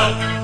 love.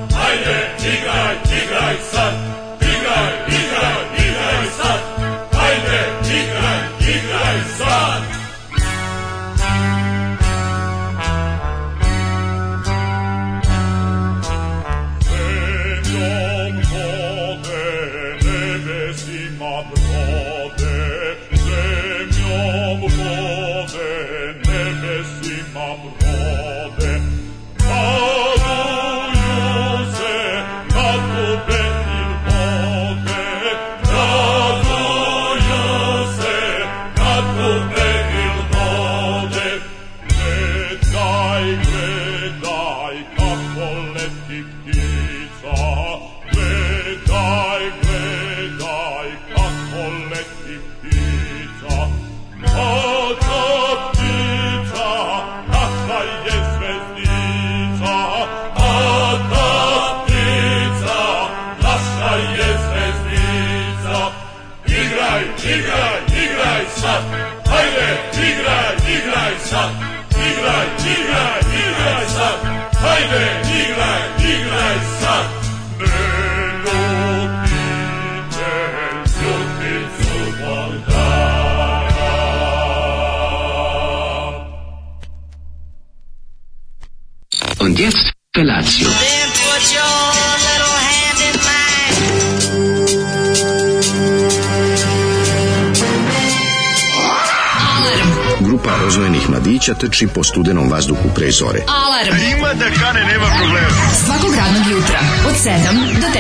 trči po studenom vazduhu pre zore. Alarm! A ima da kane, nema problema. Svakog radnog jutra, od 7 do 10.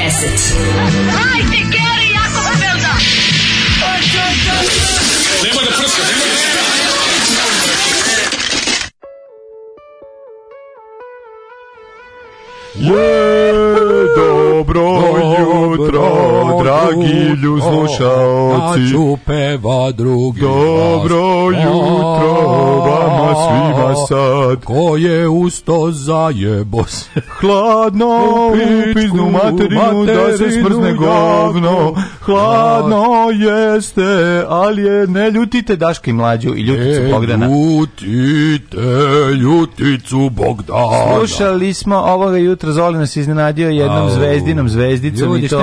Hajde, Geri, jako se velda! Nemoj da prska, nemoj da prska! Je dobro jutro, dragi lju slušao oci. Plaću peva drugi Dobro glas. jutro vama svima sad. Ko je usto zajebo se. Hladno u piznu materinu, materinu da se smrzne govno. Hladno jeste, ali je ne ljutite Daška i mlađu i ljuticu ne Bogdana. ljutite ljuticu Bogdana. Slušali smo ovoga jutra, Zoli nas iznenadio jednom Au. zvezdinom zvezdicom Ljudi, i to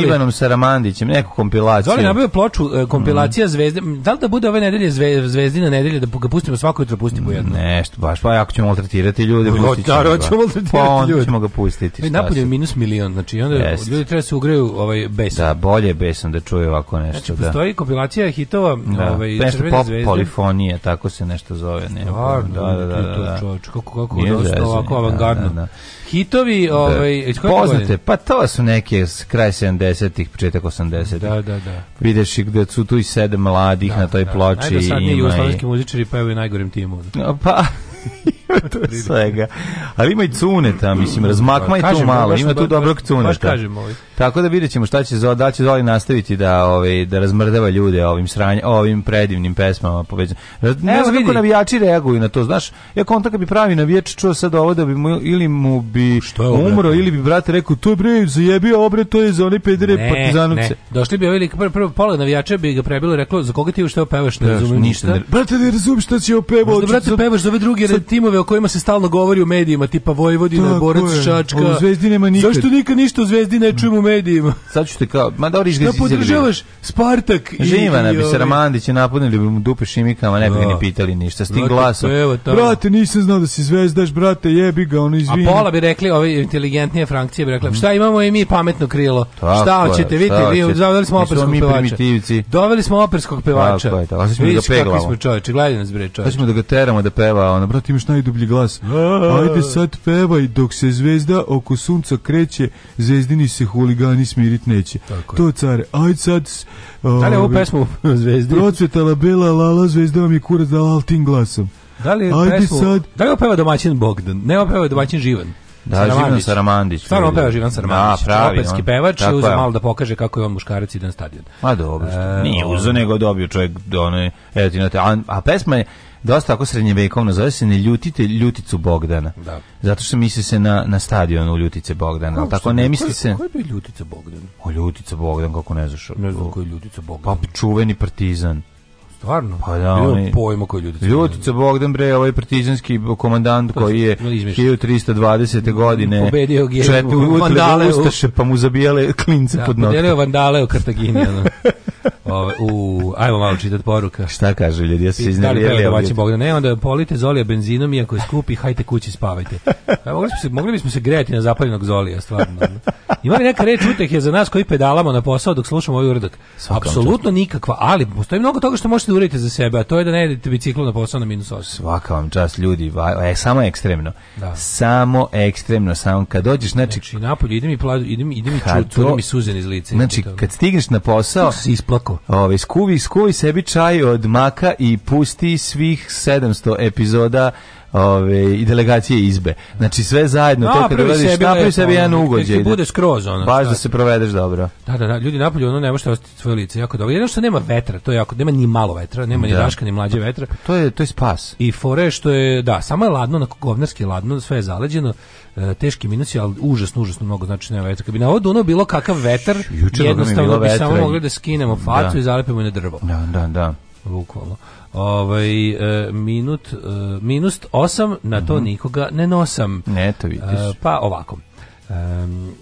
Živanom Saramandićem, neku kompilaciju. Zoli nabio ploču e, kompilacija mm. zvezde. Da li da bude ove nedelje zvezdina nedelje da ga pustimo svako jutro pustimo jednu? Nešto, baš, pa ako ćemo maltretirati ljude, no, da, pustit ćemo, da, ćemo ga. Pa onda ćemo ga pustiti. Napolje minus milion, znači onda Jest. ljudi treba da se ugreju ovaj bes. Da, bolje je besan da čuje ovako nešto. Znači, da. postoji kompilacija hitova da. ovaj, nešto Crvene pop zvezde. polifonije, tako se nešto zove. Ne, Stvarno, da da, da, da, da, da, da. čovječ, kako, kako je dosta ovako da, avangardno. Da, da, da. Hitovi, ovaj, da. poznate, pa to su neke s kraj 70-ih, početak 80-ih. Da, da, da. Videš gde su tu i sedam mladih da, na toj da. ploči. Najdosadniji jugoslovenski muzičari pevaju pa i najgorim timu. Da. Pa, to je svega. Ali ima i cuneta, mislim, razmakma pa je tu malo, ima tu dobrog cuneta. Baš kažem, ovaj. Tako da vidjet šta će Zoli, da će Zoli nastaviti da, ovaj, da razmrdava ljude ovim, sranje, ovim predivnim pesmama. Poveđa. Ne znam kako navijači reaguju na to, znaš. Ja konta kad bi pravi navijač čuo sad ovo da bi mu, ili mu bi umro, ili bi brate rekao, to bre, zajebio obre, to je za oni pedere partizanovce. Ne. Došli bi veliki prvo, prvo pola navijača bi ga prebilo i reklo, za koga ti još teo pevaš, ne razumem ništa. Ne, brate, ne razumijem šta će opeva. Da brate, pevaš za ove druge sad, timove o kojima se stalno govori u medijima, tipa Vojvodina, Borac, Čačka. Zvezdi nema nikad. Zašto nikad ništa o Zvezdi ne čujemo medijima. Sad ću te kao, ma da oriš ga Da podržavaš Spartak i... Živana bi se ovaj- Ramandić napunili bi mu dupe šimikama, ne bi ga ni da. pitali ništa. S tim glasom. Pa brate, nisam znao da si zvezdaš, brate, jebi ga, ono izvini. A pola bi rekli, ove inteligentnije frankcije bi rekli, šta imamo i mi pametno krilo? Tako šta hoćete, vidite, vi doveli smo operskog mi pevača. Doveli smo operskog pevača. Tako je, tako. Sada ćemo da peglamo. smo čoveče, gledaj nas bre čoveče. Sada ćemo da ga teramo da peva, ono, brate, imaš najdublji glas. Ajde sad pevaj dok se zvezda oko sunca kreće, zvezdini se huli huligani smirit neće. Tako to care, aj sad... Da li je pesmu zvezdi? Procvetala bela lala zvezda vam je kurac dala altin glasom. Da li je Ajde pesmu, sad... Da li opeva domaćin Bogdan? Ne opeva domaćin Živan. Da, Saramandić. Živan Saramandić. Stvarno opeva Živan Saramandić. Da, pravi. Operski on. pevač, Tako uzeo malo da pokaže kako je on muškarac i dan stadion. Ma dobro, e, nije uzeo, nego dobio čovjek do one, eto, a, a pesma je, dosta ako srednjevekovno, zove se ne ljutite ljuticu Bogdana. Da. Zato što misli se na, na stadion u ljutice Bogdana, al tako ne misli se... Koji je ljutica Bogdan? O, ljutica Bogdan, kako ne znaš. Ne znam koji je ljutica Bogdan. Pa čuveni partizan. Stvarno? Pa da, oni... pojma koji ljudi... Ljutica Bogdan Bre, ovaj partizanski komandant koji je 1320. godine pobedio Četu vandale ustaše, pa mu zabijale klince da, pod nokte. Podelio vandale u Kartagini, ono. u, ajmo malo čitati poruka. Šta kaže ljudi, ja se iznervio. Da Bogdan, ne, onda polite Zolija benzinom i ako je skupi, hajte kući spavajte. A pa mogli, smo se, mogli bismo se grejati na zapaljenog Zolija, stvarno. Ima li neka reč uteh je za nas koji pedalamo na posao dok slušamo ovaj uradak? Apsolutno nikakva, ali postoji mnogo toga što možete nešto uradite za sebe, a to je da ne jedete biciklu na posao na minus 8. Svaka vam čast, ljudi, va, e, samo ekstremno. Da. Samo ekstremno, samo kad dođeš, znači... Znači, napolje, idem i, pladu, idem, idem i čutim i suzen iz lice. Znači, kad stigneš na posao... Tu si isplako. Ove, ovaj, skuvi, skuvi sebi čaj od maka i pusti svih 700 epizoda ove, i delegacije izbe. Znači sve zajedno, to kada radiš, napravi sebi jedan ugođaj. Kad da. bude skroz ono. Baš da se provedeš dobro. Da, da, da, ljudi napolju ono ne da ostati tvoje lice jako dobro. Jedno što nema vetra, to je jako, nema ni malo vetra, nema ni da. daška ni mlađe vetra. Pa, to je, to je spas. I fore što je, da, samo je ladno, na govnarski ladno, sve je zaleđeno, e, teški minusi, ali užasno, užasno mnogo znači nema vetra. Kad bi na ovo ono bilo kakav vetar, jednostavno bi samo mogli da skinemo da. facu i zalepimo je na drvo. Da, da, da. Bukvalno ovaj, e, minut, e, minus 8, na to mm -hmm. nikoga ne nosam. Ne, to vidiš. E, pa ovako. Um,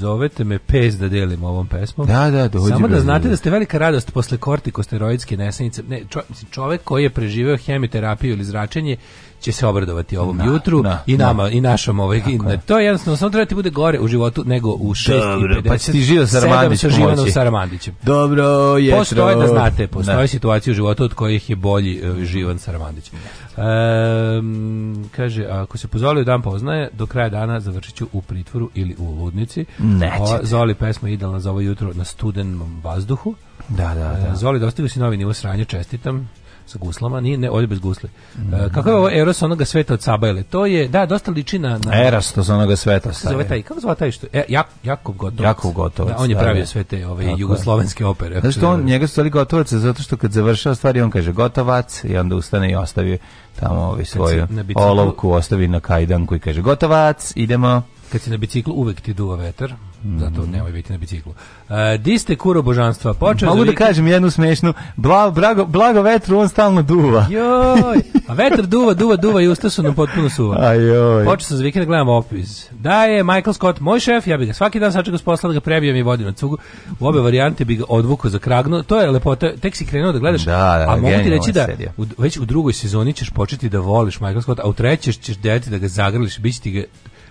zovete me pes da delim ovom pesmom. Da, da, dođi. Samo da znate da ste velika radost posle kortikosteroidske nesanice. Ne, čo, čovek koji je preživeo hemioterapiju ili zračenje će se obradovati ovom na, jutru na, i nama na. i našom ovaj na, to je jednostavno samo treba da ti bude gore u životu nego u 6 Dobro, i 50, pa si živio sa Armandićem sa Živanom Saramandićem Dobro je postoje da znate postoje da. situacije u životu od kojih je bolji uh, Živan Saramandić um, kaže ako se pozoli dan poznaje do kraja dana završiću u pritvoru ili u ludnici Nećete. Zoli pesma idealna za ovo jutro na studenom vazduhu da, da, da. Zoli, dostigli si novi nivo sranja, čestitam sa guslama, nije, ne, ovdje bez gusle. Mm -hmm. Kako je ovo Eros onoga sveta od Sabajle? To je, da, dosta liči na... na Eros to onoga sveta. Kako zove taj, kako zove taj što... E, Jak, Jakov Gotovac. Jakov Gotovac. Da, on je da, pravio da. sve te ove, jugoslovenske je. opere. Znaš što on, njega su Gotovac, zato što kad završava stvari, on kaže Gotovac i onda ustane i ostavi tamo ovaj svoju olovku, ostavi na kajdanku i kaže Gotovac, idemo kad si na biciklu uvek ti duva vetar mhm. zato nemoj biti na biciklu. Uh, di ste kuro božanstva? Počeo Mogu da viku... kažem jednu smešnu. Bla, brago, blago vetru, on stalno duva. Joj, a vetar duva, duva, duva i usta su nam potpuno suva. Ajoj. Počeo sam za vikend da gledam opis. Da je Michael Scott moj šef, ja bih ga svaki dan sačekao s posla da ga prebijem i vodim na cugu. U obe varijante bih ga odvukao za kragno To je lepota. Tek si krenuo da gledaš. Da, da, a mogu ti reći da u, već u drugoj sezoni ćeš početi da voliš Michael Scott, a u trećeš ćeš deti da ga zagrliš, bići ti ga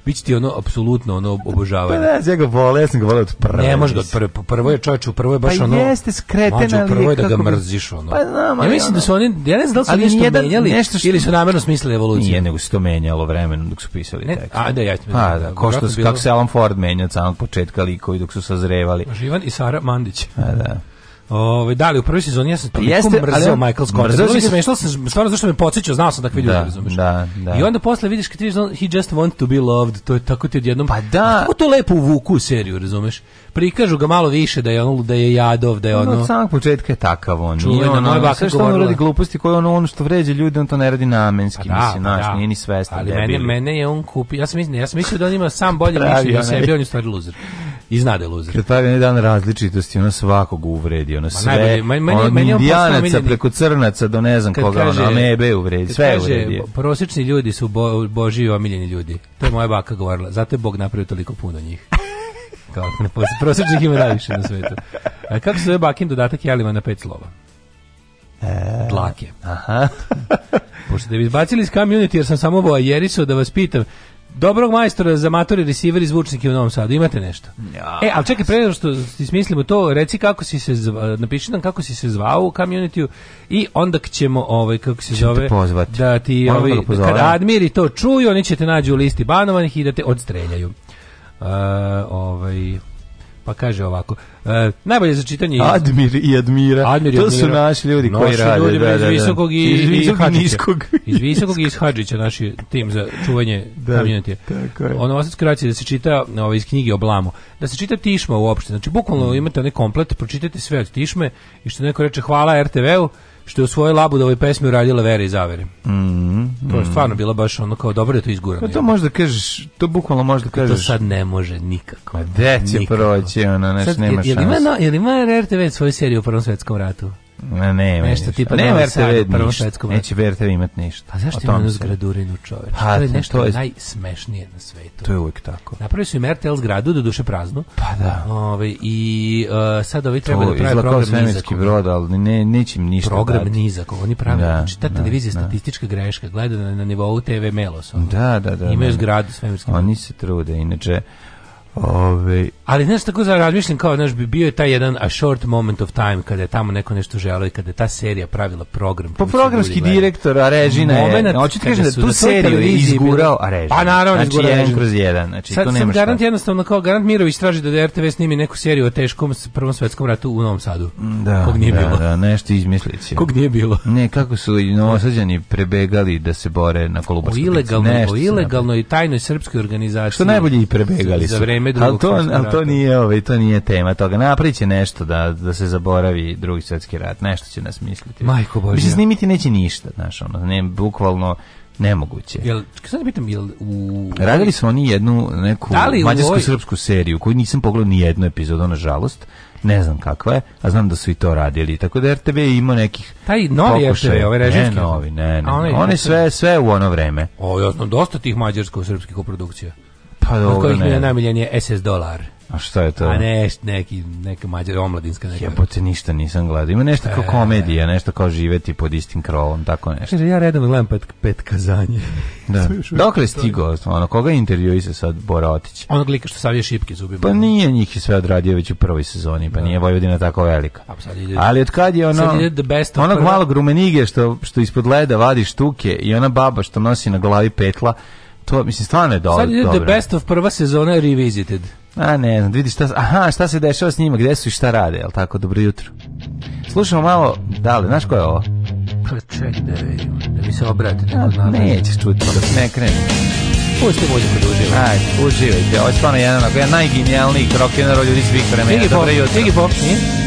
biće ti ono apsolutno ono obožavanje. Pa ne, ja ga volim, ja sam ga volio od prve. Ne možeš ga od prve, prvo je čovjek, prvo je baš pa ono. Pa jeste skreten, ali prvo je da ga mrziš ono. Pa znam, ja mislim da su oni, ja ne znam da li su ali nešto nijedan, menjali nešto što... ili su namerno smislili evoluciju. Nije nego se to menjalo vremenom dok su pisali ne, tekst. A da ja. Pa da, ko što kako se Alan Ford menja od samog početka likovi dok su sazrevali. Živan i Sara Mandić. A pa da. Ovaj da li u prvoj sezoni ja sam pa toliko Jeste, mrzeo ali, Michael Scott. Mrzeo sam, smešno sam stvarno zašto me podsećao, znao sam takve da, ljude, da, razumeš. Da, da. I onda posle vidiš kad vidiš he just want to be loved, to je tako ti odjednom. Pa da. Kako to lepo uvuku u seriju, razumeš? Prikažu ga malo više da je ono da je jadov, da je ono. No, od samog početka je takav on. Čuvena ono, moja baka što on radi gluposti koje ono on što vređa ljude, on to ne radi namenski, pa da, mislim, pa znaš, da. nije ni svestan. Ali debil. mene, mene je on kupio. Ja sam mislio, ja sam mislio da on ima sam bolje mišljenje o sebi, on je stvari loser I zna da je luzer. Kad pravi dan različitosti, ona svakog uvredi, ona sve, najbolje, meni, meni, on meni indijanaca preko crnaca do ne znam kad koga, kaže, ona mebe uvredi, sve kaže, uvredi. Prosječni ljudi su bo, božiji omiljeni ljudi. To je moja baka govorila. Zato je Bog napravio toliko puno njih. Kao, prosječnih ima najviše na svetu. A kako se zove bakin dodatak jelima na pet slova? E... Dlake. Aha. Pošto da bi izbacili iz community, jer sam samo voajerisao da vas pitam, Dobrog majstora za matori receiver i zvučnike u Novom Sadu. Imate nešto? Ja, e, ali čekaj, pre što ti smislimo to, reci kako si se zvao, napiši nam kako si se zvao u community i onda ćemo ovaj kako se zove pozvati. da ti ovaj da kada admiri to čuju, oni će te nađu u listi banovanih i da te odstreljaju. Uh, ovaj Pa kaže ovako. E, najbolje za čitanje Admir i Admira. Admir i to su naši ljudi koji rade, ljudi da, da, da. iz visokog i iz visokog i niskog. iz visokog i iz Hadžića naši tim za čuvanje da, community. Tako je. Ono vas skraćenica da se čita ovaj, iz knjige o blamu. Da se čita Tišma uopšte. Znači bukvalno imate onaj komplet, pročitajte sve od Tišme i što neko reče hvala RTV-u što je u svojoj labudovoj pesmi uradila Vera i Zavere. Mm -hmm. To je stvarno bilo baš ono kao dobro je to izgurano. A pa to da kažeš, to bukvalno možda kažeš. To sad ne može nikako. Ma pa gde će proći ona, znači nema šanse. Jel ima, no, jel ima RTV svoju seriju o Prvom svetskom ratu? Ne, ne, nešto tipa ne, ne, sad, prvo svetsko. Neće Vertev imat ništa. A zašto ima zgradurinu čoveč? Ha, pa, to je nešto je... najsmešnije na svetu. To je uvek tako. Napravili su im RTL zgradu, do duše praznu. Pa da. Ove, ovaj, I uh, sad ovi treba to, da prave program nizak. brod, ali ne, neće im ništa Program dati. nizak, oni prave, da, znači ta da, televizija da. statistička greška, gleda na, na nivou TV Melos. Ono. Da, da, da. Imaju da, da. zgradu svemirski. Oni se trude, inače Ove... Ali znaš tako razmišljam kao, znaš, bio je taj jedan a short moment of time kada je tamo neko nešto želeo i kada je ta serija pravila program. Po pa programski direktor, a režina je. Hoću ti kažem da tu seriju je izgurao, a režina. Pa naravno, znači, izgurao jedan kroz jedan. Znači, Sad tu sam garant jednostavno kao Garant Mirović traži da RTV snimi neku seriju o teškom prvom svetskom ratu u Novom Sadu. Da, Kog nije da, bilo. da, nešto izmisliće. Kog nije bilo. Ne, kako su novosađani prebegali da se bore na Kolubarskoj. O ilegalnoj, o ilegalnoj tajnoj srpskoj organizaciji. Što najbolje i prebegali su. Za vreme vreme drugog to, svjetskog rata. to nije, ovaj, to nije tema toga. Napriće nešto da, da se zaboravi drugi svetski rat. Nešto će nas misliti. Majko Bože. Mislim, snimiti neće ništa, znaš, ono, ne, bukvalno nemoguće. Jel, sad da pitam, jel u... Radili su oni jednu neku da mađarsko-srpsku seriju koju nisam pogledao ni jednu epizodu, na žalost, ne znam kakva je, a znam da su i to radili. Tako da RTV ima nekih Taj novi RTV, ove režimske? Ne, novi, ne, ne. One, sve, sve u ono vreme. O, ja znam dosta tih mađarsko-srpskih koprodukcija. Pa dobro, od kojih mi je najmiljenije SS dolar. A šta je to? A ne, neki, neka mađar, omladinska neka. Jebote, ništa nisam gledao. Ima nešto kao e. komedija, nešto kao živeti pod istim krovom, tako nešto. Kaže, ja redom gledam pet, pet kazanje. Da. Dokle je stigao? Ono, koga intervjui se sad Bora Otić? Onog lika što savje šipke zubima. Pa nije njih je sve odradio već u prvoj sezoni, pa da. nije Vojvodina tako velika. Pa ide, Ali od kad je ono, best onog prva. malog rumenige što, što ispod leda vadi štuke i ona baba što nosi na glavi petla, To, mislim, stvarno je dobro. Sad ide the best of prva sezona Revisited. A ne znam, vidi šta, aha, šta se dešava s njima, gde su i šta rade, el tako, dobro jutro. Slušamo malo, da li, znaš ko je ovo? Pa ček da vidimo, da mi se obrati. Ja, nećeš čuti, da ne krenu. Pusti muziku da uživajte. Ajde, uživajte, ovo je stvarno jedan, jedan najgenijalnijih rock'n'roll ljudi svih vremena. Iggy Pop, Iggy Pop, nije?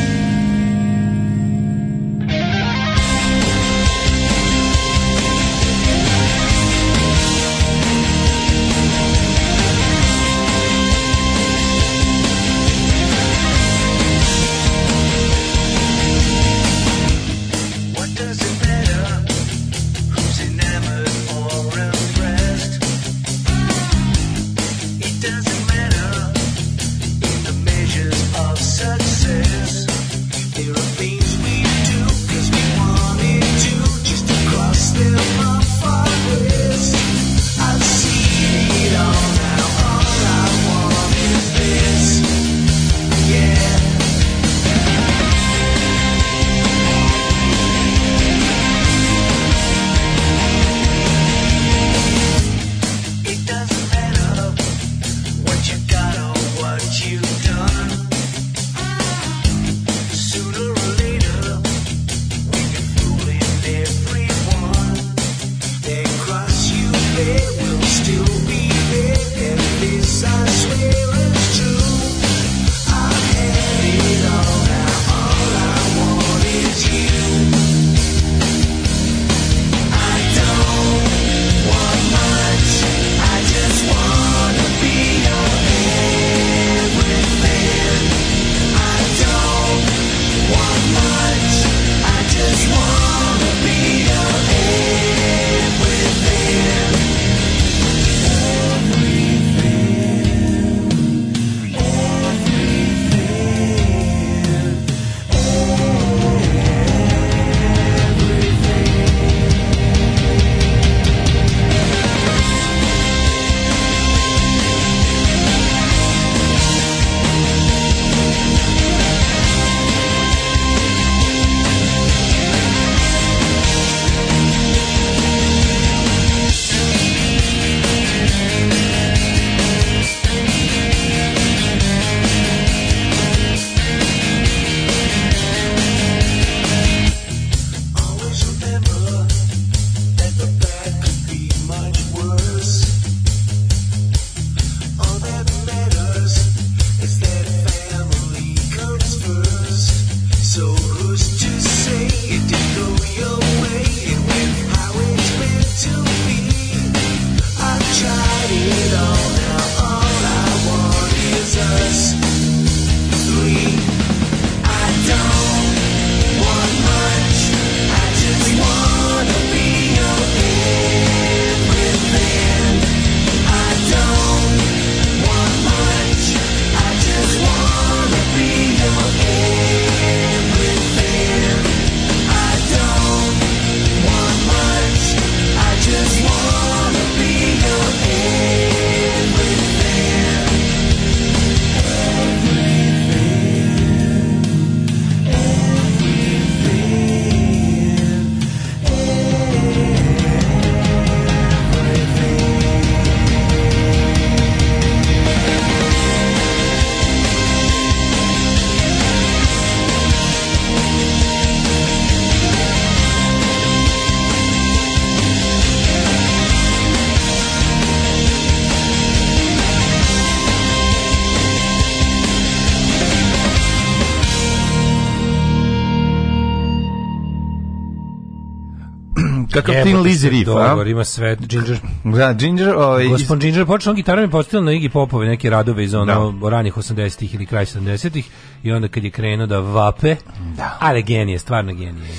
Kaptain Lizzy Reef, a? Ima sve, Ginger. Da, Ginger, ovaj... Gospod iz... Ginger počeo gitarom i postavio na Iggy Popove neke radove iz ono da. ranih 80-ih ili kraj 70-ih i onda kad je krenuo da vape, da. ali genije, stvarno genije.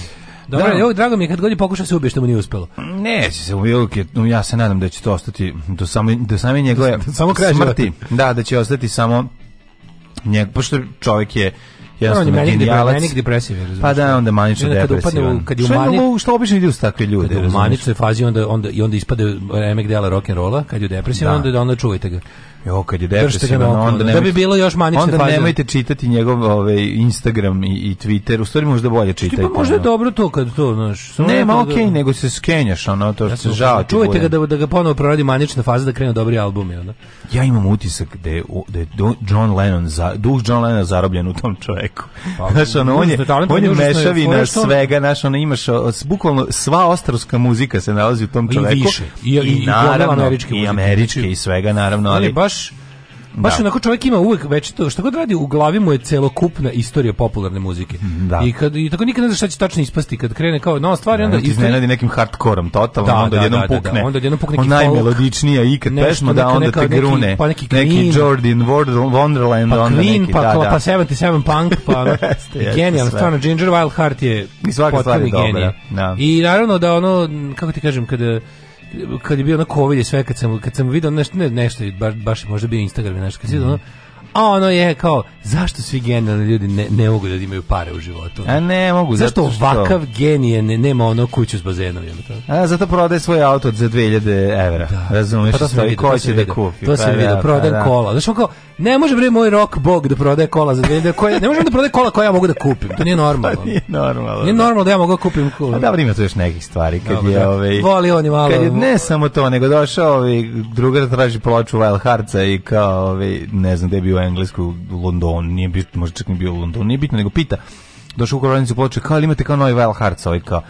Dobro, da. Evo, drago mi je kad god je pokušao se ubije što mu nije uspelo. Neće se ubije, ja se nadam da će to ostati do samo do same njegove samo kraj smrti. Da, da će ostati samo njeg, pošto čovjek je jednostavno on je manic genijalac. Manic depresiv, Pa da, onda manično depresivan. Kad upadne, kad je umani, što obično ide u takve ljude, kad je u maničnoj fazi onda onda i onda ispade remek dela rock and rolla, kad je depresivan, da. onda onda čuvajte ga. Jo, kad je depresivan, onda nemojte, da bi bilo još manične onda faze. nemojte čitati njegov ovaj, Instagram i, i Twitter, u stvari možda bolje čitajte. Pa možda je dobro to kad to, znaš. Ne, ma da- okej, okay, da... nego se skenjaš, ono, to što ja se žao. Čujete ga da, da ga ponovo proradi manjična faza da krenu dobri albumi, onda. Ja imam utisak da je, da je John Lennon, za, duh John Lennon zarobljen u tom čoveku. Pa, znaš, ono, on je, on je mešavina svega, znaš, ono, imaš, bukvalno sva ostarovska muzika se nalazi u tom čoveku. I više. I, i, i, naravno, i američke, i, američke i svega, naravno, ali baš Baš da. onako čovjek ima uvek već to što god radi u glavi mu je celokupna istorija popularne muzike. Da. I kad i tako nikad ne zna šta će tačno ispasti kad krene kao nova stvar da, i onda da, da iznenadi nekim hardkorom totalno da, onda da, jednom da, pukne. Da, onda jednom pukne neki najmelodičnija ikad pesma da onda neka, te grune. Neki, pa neki, neki Jordan Wonderland pa onda Green, neki pa, da, da. pa 77 punk pa ono, genijalno stvarno Ginger Wild Heart je i svaka stvar I naravno da ono kako ti kažem kada kad je bio na covid i sve kad sam kad sam video nešto ne, nešto baš baš možda bio Instagram nešto kad mm -hmm. ono, a ono je kao, zašto svi genijalni ljudi ne, ne mogu da imaju pare u životu? A ne mogu, zašto zato što... ovakav genije ne, nema ono kuću s bazenom? Je to? A zato prodaje svoj auto za 2000 evra, da. razumiješ? Pa to sam vidio, to sam da vidio, da kupi, to sam pa, da, vidio, pa prodan da. kola. Znaš, kao, ne može bre moj rok bog da prodaje kola za 2000 koje, ne može da prodaje kola koja ja mogu da kupim, to nije normalno. to pa nije normalno. Nije da. normalno da ja mogu da kupim kola. A pa dobro ima tu još nekih stvari, kad Dobre, je, ovaj, voli oni malo. Kad je ne samo to, nego došao, ovaj, drugar traži ploču Wild Heartsa i kao, ovaj, ne znam gde bi Englesku u London, nije bitno, možda čak ni bio u Londonu, nije bitno, nego pita, došao u korodnicu ploče, kao imate kao novi Wild Hearts, ovaj kao,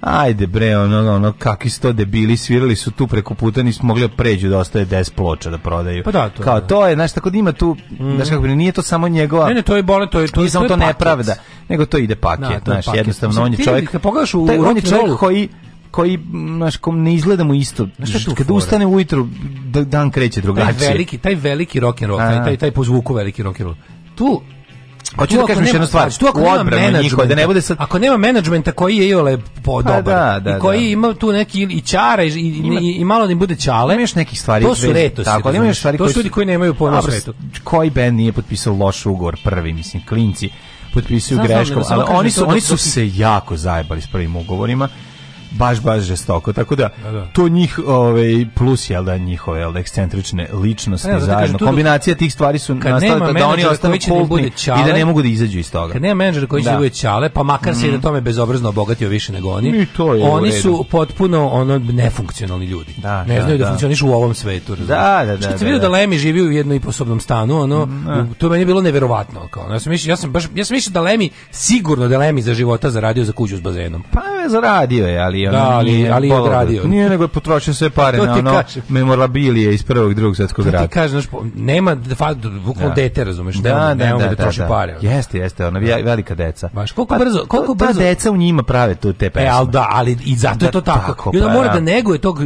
ajde bre, ono, ono, kakvi sto debili, svirali su tu preko puta, nisu mogli da pređu da ostaje 10 ploča da prodaju. Pa da, to Kao, je. Da. to je, znaš, tako da ima tu, mm. znaš kako, nije to samo njegova... Ne, ne, to je bole, to je... To, je, samo to, to nepravda, nego to ide paket, da, to je znaš, paket. jednostavno, Mislim, on je čovjek... Kad pogledaš u, taj, u on je čovjek koji naš kom ne izgledamo isto. Šta kad ustane ujutro da, dan kreće drugačije. Taj veliki, taj veliki rock and roll, taj taj taj po zvuku veliki rock and roll. Tu Hoću da kažem jednu stvar. što znači, ako nema da menadžmenta, da ne bude sad Ako nema menadžmenta koji je iole podoban pa da, da, i da. koji da. ima tu neki i čara i, ima, i, i malo ne bude čale. Imaš nekih stvari. To su retosi. Tako, da imaš stvari to koji su ljudi koji nemaju pojma svetu. Koji bend nije potpisao loš ugovor prvi, mislim, klinci potpisuju greškom, ali oni su oni su se jako zajebali s prvim ugovorima baš baš žestoko. Tako da, da, da. to njih ovaj plus je da njihove jel, da, ekscentrične ličnosti ne, zajedno tu, kombinacija tih stvari su nastale da oni ostaju kolni da i da ne mogu da izađu iz toga. Kad nema menadžera koji će da. da. bude ćale, pa makar mm. se i da tome bezobrazno obogatio više nego oni. to je oni su potpuno ono nefunkcionalni ljudi. Da, ne znaju da, da funkcionišu u ovom svetu. Da, da, da. Što vidio da Lemi živi u jednoj posobnom stanu, ono mm, to meni bilo neverovatno kao. Ja sam mislio, ja sam baš ja sam mislio da Lemi sigurno da Lemi za života zaradio za kuću s bazenom. Pa zaradio je, ali da, ali, nije ali je odradio. Nije nego je potrošio sve pare na ono kažem. memorabilije iz prvog i drugog svetskog rata. Ti kažeš, nema bukvalno da. dete, razumeš, da, nema, da, da nema da, da, da, troši da, pare. Jeste, jeste, ona velika deca. Baš koliko pa brzo, koliko brzo deca u njima prave tu te e, pesme. E, al da, ali i zato je to tako. I onda mora da neguje tog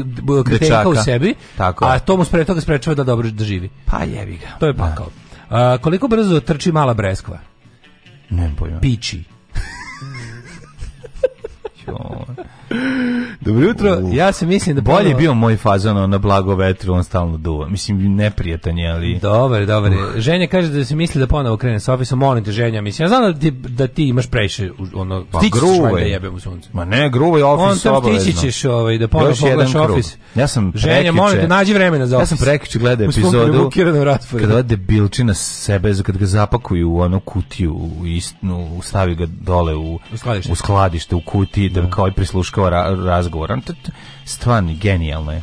kriterika u sebi, a to mu spre toga sprečava da dobro da živi. Pa jebi ga. To je pakao. Uh, koliko brzo trči mala breskva? Nemam pojma. Piči. Dobro jutro. Uh. Ja se mislim da bolje da, da. bio moj fazon na blago vetru, on stalno duva. Mislim neprijetan je, ali Dobro, dobro. Ženja kaže da se misli da ponovo krene sa ofisom, molim te ženja, mislim. Ja znam da ti, da ti imaš previše ono pa, gruva da jebem u sunce. Ma ne, gruva je ofis obavezno. On tam tići ćeš ovaj da ponovo pogledaš ofis. Ja sam ženja, prekiče, molim te nađi vremena za ofis. Ja sam prekiče gleda epizodu. Kada ode bilčina sebe, kad ga zapakuju u onu kutiju, u istnu, stavi ga dole u, u skladište, u, skladište, u kutiji da, da kao i prisluška telefonskom ra razgovoru. Stvarno, genijalno je.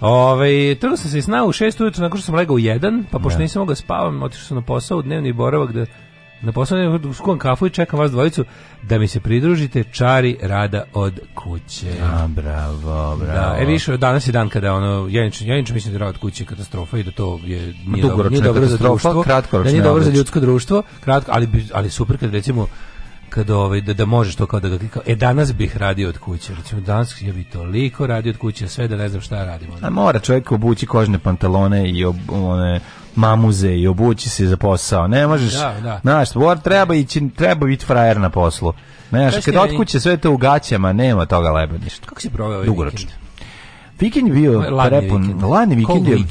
Ove, trlo sam se i snao u šest ujutro nakon što sam legao u jedan, pa pošto ja. Da. nisam mogao da spavam, otišao sam na posao u dnevni boravak da na posao skuvam kafu i čekam vas dvojicu da mi se pridružite čari rada od kuće. A, bravo, da, bravo. Da, e više, danas je dan kada ono, ja nič, ja mislim da rad od kuće katastrofa i da to je nije, dobro, nije dobro za društvo. Da nije dobro za ljudsko društvo, kratko, ali, ali super kad recimo kad ovaj da, da možeš to kao da kao, e danas bih radio od kuće recimo danas ja bih toliko radio od kuće sve da ne znam šta radimo a mora čovjek obući kožne pantalone i ob, one mamuze i obući se za posao ne možeš da, da. znaš tvor treba ići treba biti frajer na poslu znaš kad od kuće sve to u gaćama nema toga leba ništa kako si proveo ovaj dugoročno vikend? vikend bio ovaj lani prepun vikend. lani vikend, Cold je,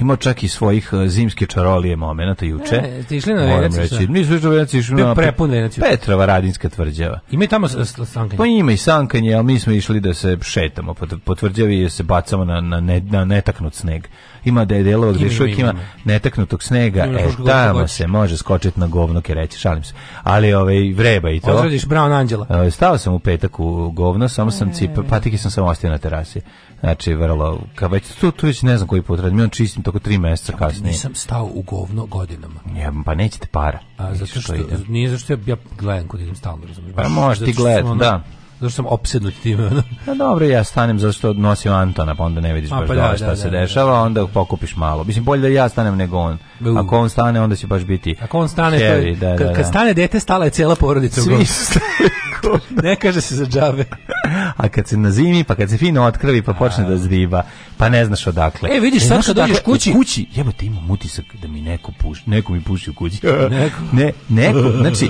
Imao čak i svojih e, zimske čarolije momenata juče. E, ti išli na Venac? Da? Nisu išli na Venac, išli na prepun Petrova Radinska tvrđava. Ima i tamo sankanje? Pa ima i sankanje, ali mi smo išli da se šetamo po, tvrđavi i da se bacamo na, na, ne, na netaknut sneg. Ima da je delova gdje šuvijek ima, netaknutog snega, e, tamo da se može skočiti na govno, ke reći, šalim se. Ali ovaj, vreba i to. Ozradiš Brown Anđela. E, stao sam u petak u govno, samo sam e. cip, patike sam samo ostio na terasi. Znači, vrlo, kao već, tu, tu već ne znam koji put radim, on čistim tako tri meseca kasnije. Nisam stao u govno godinama. Ja, pa nećete para. A, zato što, što nije zašto ja, ja gledam kod da idem stalno, razumiješ. Pa možeš ti gledati, da. Zašto sam opsednut tim. Ono. No, pa dobro, ja stanem zato što nosim Antona, pa onda ne vidiš pa baš pa da, šta da, se da, da, dešava, onda pokupiš malo. Mislim, bolje da ja stanem nego on. Ako on stane, onda će baš biti Ako on stane, heavy, to je, da, da, kad, kad stane dete, stala je cijela porodica. Svi ne kaže se za džabe. A kad se na zimi, pa kad se fino otkrvi, pa počne A. da zdiba, pa ne znaš odakle. E, vidiš, e, sad kad dođeš kući, e, kući jebote, imam utisak da mi neko puši, neko mi puši u kući. Neko. Ne, neko, znači,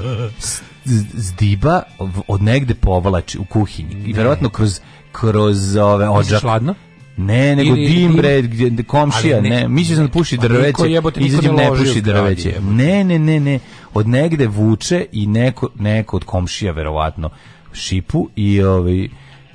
zdiba od negde povlači u kuhinji. I verovatno kroz kroz ove odžak. Hladno? Ne, nego ili, dim bre, gdje komšija, ne, ne mislio sam da puši pa drveće, izađem ne da puši drveće. Ne, ne, ne, ne, od negde vuče i neko, neko od komšija verovatno šipu i ovaj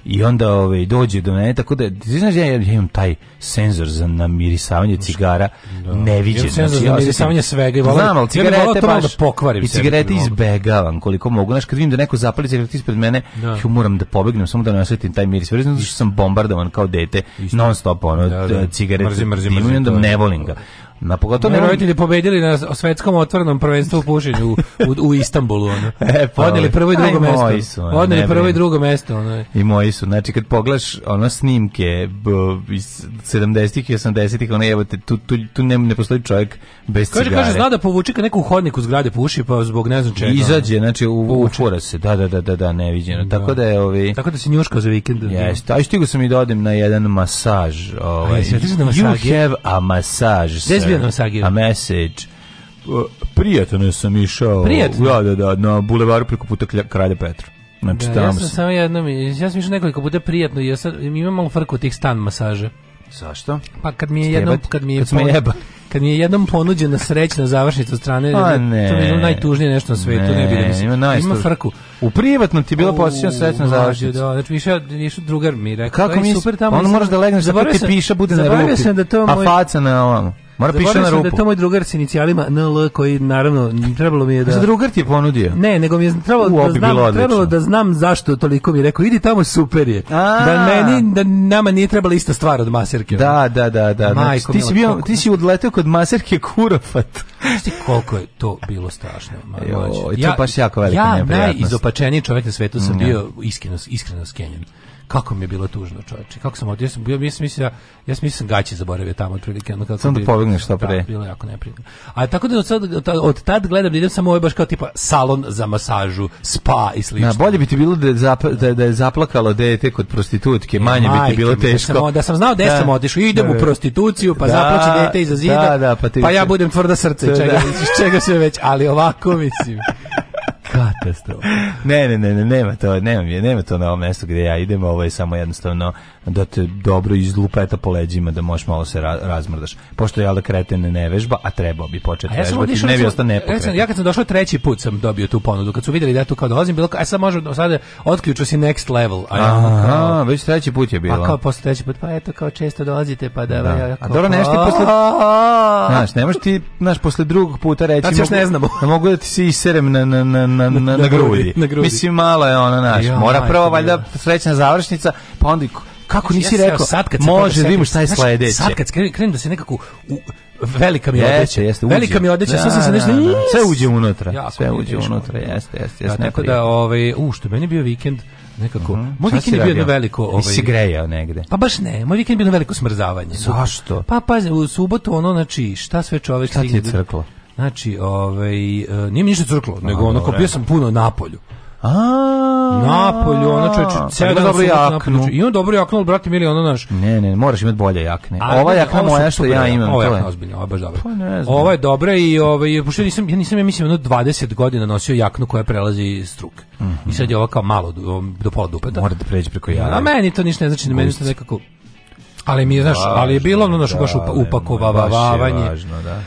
i onda ovaj dođe do mene tako da ti znaš ja, da ja imam taj senzor za namirisavanje cigara da. neviđen senzor znači, za namirisavanje svega i volim znam al cigarete ja baš da pokvarim i cigarete izbegavam koliko mogu znaš kad vidim da neko zapali cigaretu ispred mene da. Ju moram da pobegnem samo da ne osetim taj miris verzno znači što da sam bombardovan kao dete non stop ono da, da. cigarete mrzim mrzim mrzim, mrzim, ne volim ga Na pogotovo ne roditelji pobedili na svetskom otvorenom prvenstvu u pušenju u, u, u Istanbulu ono. E, pa, Odneli prvo i pa drugo mesto. Odneli prvo i drugo mesto ono. I moji su. Znači kad pogledaš ono snimke b, iz 70-ih i 80-ih, ono evo te, tu, tu, tu ne, ne postoji čovjek bez kaže, cigare. Kaže, zna da povuče kad neku hodniku zgrade puši pa zbog ne znam čega. Izađe, znači u, učura se. Da, da, da, da, da, neviđeno. Da. Tako da je ovi Tako da se njuška za vikend. Da. Jeste. A stigo sam i da odem na jedan masaž, ovaj. Aj, you have a massage. Mirjanom Sagirom. A Message. Prijatno sam išao. Prijatno? Ja, da, da, da, na bulevaru preko puta Kralja Petra. Znači, da, tamo ja sam, sam. samo jednom, ja sam išao nekoliko puta prijatno i ja sad, imam malo frku tih stan masaže. Zašto? Pa kad mi je jednom, kad mi je, kad, pon, kad mi je jednom ponuđena srećna završnica od strane, pa ne, to mi je najtužnije nešto na svetu, ne, ne bi da mislim. Ima, najstuž... ima frku. U privatnom ti je bila posjećena srećna završnica. Da, znači više, više drugar mi rekao. Kako mi je super tamo? Pa ono moraš da legneš da ti piša bude na rupi. Zaboravio sam da to moj... A faca na ovom. Mora piše na rupu. Da je to moj drugar s inicijalima NL koji naravno trebalo mi je da Za drugar ti je ponudio. Ne, nego mi je trebalo U, da znam, trebalo da znam zašto toliko mi je rekao idi tamo super je. A. Da meni da nama nije trebala ista stvar od maserke. Da, da, da, da. Znači, Majko, ti si bio ti si odleteo kod maserke Kurofat. Sti koliko je to bilo strašno. Jo, to ja, baš jako velika Ja najizopačeniji čovjek na svetu sam mm, bio iskreno iskreno skenjen kako mi je bilo tužno, čoveče. Kako sam otišao, bio mislim mislim ja sam mislim da gaće zaboravio tamo otprilike, ono kad sam da pobegneš što da, pre. Da, bilo jako neprijatno. A tako da od, sad, od tad gledam da idem samo ovaj baš kao tipa salon za masažu, spa i slično. Na bolje bi ti bilo da zap, da, da je zaplakalo dete kod prostitutke, manje Majke, bi ti bilo da teško. Da sam, da sam znao da sam otišao, idem u prostituciju, pa da, zaplače dete iza zida. Da, da, pa, pa ja budem tvrda srce, čega, čega se već, ali ovako mislim. katastrofa. ne, ne, ne, ne, nema to, nema, nema to na ovom mestu gdje ja idem, ovo je samo jednostavno da te dobro izlupeta po leđima, da možeš malo se ra razmrdaš. Pošto ja da kreten ne vežba, a trebao bi početi ja vežbati, ne bi ostao nepokretan. Ja kad sam došao treći put sam dobio tu ponudu, kad su videli da ja tu kao dolazim, bilo kao, aj sad možemo, sada otključu si next level. A, ja, a, kao, već treći put je bilo. A kao posle treći put, pa eto, kao često dolazite, pa da, da. Ja, kao, a dobro, nešto pa- posle, znaš, ne možeš ti, znaš, posle drugog puta reći, mogu, ne znamo. mogu da ti se iserem na, na, na, na na, na, na, na, grudi. na grudi. Mislim, malo je ona, naš, ja, mora prvo, valjda, srećna završnica, pa onda kako nisi ja rekao, sad kad može, da vidimo šta je sledeće. Sad kad krenem da se nekako u, velika mi jeste, odeća, jeste, velika mi odeća, da, sve se da, nešto, da, sve uđe unutra, jako sve uđe unutra, jeste, jeste, jeste. Tako da, ovaj, u, što meni bio vikend, nekako. Mm -hmm. Moj vikend je bio jedno veliko... Ovaj, si grejao negde? Pa baš ne, moj vikend je bio jedno veliko smrzavanje. Zašto? Pa, pa, u subotu ono, znači, šta sve čoveč... Šta ti je crklo? Znači, ovaj, e, nije mi ništa crklo, nego ono, kopio sam puno polju. A Napolju, ona čoveče, pa ceo dan dobro jaknu. I on dobro jaknu, brate mili, ono naš. Ne, ne, moraš imati bolje jakne. A, ova da, da, jakna moja što ja da, imam, to je ozbiljno, ova baš dobra. Pa ne znam. Ova je dobra i ovaj pošto nisam ja nisam ja mislim ono 20 godina nosio jaknu koja prelazi struk. Mm -hmm. I sad je ova kao malo do, do pola dupeta. Mora da pređe preko jaja. A meni to ništa ne znači, meni to nekako Ali mi je, znaš, ali je bilo ono naš baš upakovavavanje. Važno, da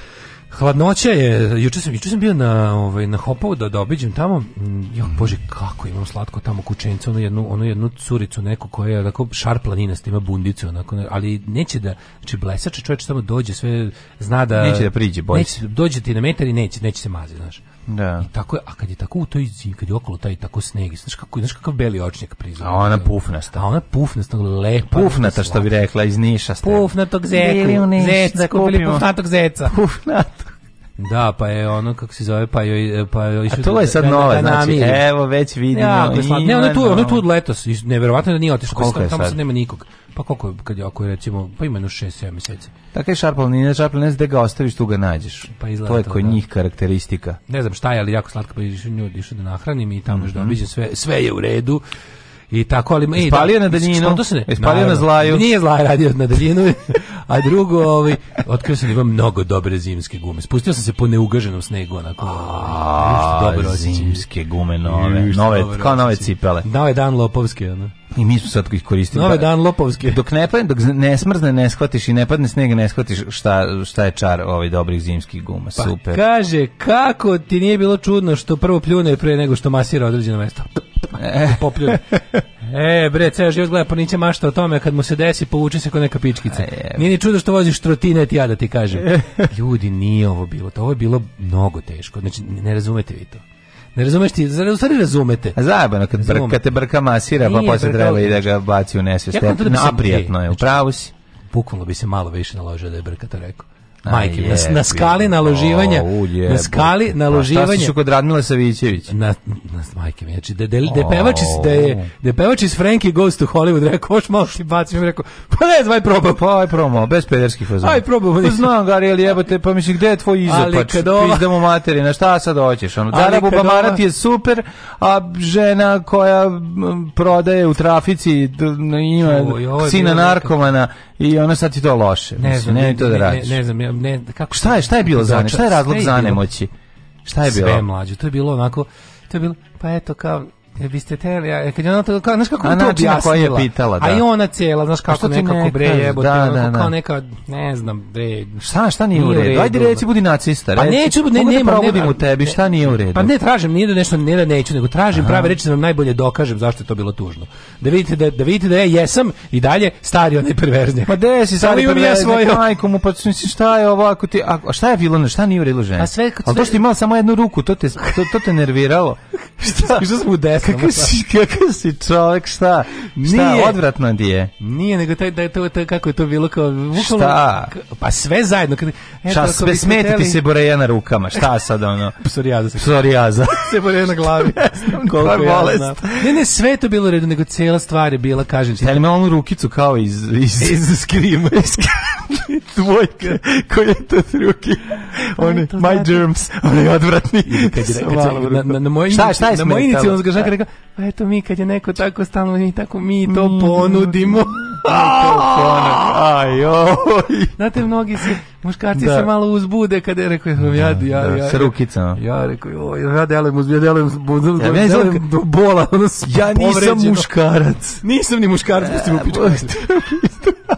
hladnoća je juče sam juče sam bio na ovaj na Hopovu da da obiđem tamo mm, jo bože kako imam slatko tamo kučencu onu jednu onu jednu curicu neku koja je tako šar planinasta ima bundicu onako ali neće da znači blesač čovjek samo dođe sve zna da neće da priđe boji neće dođe ti na metar i neće neće se mazi znaš da. I tako je, a kad je tako u toj zimi, kad je okolo taj tako sneg, znaš kako, znaš kakav beli očnjak prizna. A ona pufnasta. A ona pufnasta, lepa. Pufnata što bi rekla iz Niša. Pufnatog zeka. Zec, kupili pufnatog zeca. Pufnatog Da, pa je ono, kako se zove, pa joj... E, pa joj A to je sad nova, znači, evo već vidimo. Ja, ne, ona tu, ona tu od letos, nevjerovatno da nije otišao, pa koliko je tamo sad? sad nema nikog. Pa koliko, kad, ako je recimo, pa ima 6-7 meseci. Tako je šarpal, nije šarpal, ne ga ostaviš, tu ga nađeš. Pa izgleda, to je kod da. njih karakteristika. Ne znam šta je, ali jako slatka, pa išao nju, išao da nahranim i tamo mm -hmm. još sve, sve je u redu i tako, ali... Ispalio ej, da, na daljinu, to se ne, ispalio na zlaju. Nije zlaj radio na daljinu, a drugo, ovaj, otkrio sam da imam mnogo dobre zimske gume. Spustio sam se po neugaženom snegu, onako. A, dobro zimske gume nove, nove kao nove cipele. Nove dan lopovske, ono. I mi smo sad ih koristili. Nove dan lopovske. Dok ne padne, dok ne smrzne, ne shvatiš i ne padne snega, ne shvatiš šta, šta je čar ovih dobrih zimskih guma. Pa, Super. Kaže, kako ti nije bilo čudno što prvo pljune pre nego što masira određeno mesto? pa e. popljuje. e, bre, ceo život gleda Pornića pa mašta o tome, kad mu se desi, povuče se kod neka pičkica. E, nije ni čudo što voziš trotinet, ja da ti kažem. E. Ljudi, nije ovo bilo, to ovo je bilo mnogo teško, znači ne razumete vi to. Ne razumeš ti, u stvari razumete. A zajebano, kad, brka, kad te brka masira, pa Nije, pa posle treba i da ga baci u nesvest. Da e, Naprijatno je, upravo znači, si. Bukvalno bi se malo više naložio da je brka to rekao majke je, na, na, skali naloživanja o, na skali naloživanja šta su kod Radmila Savićević na na majke mi znači da da da pevač iz da je da pevač iz Frankie Goes to Hollywood rekao hoš malo ti bacim rekao pa ne zvaj proba pa aj promo bez pederskih fazona aj proba pa znam Gari ali jebote pa mislim gde je tvoj izopač pizdamo materi na šta sad hoćeš ono da Bubamara ti je super a žena koja prodaje u trafici ima sina narkomana i ona sad ti to loše ne znam ne to da radiš ne znam ne, kako šta je, šta je bilo za, šta je razlog za nemoći? Šta je bilo? Sve mlađe, to je bilo onako, to je bilo, pa eto kao, biste teli, a kad je ona to kao, znaš kako to objasnila. je pitala, da. A i ona cela, znaš kako nekako ne, bre da, jebote, da, da, da. kao neka, ne znam, bre. Šta, šta nije, nije u redu? Hajde reci budi nacista, pa reci. Pa neću, ne, ne, ne, ne, u tebi, šta nije u redu? Pa ne tražim, nije da nešto ne da neću, nego tražim prave reči da vam najbolje dokažem zašto je to bilo tužno. Da vidite da da vidite da ja jesam i dalje stari onaj perverznjak. Pa da si stari perverznjak, majko mu pa šta je ovako ti, a šta je bilo, šta nije u redu žena? Pa a sve, to što imao samo jednu ruku, to te to, te nerviralo. Šta? Šta smo desno Kakav si, kakav si čovjek, šta? Nije, šta, odvratno ti je? Nije, nego taj, taj, to, taj, kako je to bilo kao... Bukvalno, šta? Pa sve zajedno. Kad, eto, šta, sve smeti ti se boreja na rukama, šta sad ono? Psorijaza. Psorijaza. se boreja na glavi. Koliko ja znam. Ne, ne, sve to bilo u redu, nego cijela stvar je bila, kažem ti. Stavili me onu rukicu kao iz... Iz, iz skrima. Iz Dvojka, koja je to ruki? Oni, my germs, oni odvratni. Kad je, kad je, na, na, na, na, na, na, na, na, na, na, na, na, kolega, pa eto mi kad je neko tako stalno, i tako mm. mi to ponudimo. Aj, oj. Znate, mnogi se, muškarci da. se malo uzbude kada je rekao, ja, da, ja, da, ja, Sa rukicama. Ja rekao, oj, ja delujem uz, ja delujem uz, ja, ne do bola, ono, ja nisam muškarac. Nisam ni muškarac, pusti u pičku.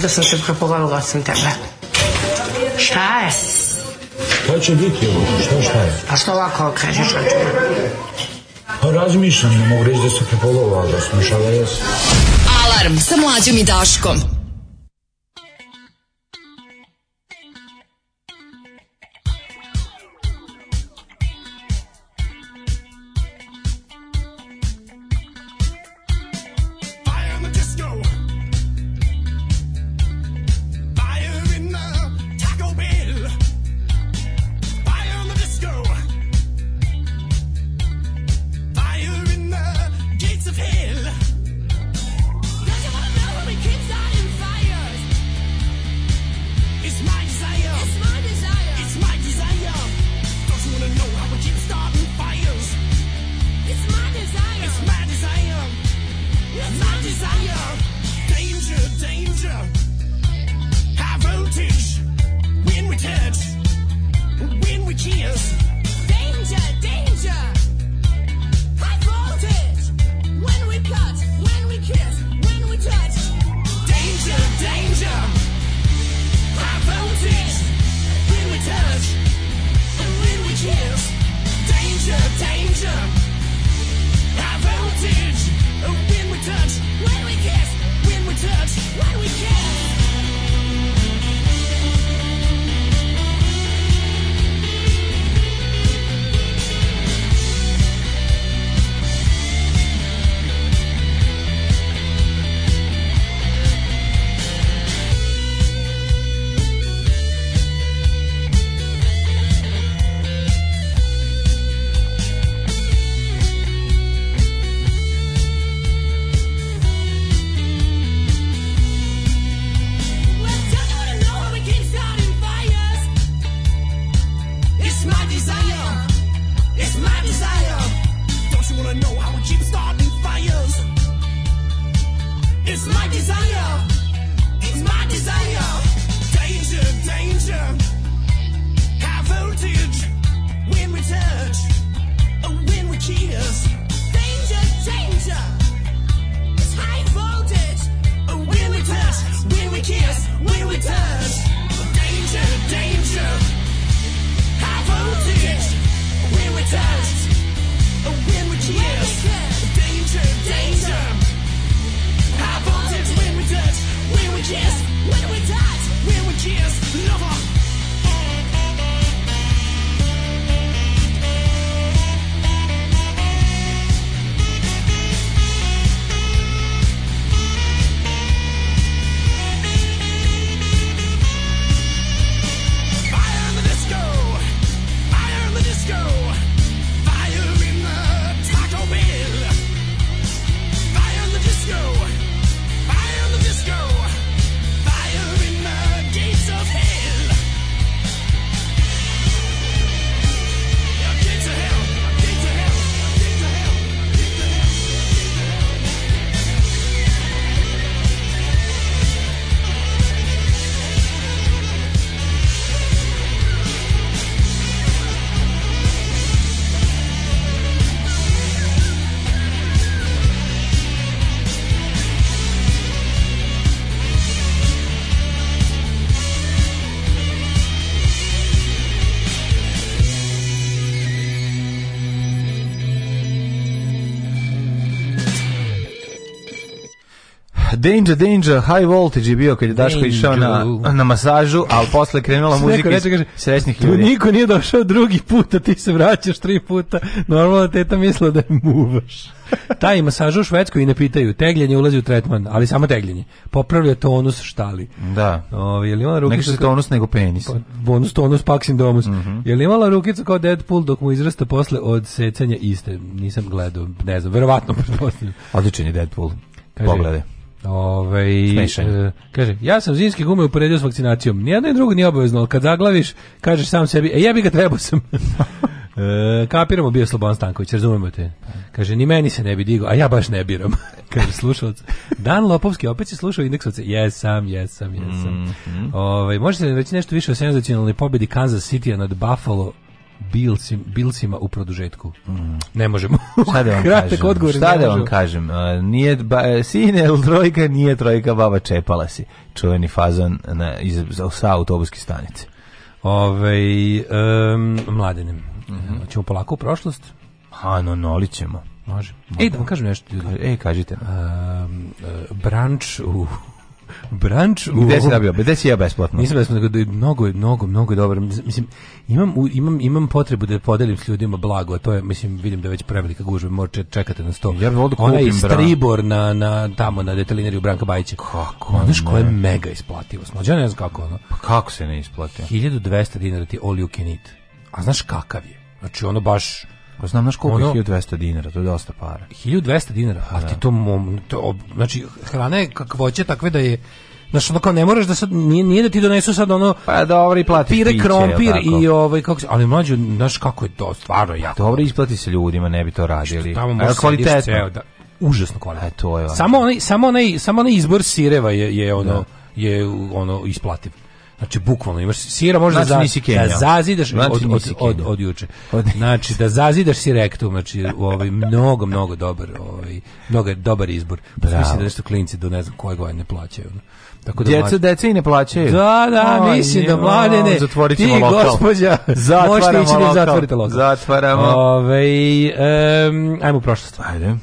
Valjda sam se prepogavila osim tebe. Šta je? Šta će biti ovo? Šta šta je? Pa što ovako okrećeš od Pa razmišljam, ne mogu reći da se prepolovao, da sam šala jesam. Alarm sa mlađom i Daškom. Danger, Danger, High Voltage je bio kad je Daško išao na, na masažu, ali posle krenula muzika reče, kaže, srećnih ljudi. Tu niko nije došao drugi put, a ti se vraćaš tri puta. Normalno teta mislila da je muvaš. Taj masaž u Švedskoj i ne pitaju, tegljenje ulazi u tretman, ali samo tegljenje. Popravlja tonus štali. Da. Ovi, je li imala rukicu? Nego tonus nego penis. Pa, bonus tonus paksin domus. Mm -hmm. Je li imala rukicu kao Deadpool dok mu izrasta posle od secanja iste? Nisam gledao, ne znam, verovatno pretpostavljam. Odličan je Deadpool. Pogledaj. Ove, ovaj, e, kaže, ja sam zimske gume uporedio s vakcinacijom. Nijedno i drugo nije obavezno, ali kad zaglaviš, kažeš sam sebi, e bi ga, trebao sam. e, kapiramo, bio Slobodan Stanković, razumemo te. Kaže, ni meni se ne bi digao, a ja baš ne biram. kaže, slušalac. Dan Lopovski, opet si slušao indeksovce. Jesam, jesam, jesam. Mm -hmm. Ove, ovaj, možete li reći nešto više o senzacionalnoj pobedi Kansas City nad Buffalo Bilsim, Bilsima u produžetku. Mm. Ne možemo. Šta da vam kažem? Odgovor, Šta da vam kažem? nije ba, sine trojka, nije trojka, baba čepala si. Čuveni fazan na, iz, sa autobuske stanice. Ove, um, mladenem. Mm -hmm. Ćemo polako u prošlost? Ha, no, noli ćemo. Može. Ej, da vam kažem nešto. Ljudi. Ej, kažite. Um, branč u Branč u Gde si dobio? Gde si jeo besplatno? Nisam besplatno, nego da je mnogo mnogo mnogo dobro. Mislim imam imam imam potrebu da podelim s ljudima blago, a to je mislim vidim da je već prevelika gužva, morate čekate na sto. Ja bih ovde da kupim stribor na na tamo na detalineriju Branka Bajića. Kako? Ono što je mega isplativo. Mlađe ne znam kako ono. Pa kako se ne isplati? 1200 dinara ti all you can eat. A znaš kakav je? Znači ono baš Pa znam naš koliko je 1200 dinara, to je dosta para. 1200 dinara, a ti da. to, mom, to znači hrana je kakvoće takve da je Znaš, ono kao ne moraš da sad, nije, nije da ti donesu sad ono... Pa dobro, i platiš pire, piće, krompir i ovaj, kako se, ali mlađo, znaš kako je to, stvarno jako. Pa, dobro, isplati se ljudima, ne bi to radili. Što tamo možeš Ceo, da, užasno kvalitetno. E, to je. Samo onaj, samo onaj, samo onaj izbor sireva je, je ono, da. je ono isplativ. Znači bukvalno imaš sira može da znači, da, nisi da zazidaš znači, od, od, od, od, juče. Znači da zazidaš si rektum, znači ovaj mnogo mnogo dobar, ovaj mnogo dobar izbor. Mislim da nešto klinci do ne znam koje godine plaćaju. Tako da djeca, djeca i ne plaćaju. Da, da, o, mislim da mlade ne. Zatvorit ćemo Ti, lokal. možete ići da zatvorite lokal. Zatvaramo. Ove, ovaj, um, ajmo u prošlost. Ajde.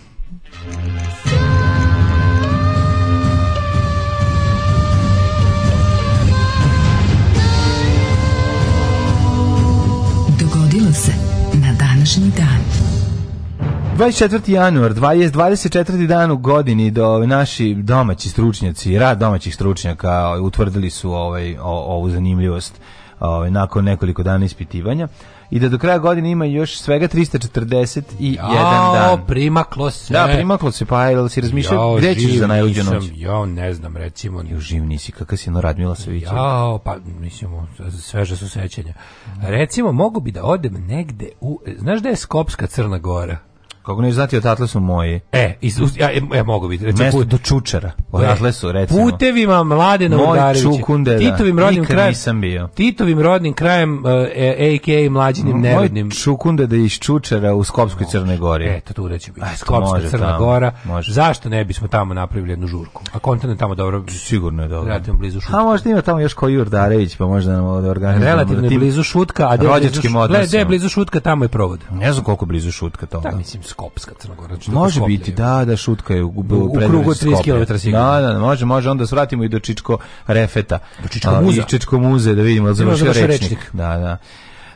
dogodilo se na današnji dan. 24. januar, 20, 24. dan u godini do naši domaći stručnjaci, rad domaćih stručnjaka ovaj, utvrdili su ovaj, o, ovu zanimljivost ovaj, nakon nekoliko dana ispitivanja i da do kraja godine ima još svega 341 ja, dan. primaklo se. Da, primaklo se, pa ajde, si razmišljao gdje ćeš za najluđu noć? Ja, ne znam, recimo. Jo, živ nisi, kakav si Radmila se Milosević. Ja, pa mislim, sveže su sećanja. Recimo, mogu bi da odem negde u, znaš da je Skopska Crna Gora? Kako ne znati, odatle su moji. E, iz, ja, ja, mogu biti. Recimo, znači, Mesto do Čučara. E, odatle su, recimo. Putevima Mladena Udarevića. Moj Čukunde, da. Titovim rodnim krajem, nisam bio. Titovim rodnim krajem, uh, e, e, a.k.a. mlađinim nevednim. Moj Čukunde da iz Čučara u Skopskoj može. Crne Gori. E, to tu reći bi. Skopska može, Crna tamo, Gora. Može. Zašto ne bismo tamo napravili jednu žurku? A kontent je tamo dobro. Sigurno je dobro. Relativno blizu šutka. A možda ima tamo još koji Urdarević, pa možda nam da organizujemo. Relativno da blizu šutka, a gde je blizu šutka, tamo je provod. Ne znam koliko blizu šutka to. Da, mislim, Skopska Crna Gora. Znači, može biti, da, da, šutkaju u, u, u krugu 30 km sigurno. Da, da, da, može, može, onda svratimo i do Čičko Refeta. Do Čičko muze. Čičko muze, da vidimo, da završio da rečnik. rečnik. Da, da.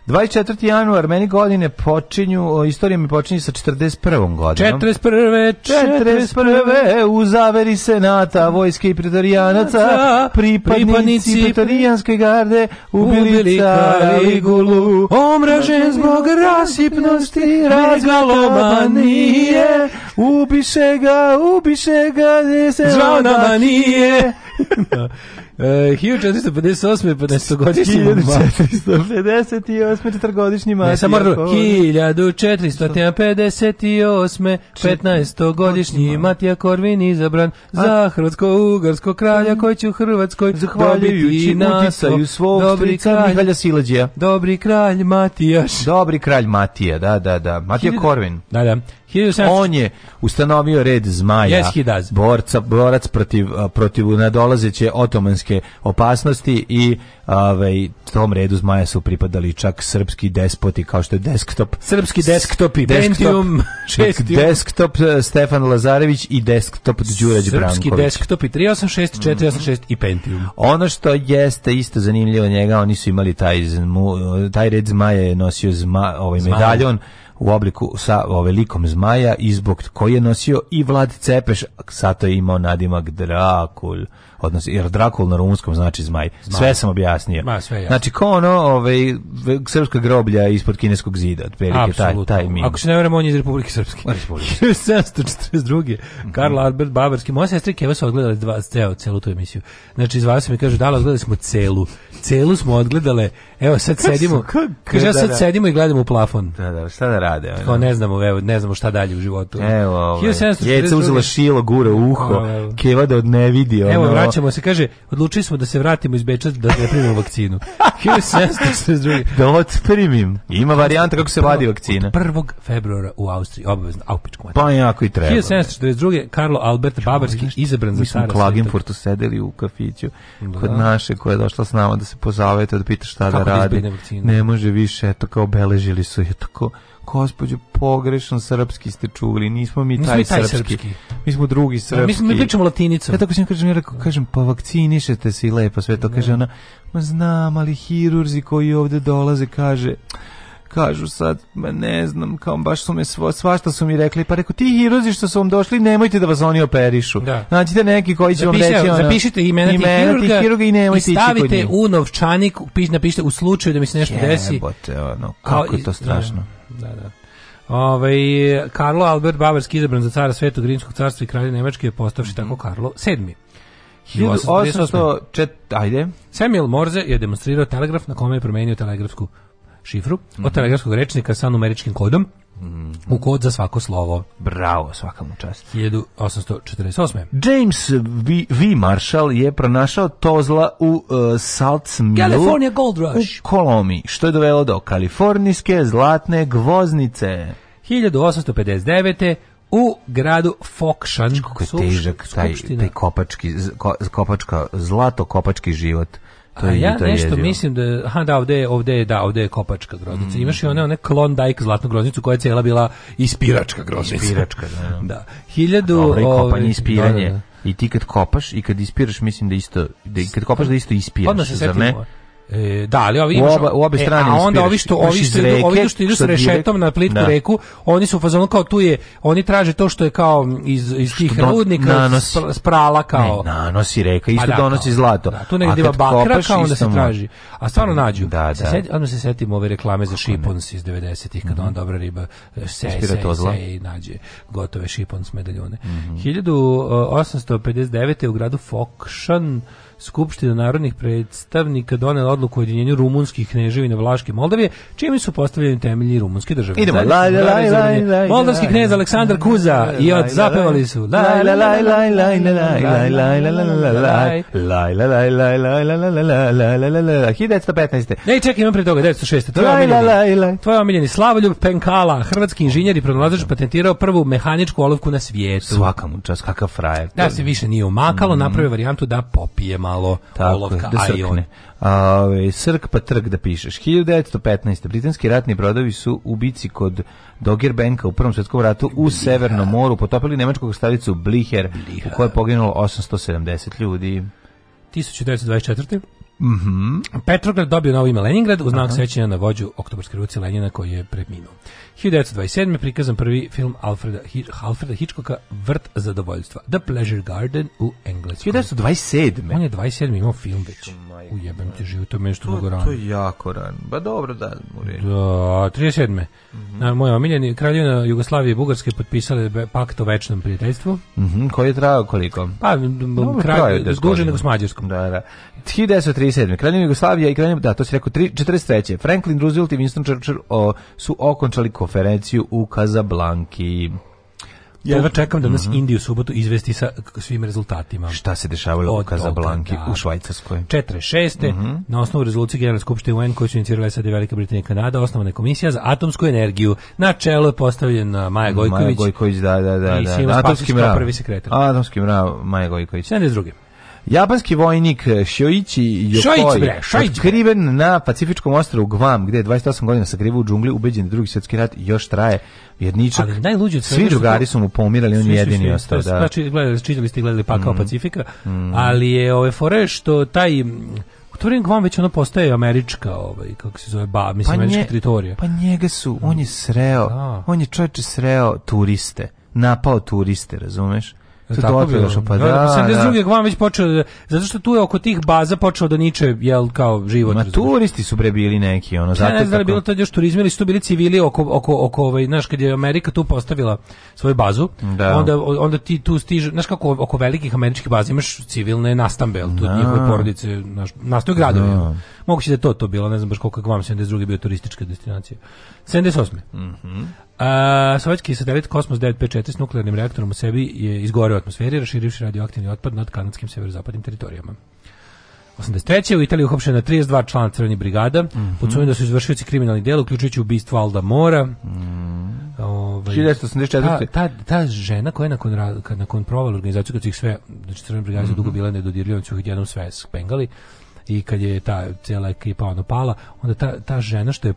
24. januar, meni godine počinju, istorija mi počinje sa 41. godinom. 41. 41. U zaveri senata, vojske i pretorijanaca, pripadnici, pripadnici pretorijanske garde, ubili cara Ligulu, omražen zbog rasipnosti, razgalomanije, ubiše ga, ubiše ga, se Zvana manije. 1458. 15-godišnji 1458. 4-godišnji Matija Ne, samo 1458. 15-godišnji Matija Korvin izabran A? za Hrvatsko-Ugarsko kralja koji će u Hrvatskoj dobiti uticaju svog dobri kralj, Mihalja Silađija. Dobri kralj Matijaš. Dobri kralj Matija, da, da, da. Matija Korvin. Da, da. 17... On je ustanovio red zmaja. Yes, he does. Borca, borac protiv, protiv nadolazeće otomanske terorističke opasnosti i ovaj tom redu zmaja su pripadali čak srpski despoti kao što je desktop srpski desktop i Pentium desktop eh, Stefan Lazarević i desktop Đurađ Branković srpski desktop i 386 486 mhm. i Pentium ono što jeste isto zanimljivo njega oni su imali taj taj red zmaja je nosio zma, ovaj medaljon u obliku sa velikom ovaj, zmaja i zbog koji je nosio i Vlad Cepeš, sad je imao nadimak Drakul odnosno jer Drakul na rumunskom znači zmaj. zmaj. Sve sam objasnio. Ma, sve znači ko ono, ovaj srpska groblja ispod kineskog zida, otprilike taj taj min. Ako se ne vjerujemo on je iz Republike Srpske. Republike 742. Mhm. Karl Albert Bavarski, moja sestra Keva su odgledali dva ceo celu tu emisiju. Znači izvao se mi kaže da odgledali smo celu. Celu smo odgledale. Evo sad kako sedimo. Kaže ja sad da, da. sedimo i gledamo u plafon. Da, da, šta da rade Kao ne znamo, evo, ne znamo šta dalje u životu. Evo. Ovaj. Jeca uzela šilo gure uho. Keva da ne vidi. Evo, vraćamo se, kaže, odlučili smo da se vratimo iz Beča da ne primimo vakcinu. 1762. da otprimim. Ima varijanta kako se vadi vakcina. Od 1. februara u Austriji, obavezno, a upičku Pa jako i treba. 1742. Karlo Albert Babarski izabran za cara. Mi smo u Klagenfurtu sedeli u kafiću da. kod naše koja je došla s nama da se pozavete, da pita šta da kako da radi. Ne može više, eto kao beležili su je tako gospođo, pogrešan srpski ste čuli, nismo mi taj, nismo taj srpski. srpski. Mi smo drugi srpski. Ja, mi, smo, mi pričamo latinicom. Ja tako sam kažem, ja rekao, kažem, pa vakcinišete se i lepo sve to. Ne. Da. Kaže ona, ma znam, ali hirurzi koji ovde dolaze, kaže, kažu sad, ma ne znam, kao baš su me svo, svašta su mi rekli, pa rekao, ti hiruzi što su vam došli, nemojte da vas oni operišu. Da. Nađite neki koji će Zapišite, vam reći, ono, zapišite imena, imena tih hirurga, i nemojte i stavite u novčanik, napišite u slučaju da mi se nešto Jebote, desi. Jebote, ono, kako je to strašno. Da. Da, da. Ovaj Karlo Albert Bavarski izabran za cara Svetog Rimskog carstva i kralja Nemačke je postavši mm -hmm. tako mhm. Karlo VII. 1800, ajde. Samuel Morze je demonstrirao telegraf na kome je promenio telegrafsku šifru mm -hmm. od mhm. telegrafskog rečnika sa numeričkim kodom mhm. u kod za svako slovo. Bravo, svaka mu čast. 1848. James V. v Marshall je pronašao tozla u uh, Saltzmilu California Gold Rush. u Kolomi, što je dovelo do kalifornijske zlatne gvoznice. 1859. u gradu Fokšan. Kako je težak taj, taj kopački, ko, kopačka, zlato kopački život. To je, A ja to nešto jezio. mislim da, aha da, ovde je, ovde je, da, ovde je kopačka groznica. Mm. Imaš i one, one dajk zlatnu groznicu koja je cijela bila ispiračka groznica. Ispiračka, da. da. 1000 ovaj kopanje, ispiranje. Da, da, da. I ti kad kopaš i kad ispiraš, mislim da isto, da, kad kopaš da isto ispiraš, Odmah se zar ne? E, da, ali ovi u oba, u obe strane e, a onda ovi što ovi što idu, ovi što idu sa rešetom na plitku da. reku, oni su fazonu kao tu je, oni traže to što je kao iz iz tih don, rudnika nanosi, sprala kao. Ne, nanosi reka, pa isto pa da, donosi kao, zlato. Da, tu negde ima bakra kao onda se traži. A stvarno da, nađu. Da, da. Se onda se setim ove reklame za šipons iz 90-ih kad mm -hmm. on dobra riba e, se se, se, se i nađe gotove šipons medaljone. Mm -hmm. 1859 u gradu Fokšan Skupština narodnih predstavnika donela odluku o ujedinjenju rumunskih kneževina Vlaške Moldavije, čime su postavljeni temelji rumunske države. Idemo. Laj, laj, laj, Moldavski knez Aleksandar Kuza i od zapevali su. Laj, laj, laj, laj, laj, laj, laj, laj, laj, laj, laj, laj, laj, laj, laj, 1915. Ne, čekaj, imam pre toga, 1906. Tvoj omiljeni, tvoj omiljeni Slavoljub Penkala, hrvatski inženjer i pronalazač patentirao prvu mehaničku olovku na svijetu. Svaka mu čas, kakav frajer. Da se više nije umakalo, napravio varijantu da popijemo malo Tako, olovka, da srkne. A, i srk pa trg da pišeš. 1915. Britanski ratni brodovi su u bici kod Doggerbanka u Prvom svjetskom ratu u Bliher. Severnom moru potopili nemačku stavicu Bliher, Bliher, u kojoj je poginulo 870 ljudi. 1924. Mm -hmm. Petrograd dobio novo ime Leningrad u znak sećanja na vođu oktobarske revolucije Lenina koji je preminuo. 1927. prikazan prvi film Alfreda, Hi Alfreda Hitchcocka Vrt zadovoljstva. The Pleasure Garden u Engleskoj. 1927. On je 27. imao film već. U jebem ti život, to je mnogo rano. To je jako rano. Ba pa dobro da mu Da, 37. Mm -hmm. Na, moj omiljeni kraljevina Jugoslavije i Bugarske potpisale pakt o večnom prijateljstvu. Mm -hmm. Koji je trajao koliko? Pa, no, kraj, kraj, kraj, kraj, kraj, kraj, kraj, kraj, 47. Kraljevina Jugoslavija i Kraljevina, da, to se reko 3, 43. Franklin Roosevelt i Winston Churchill o, su okončali konferenciju u Kazablanki. Ja jedva čekam da nas mm -hmm. Indiju subotu izvesti sa svim rezultatima. Šta se dešavalo u Kazablanki, u da. Švajcarskoj? 46. Mm -hmm. Na osnovu rezolucije Generalne skupštine UN koju su inicirali SAD i Velika Britanija i Kanada, osnovana je komisija za atomsku energiju. Na čelo je postavljen Maja Gojković. Maja Gojković, da, da, da. I da. Atomski mrav. Prvi sekretar. Atomski mrav, Maja Gojković. 72. Japanski vojnik e, Shoichi Yokoi, otkriven na Pacifičkom ostrvu Guam, gde je 28 godina sakriva u džungli, ubeđen da drugi svjetski rat još traje jedničak. Ali najluđe svi drugari su mu pomirali, on je jedini svi, ostao, da. Znači, gledali, čitali ste i gledali pakao mm. Pacifika, mm. ali je ove fore što taj to vrijeme Guam već ono postaje američka, ovaj, kako se zove, ba, mislim, pa američka nje, teritorija. Pa njega su, on je sreo, da. on je čovječe sreo turiste, napao turiste, razumeš? To tako bilo. Došlo, da, pa da, da, da. 72. Gvan već počeo, da- zato što tu je oko tih baza počeo da niče, jel, kao život. Ma turisti su bre bili neki, ono, zato ne, ne znam da bilo tad još turizmi, ili su tu bili civili oko, oko, oko ovaj, znaš, kad je Amerika tu postavila svoju bazu, da. onda, onda ti tu stiže, znaš kako oko velikih američkih baza imaš civilne nastambe, jel, tu da. njihove porodice, znaš, nastaju gradovi. Da. Moguće da je to to bilo, ne znam baš koliko Gvan 72. bio turistička destinacija. 78. Mhm. Mm A, sovjetski satelit Kosmos 954 s nuklearnim reaktorom u sebi je izgoreo u atmosferi, raširivši radioaktivni otpad nad kanadskim severozapadnim teritorijama. 83. u Italiji uhopšena 32 člana crvenih brigada, mm -hmm. da su izvršioci kriminalnih dela, uključujući ubistvo Alda Mora. Mm. Ovaj 1984. Ta, ta, ta žena koja je nakon kad nakon provala organizaciju kad su ih sve znači crvene brigade mm -hmm. dugo bile nedodirljive, su ih jednom sve spengali i kad je ta cijela ekipa ono pala, onda ta, ta žena što je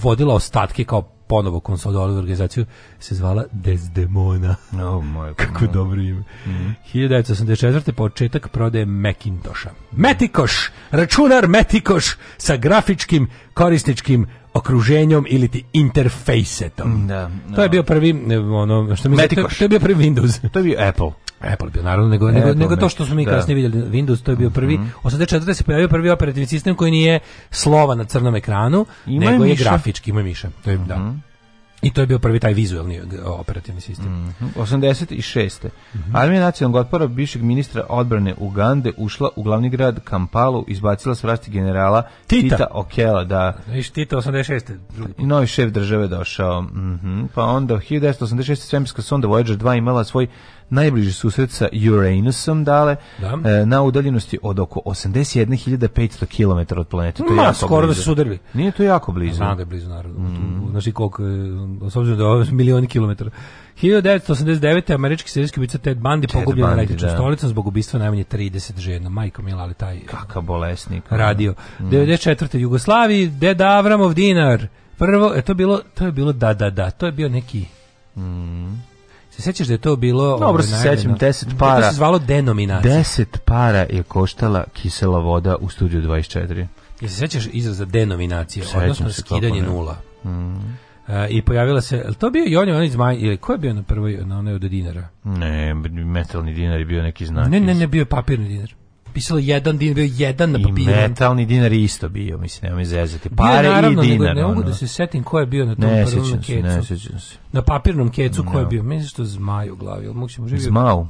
vodila ostatke kao ponovo konsolidovali organizaciju, se zvala Desdemona. Oh, moj Kako moj. dobro ime. Mm -hmm. 1984. početak prodaje Macintosha. Metikoš! Računar Metikoš sa grafičkim korisničkim okruženjem ili ti interfejsetom. Da, no. Da. To je bio prvi ono što mi znači, to, to je bio prvi Windows. To je bio Apple. Apple bio naravno nego Apple, nego, to što smo mi da. kasnije vidjeli Windows to je bio prvi mm -hmm. 84 se pojavio prvi operativni sistem koji nije slova na crnom ekranu ima nego je grafički ima miša to je mm -hmm. da mhm. I to je bio prvi taj vizuelni e, operativni sistem. Mm -hmm. 86. Mm -hmm. Armija nacionalnog otpora bivšeg ministra odbrane Ugande ušla u glavni grad Kampalu, izbacila s vlasti generala Tita, Tita Okela. Da. Viš Tita 86. Drugi. Novi šef države došao. Mm -hmm. Pa onda 1986. svemirska sonda Voyager 2 imala svoj najbliži susret sa Uranusom dale da. e, na udaljenosti od oko 81.500 km od planete. To je Ma, skoro da blizu. da su udarili. Nije to jako blizu. Znam da je blizu, naravno. Mm. Znači koliko, e, s obzirom da je milioni kilometara. 1989. američki serijski ubica Ted Bundy pogubljen na električnom da. stolicom zbog ubistva najmanje 30 žena. Majko Mila, ali taj... Kaka bolesnik. Radio. Mm. 94. Jugoslaviji, Deda Avramov dinar. Prvo, e, to, je bilo, to je bilo da, da, da. To je bio neki... Mm. Se sećaš da je to bilo... Dobro ovaj, se sećam, 10 para. Da, to se zvalo denominacija. 10 para je koštala kisela voda u studiju 24. Je se sećaš izraza denominacija, Sećam odnosno se skidanje nula. Mm. Uh, i pojavila se, to bio i on, on iz Maj, ili ko je bio na prvoj, na onaj od dinara? Ne, metalni dinar je bio neki znak. Ne, ne, ne, bio je papirni dinar pisalo jedan dinar, bio jedan na papiru. I metalni dinar je isto bio, mislim, nema mi zezati. Pare bio, naravno, i dinar. Nego, ne mogu da se setim ko je bio na tom ne, prvom kecu. Ne, sećam se. Na papirnom kecu no. ko je bio. Mislim što zmaj u glavi. Jel moguće možda bio? Zmau.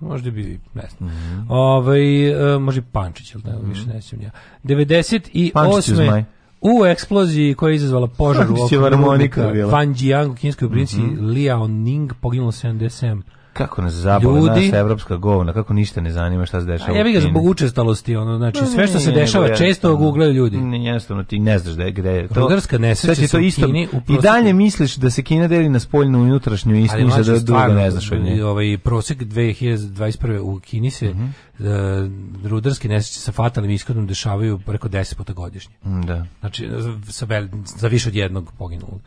Možda bi, ne znam. Mm -hmm. Ovaj, uh, može Pančić, ili ne, mm -hmm. više ne sećam ja. 98. Pančić zmaj. U eksploziji koja je izazvala požar u okrugu Van Jiang u kineskoj provinciji mm -hmm. Liaoning poginulo 77 kako nas zabava ljudi, naša evropska govna, kako ništa ne zanima šta se dešava. ja bih ga zbog učestalosti, ono, znači, sve što se dešava često googlaju ljudi. Ne, jednostavno, ti ne znaš da gde je to. Rudarska nesreća to isto, Kini, I dalje misliš da se Kina deli na spoljnu i unutrašnju i istinu, da dugo ne znaš od nje. Ovaj, prosek 2021. u Kini se mm -hmm. uh, rudarske nesreće sa fatalnim ishodom dešavaju preko 10 puta godišnje. Mm, da. Znači, sa, vel, za više od jednog poginulog.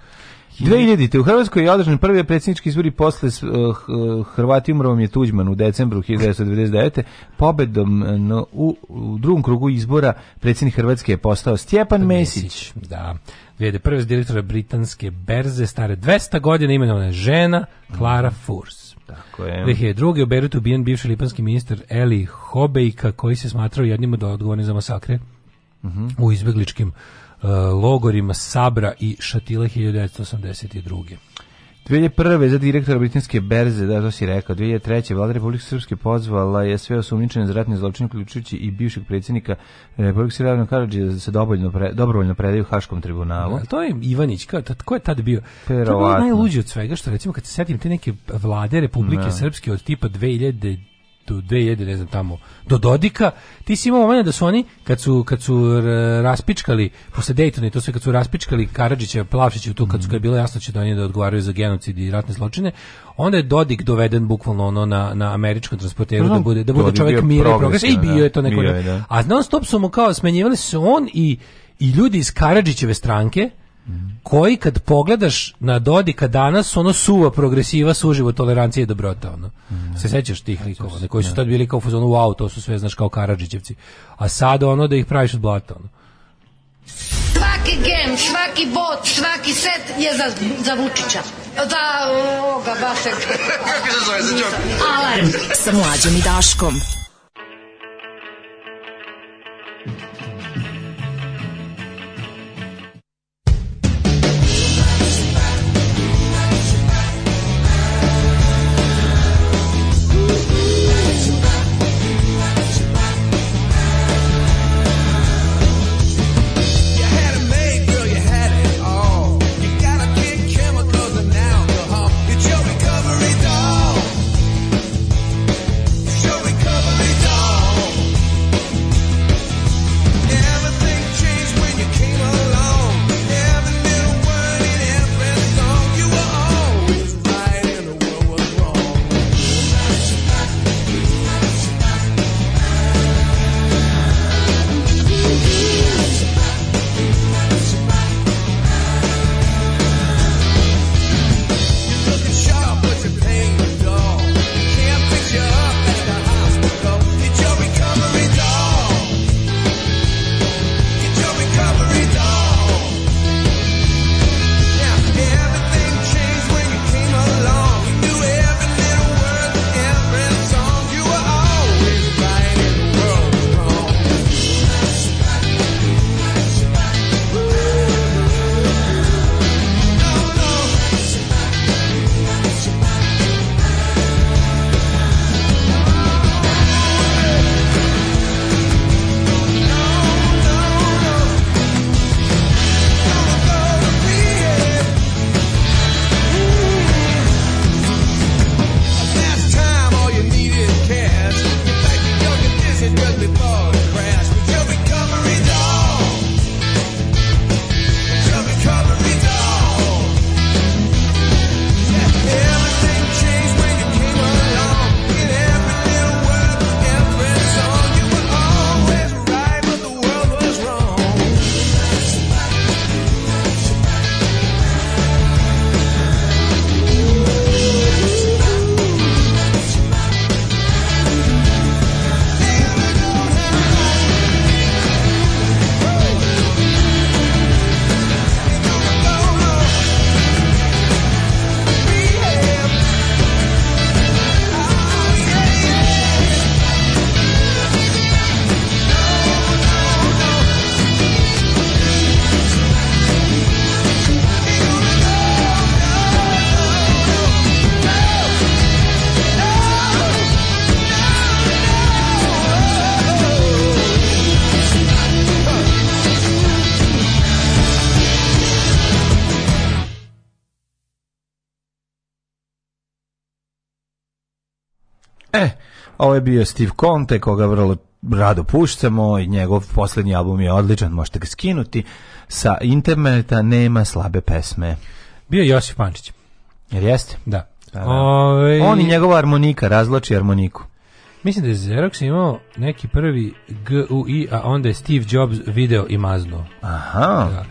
2000. U Hrvatskoj je održan prvi predsjednički izbori posle eh, Hrvati umrovom je Tuđman u decembru 1999. Pobedom eh, u, u drugom krugu izbora predsjednik Hrvatske je postao Stjepan Mesić. Da. 2001. s direktora britanske berze stare 200 godina imenovana je žena Klara mm. Furs. Tako je. 2002. u Beirutu ubijen bivši lipanski ministar Eli Hobejka koji se smatrao jednim od odgovornih za masakre mm -hmm. u izbjegličkim Uh, logorima Sabra i Šatila 1982. 2001. za direktora Britinske berze, da to si rekao, 2003. vlada Republike Srpske pozvala je sve osumničene za ratne zločine, uključujući i bivšeg predsjednika eh, Republike Srpske Karadžija da se dobrovoljno, pre, dobrovoljno predaju Haškom tribunalu. Da, to je Ivanić, kao, tad, ko je tad bio? Perovatno. To je bilo najluđe od svega, što recimo kad se setim te neke vlade Republike da. Srpske od tipa 2000 do 2000, ne znam tamo, do Dodika, ti si imao moment da su oni, kad su, kad su raspičkali, posle Daytona i to sve, kad su raspičkali Karadžića, Plavšića, tu kad su, kad je bilo jasno da će da oni da odgovaraju za genocid i ratne zločine, onda je Dodik doveden bukvalno ono na, na američkom transporteru da bude, da bude Dodik čovjek mira i progresa, i bio da. je to neko. Je, da. A non stop su mu kao, smenjivali su on i, i ljudi iz Karadžićeve stranke, koji kad pogledaš na Dodika danas, ono suva progresiva, suživo tolerancije i dobrota, ono. Mm. Se sećaš tih likova, ne, koji su da. tad bili kao fuzonu, wow, to su sve, znaš, kao Karadžićevci. A sad, ono, da ih praviš od blata, ono. Svaki gem, svaki bot, svaki set je za, za Vučića. Za ovoga, vašeg. Kako se zove, za Alarm sa mlađom i Daškom. je bio Steve Conte, koga vrlo rado puštamo i njegov poslednji album je odličan, možete ga skinuti. Sa interneta nema slabe pesme. Bio je Josip Pančić. Jer jeste? Da. da. da. Ove... Ovaj- On i njegova harmonika, razloči harmoniku. Mislim da je Xerox imao neki prvi GUI, a onda je Steve Jobs video i maznuo. Aha. Da.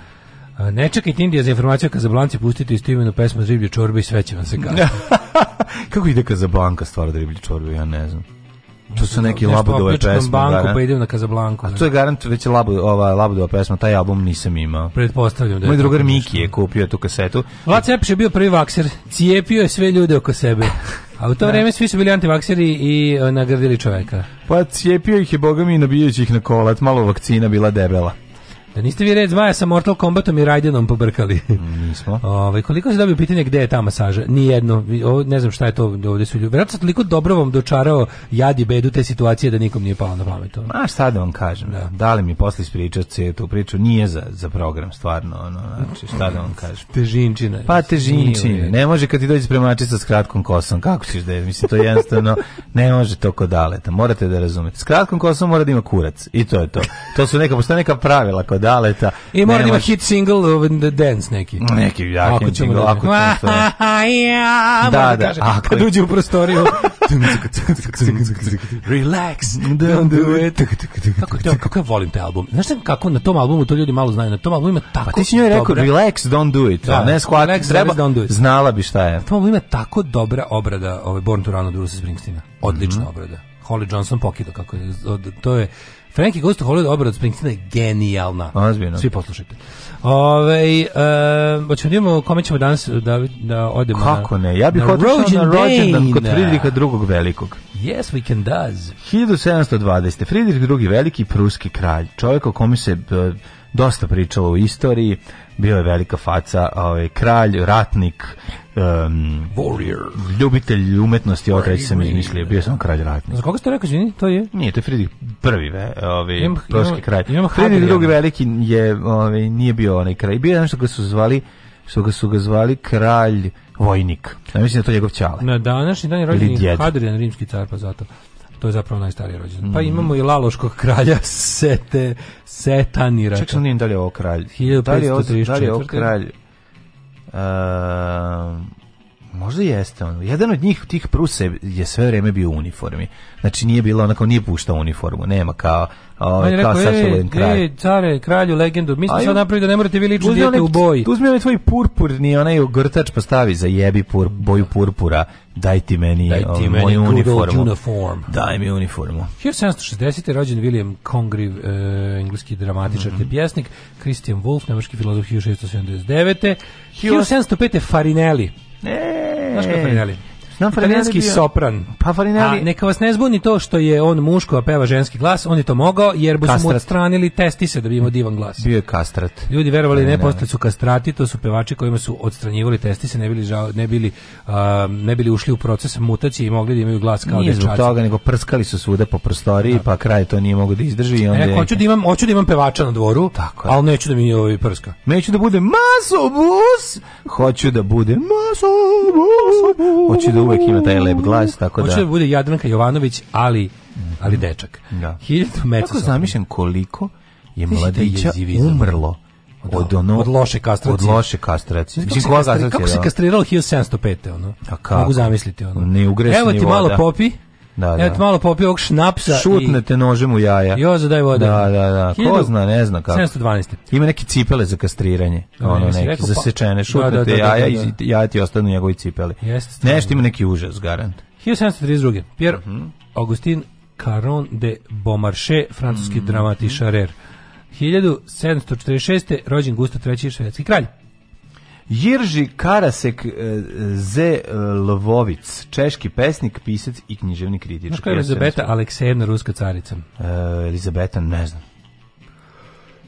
Ne čekajte Indija za informaciju kad zablanci pustite isto imenu pesmu Riblje čorbe i sve će vam se kasnije. Kako ide kad zablanka stvar od čorbe, ja ne znam. To su neki Labudove pesme. Da, banku garan. Da. pa idem na Kazablanku. A to je garant već Labu, ova, Labudova pesma, taj album nisam imao. Pretpostavljam da je. Moj drugar Miki je kupio tu kasetu. Vlad Cepiš je bio prvi vakser, cijepio je sve ljude oko sebe. A u to ne. Da. vreme svi su bili antivakseri i e, nagradili čoveka. Pa cijepio ih je, bogami mi, nabijajući ih na kolat, malo vakcina bila debela. Da niste vi red zmaja sa Mortal Kombatom i Raidenom pobrkali. Nismo. Ove, ovaj, koliko se dobio pitanje gde je ta masaža? Nijedno. Ovo, ne znam šta je to ovde su ljudi. Vjerojatno toliko dobro vam dočarao jad i bedu te situacije da nikom nije palo na pamet. A šta da vam kažem? Da, da li mi posle ispričati tu priču? Nije za, za program, stvarno. Ono, znači, šta da vam kažem? Težinčina. Pa težinčina. Ne može kad ti dođe spremačica sa kratkom kosom. Kako ćeš da je? Mislim, to je jednostavno ne može to kod aleta. Morate da razumete. S kratkom kosom mora da ima kurac. I to je to. To su neka, postoje neka pravila kod Daleta. I mora ima hit single ovaj, The Dance neki. Neki jaki single, da, ako ćemo to. ja, da, da, da ako kad uđe u prostoriju. Relax, don't do it. Kako, te, kako ja volim taj album. Znaš kako na tom albumu to ljudi malo znaju, na tom albumu ima pa tako Pa ti si njoj rekao relax, don't do it. Da, ne squat, treba, don't do it. znala bi šta je. Na tom albumu ima tako dobra obrada ove ovaj, Born to Run od Bruce Springsteena. Odlična mm -hmm. obrada. Holly Johnson pokido kako je, od, to je Frankie Goes to Hollywood obrad Springsteena je genijalna. Ozbiljno. Svi poslušajte. Ove, e, hoćemo da vidimo kome ćemo danas da, da odemo Kako ne? Ja bih otišao na rođendan kod Fridrika drugog velikog. Yes, we can does. 1720. Fridrik drugi veliki pruski kralj. Čovjek o kome se e, dosta pričalo u istoriji bio je velika faca, ovaj kralj, ratnik, um, warrior, ljubitelj umetnosti, otreć sam izmislio, bio sam kralj ratnik. Za koga ste rekao, izvini, to je? Nije, to je Fridrik prvi, ve, ovaj, imam, prošli kralj. Imam Fridrik drugi veliki je, ovaj, nije bio onaj kralj, bio je nešto ga su zvali, što ga su ga zvali kralj vojnik. Ja mislim da to je njegov čale. Na današnji dan je rođen Hadrian, rimski car, pa zato. To je zapravo najstariji rođendan. Pa mhm. imamo i Laloškog kralja Sete, Setanira. Čekaj, nije dalje o kralj. 1534. Dalje ovo kralj. Uh, Možda jeste on. Jedan od njih tih Pruse je sve vrijeme bio u uniformi. Znači nije bilo onako nije puštao uniformu, nema kao ovaj kao sa kralj. Ej, care, kralju, legendu. Mi smo sad napravili da ne morate vi lično dijete u boji. Uzmi onaj tvoj purpurni, onaj ogrtač pa stavi za jebi pur, boju purpura. Daj ti meni, Daj ti meni moju uniformu. Uniform. Daj mi uniformu. 1760. rođen William Congreve, uh, engleski dramatičar mm -hmm. te mhm. pjesnik, Christian Wolff, nemački filozof 1679. 1705. Farinelli, Eh. No es que Znam italijanski bio... sopran. Pa Farinelli... A neka vas ne zbuni to što je on muško, a peva ženski glas, on je to mogao, jer bi su mu odstranili testi se da bi imao divan glas. Bio je kastrat. Ljudi verovali ne, postali su kastrati, to su pevači kojima su odstranjivali testi se, ne bili, žao, ne bili, uh, ne bili ušli u proces mutacije i mogli da imaju glas kao Nije zbog toga, nego prskali su svude po prostoriji, da. pa kraj to nije mogu da izdrži. I e, onda... E, hoću, da imam, hoću da imam pevača na dvoru, Tako ali neću da mi ovaj prska. Neću da bude masobus, hoću da bude masobus, hoću da uvek ima taj lep glas, tako da... Hoće da bude Jadranka Jovanović, ali, ali dečak. Da. Hiljadu meca. Tako zamišljam koliko je mladića umrlo od ono od loše kastracije. Od loše kastracije. Mislim kako se da? kastriralo 1705 ono. Mogu zamisliti ono. Ne Evo ti malo da. popi. Da, da. Evo da. malo popio ovog šnapsa Šutnete i... nožem u jaja. Joza, daj voda. Da, da, da. Hiljadu... Ko zna, ne zna kako. 712. Ima neke cipele za kastriranje. Da, ono neki rekao, zasečene. Pa- da, Šutnete da, da, da, jaja i jaja ti ostanu njegovi cipeli. Jest, Nešto ima neki užas, garant. 1732. Pierre mm -hmm. Augustin Caron de Beaumarchais, francuski mm -hmm. dramatišarer. 1746. rođen Gustav III. švedski kralj. Jirži Karasek e, Z. E, Lvovic, češki pesnik, pisac i književni kritičar. Znaš koja je Elizabeta Aleksejevna, ruska carica? E, Elizabeta, ne znam.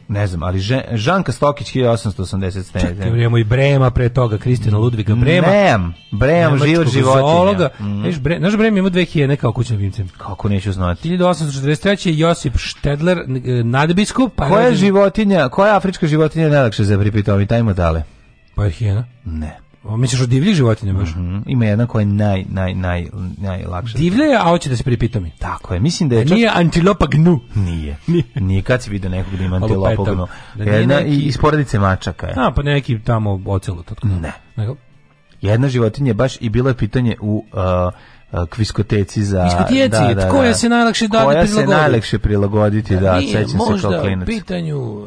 Ne znam, ali Žanka Stokić 1880. Čekaj, imamo i Brema pre toga, Kristina Ludviga Brema. Brem, Brem, život životinja. Mm. Znaš, Brem, naš Brem ima 2000 neka kućnim vimcem. Kako neću znati. 1843. Josip Štedler, e, nadbiskup. Pa koja životinja, koja afrička životinja je najlakše za pripitovi? Tajmo dale. Pa je hijena? Ne. O, misliš o divljih životinja baš? Mm -hmm. Ima jedna koja je naj, naj, naj, najlakša. Divlja je, a hoće da se pripitomi. Tako je, mislim da je... Čak... Nije antilopa gnu. Nije. Nije. Nije kad si vidio da nekog da ima antilopa gnu. Da jedna neki... iz porodice mačaka je. A, pa neki tamo ocelot. Ne. Neko? Jedna životinja baš i bilo je pitanje u... Uh, uh, kviskoteci za Kviskoteci, da, da, koja da. se najlakše da koja se najlakše prilagoditi da, da sećam se kao klinac. u pitanju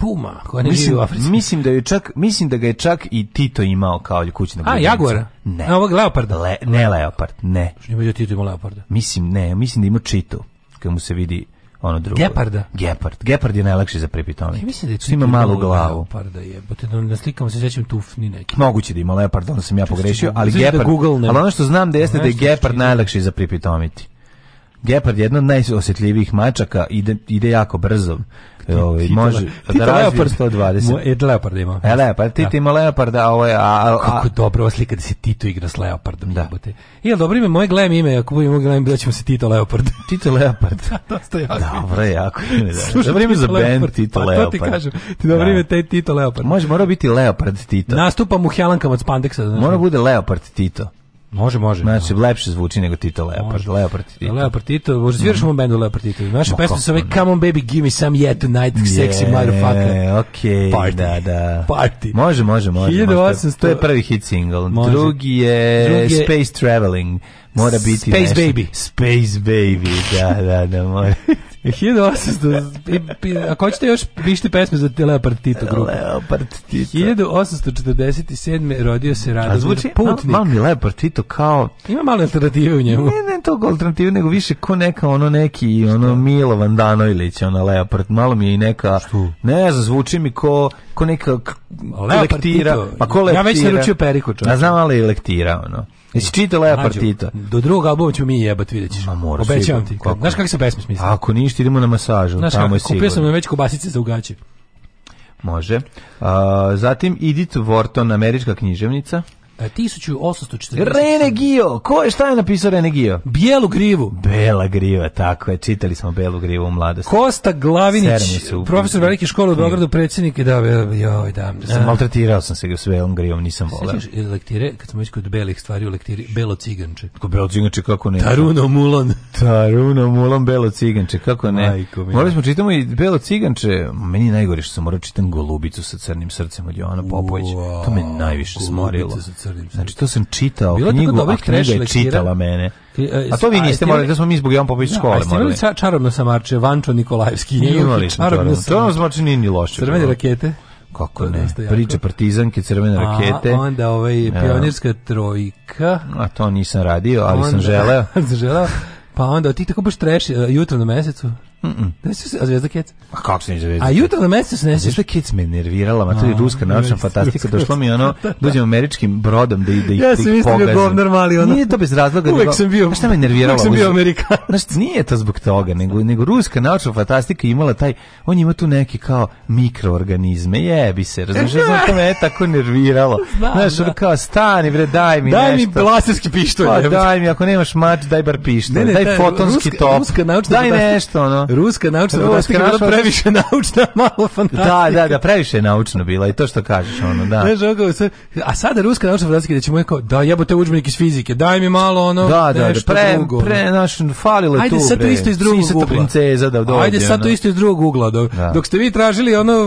Puma, koja ne mislim, živi u Africi. Mislim da, je čak, mislim da ga je čak i Tito imao kao kućnog ljubimca. A, Jaguara? Ne. A ovog Leoparda? Le, ne Leopard, ne. Što nije Tito imao Leoparda? Mislim, ne, mislim da ima Čito, kada mu se vidi ono drugo. Geparda. Gepard. Gepard je najlakši za prepitonik. Ja mislim da je ima malu glavu. Leoparda je, bo te da na slikama se sećam tufni neki. Moguće da ima leopard, ono sam ja pogrešio, ali Znaš da Gepard, da Google ne... ali ono što znam da jeste da je Gepard najlakši za pripitomiti. Gepard je jedan od najosjetljivijih mačaka, ide, ide jako brzo ovaj može da Leopard 120. Ed Leopard ima. E Leopard, ti da. ima Leopard, a ovo ovaj, je a, kako dobro ova slika da se Tito igra s Leopardom, da. jebote. Jel dobro ime, moje glem ime, ako budemo glem, da ćemo se Tito Leopard. Tito Leopard. Dosta jako. Dobro, jako ime, da. Dobro ime za bend Tito Leopard. Pa to ti kažem, ti dobro da. ime taj Tito Leopard. Može, mora biti Leopard Tito. nastupam u Helankama od Spandeksa. Da mora bude Leopard Tito. Može, može. Znači, no. lepše zvuči nego Tito Leopard. Može. Leopard Tito. Leopard Tito, možda sviraš mm. mu bendu Leopard Tito. Naša pesma se ove Come on baby, give me some yet tonight, yeah, sexy motherfucker. Okay, da, Party. da, da. Party. Može, može, može. 1800... To je prvi hit single. Može. Drugi je, drugi je Space Traveling mora biti Space nešto. Baby. Space Baby, da, da, da, mora. 1800, ako hoćete još pišite pesme za Leopard Tito grupu. Leopard Tito. 1847. rodio se Radomir A zvuči, Putnik. Malo, mi Leopard Tito kao... Ima malo alternative u njemu. Ne, ne toliko alternative, nego više ko neka ono neki, Što? ono Milo Vandanoilić, ono Leopard, malo mi je i neka... Što? Ne znam, zvuči mi ko, ko neka lektira. Pa ko lektira. Ja već naručio periku čovjek. Ja znam, ali i lektira, ono. Jesi čitala ja partita? Do drugog albuma ću mi jebat, vidjet ćeš. Obećavam ti. Kako? Znaš kako se pesme smisla? Ako ništa, idemo na masažu. Znaš tamo kako, kupio sam već kobasice za ugaće. Može. Uh, zatim Edith Wharton, američka književnica. 1840. Rene Gio, ko je šta je napisao Rene Gio? Bijelu grivu. Bela griva, tako je. Čitali smo Belu grivu u mladosti. Kosta Glavinić, profesor velike škole u Beogradu, predsjednik da joj, da. da sam e, maltretirao sam se ga sve on grivom, nisam voleo. Sećaš e, lektire, kad smo kod belih stvari u lektiri, belo ciganče. Kako belo ciganče kako ne? Taruno Mulan. Taruno Mulan belo ciganče, kako ne? Morali smo čitamo i belo ciganče, meni najgore što sam morao čitam golubicu sa crnim srcem od Jovana Popović. To me najviše smorilo. Sa crnim. Znači to sam čitao Bilo knjigu, tako a knjiga je čitala mene. E, e, a to vi niste morali, da smo mi zbog Jan Popović da, škole morali. A ste imali ča, čarobno samarče, Vančo Nikolajevski? Imali smo čarobno. To vam znači nije ni loše. Crvene rakete? Kako ne? Priče partizanke, crvene a, rakete. onda ovaj pionirska trojka. A to nisam radio, ali sam želeo. želeo. Pa onda ti tako baš treš e, jutro na mesecu. Mm -mm. A Zvezda Kids? A kako se ne Zvezda A Jutra na mesecu ne Zvezda Kids me nervirala, ma to je ruska naučna fantastika, došlo mi ono, da, da. dođem američkim brodom da, da ih Ja sam mislio da govnar mali ono. Nije to bez razloga. Uvek sam bio, šta me nerviralo? Uvek sam bio Amerikan. Znaš, nije to zbog toga, nego, nego ruska naučna fantastika imala taj, on ima tu neki kao mikroorganizme, jebi se, razumiješ, e, znaš, to me tako nerviralo. Znaš, ono kao, stani bre, daj mi daj nešto. Daj mi laserski pištolj. Pa, daj mi, ako nemaš mač, daj bar pištolj, daj fotonski top, ruska daj nešto, ono. Ruska naučna fantastika je bila previše naučna, malo fantastika. Da, da, da, previše je naučno bila i to što kažeš ono, da. Ne, žoga, a sada ruska naučna fantastika da ćemo kao, da jebote udžbenik iz fizike, daj mi malo ono, da, da, da nešto pre, drugo. pre naš falilo tu. Ajde sad to isto iz drugog ugla. princeza da dođe. Ajde sad to isto iz drugog ugla. Dok, da. dok ste vi tražili ono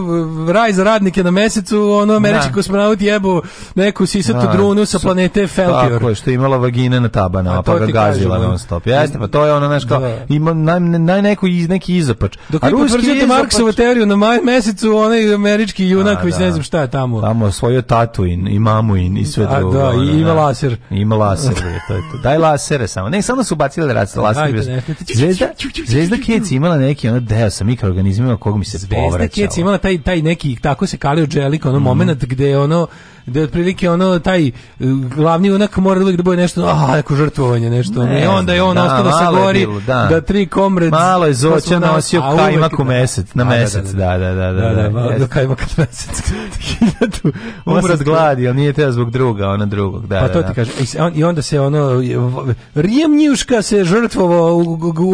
raj za radnike na mesecu, ono američki da. kosmonaut jebo neku sisatu da. drunu sa planete Feltior. Tako je, što je imala vagine na tabana, pa, pa ga gazila non stop. Jeste, pa to je ono, znaš, kao, da. ima naj, naj neko iz neki izopač. Dok A ruski Marksova teoriju na maj mesecu, onaj američki junak, A, već da. ne znam šta je tamo. Tamo svoju tatuin i mamuin i sve da, drugo. Da, i ima laser. Ima laser, to je to. Daj lasere samo. Ne, samo su bacili pa lasere. Zvezda, zvezda Kec imala neki ono deo sa mikroorganizmima kog mi se povraćao. Zvezda Kec imala taj, taj neki, tako se kalio dželik, ono mm. moment gde ono da je otprilike ono taj e, glavni unak mora uvijek da bude nešto a ah, neko žrtvovanje nešto ne, i onda je on da, ostalo se gori bilo, da. da. tri komred malo je pa zoća nosio kajmak u mesec na da, da, da, mesec da da da da da da do kajmak na mesec umrat gladi ali nije teo zbog druga ona drugog da pa to ti kaže e, i onda se ono rijem se žrtvovo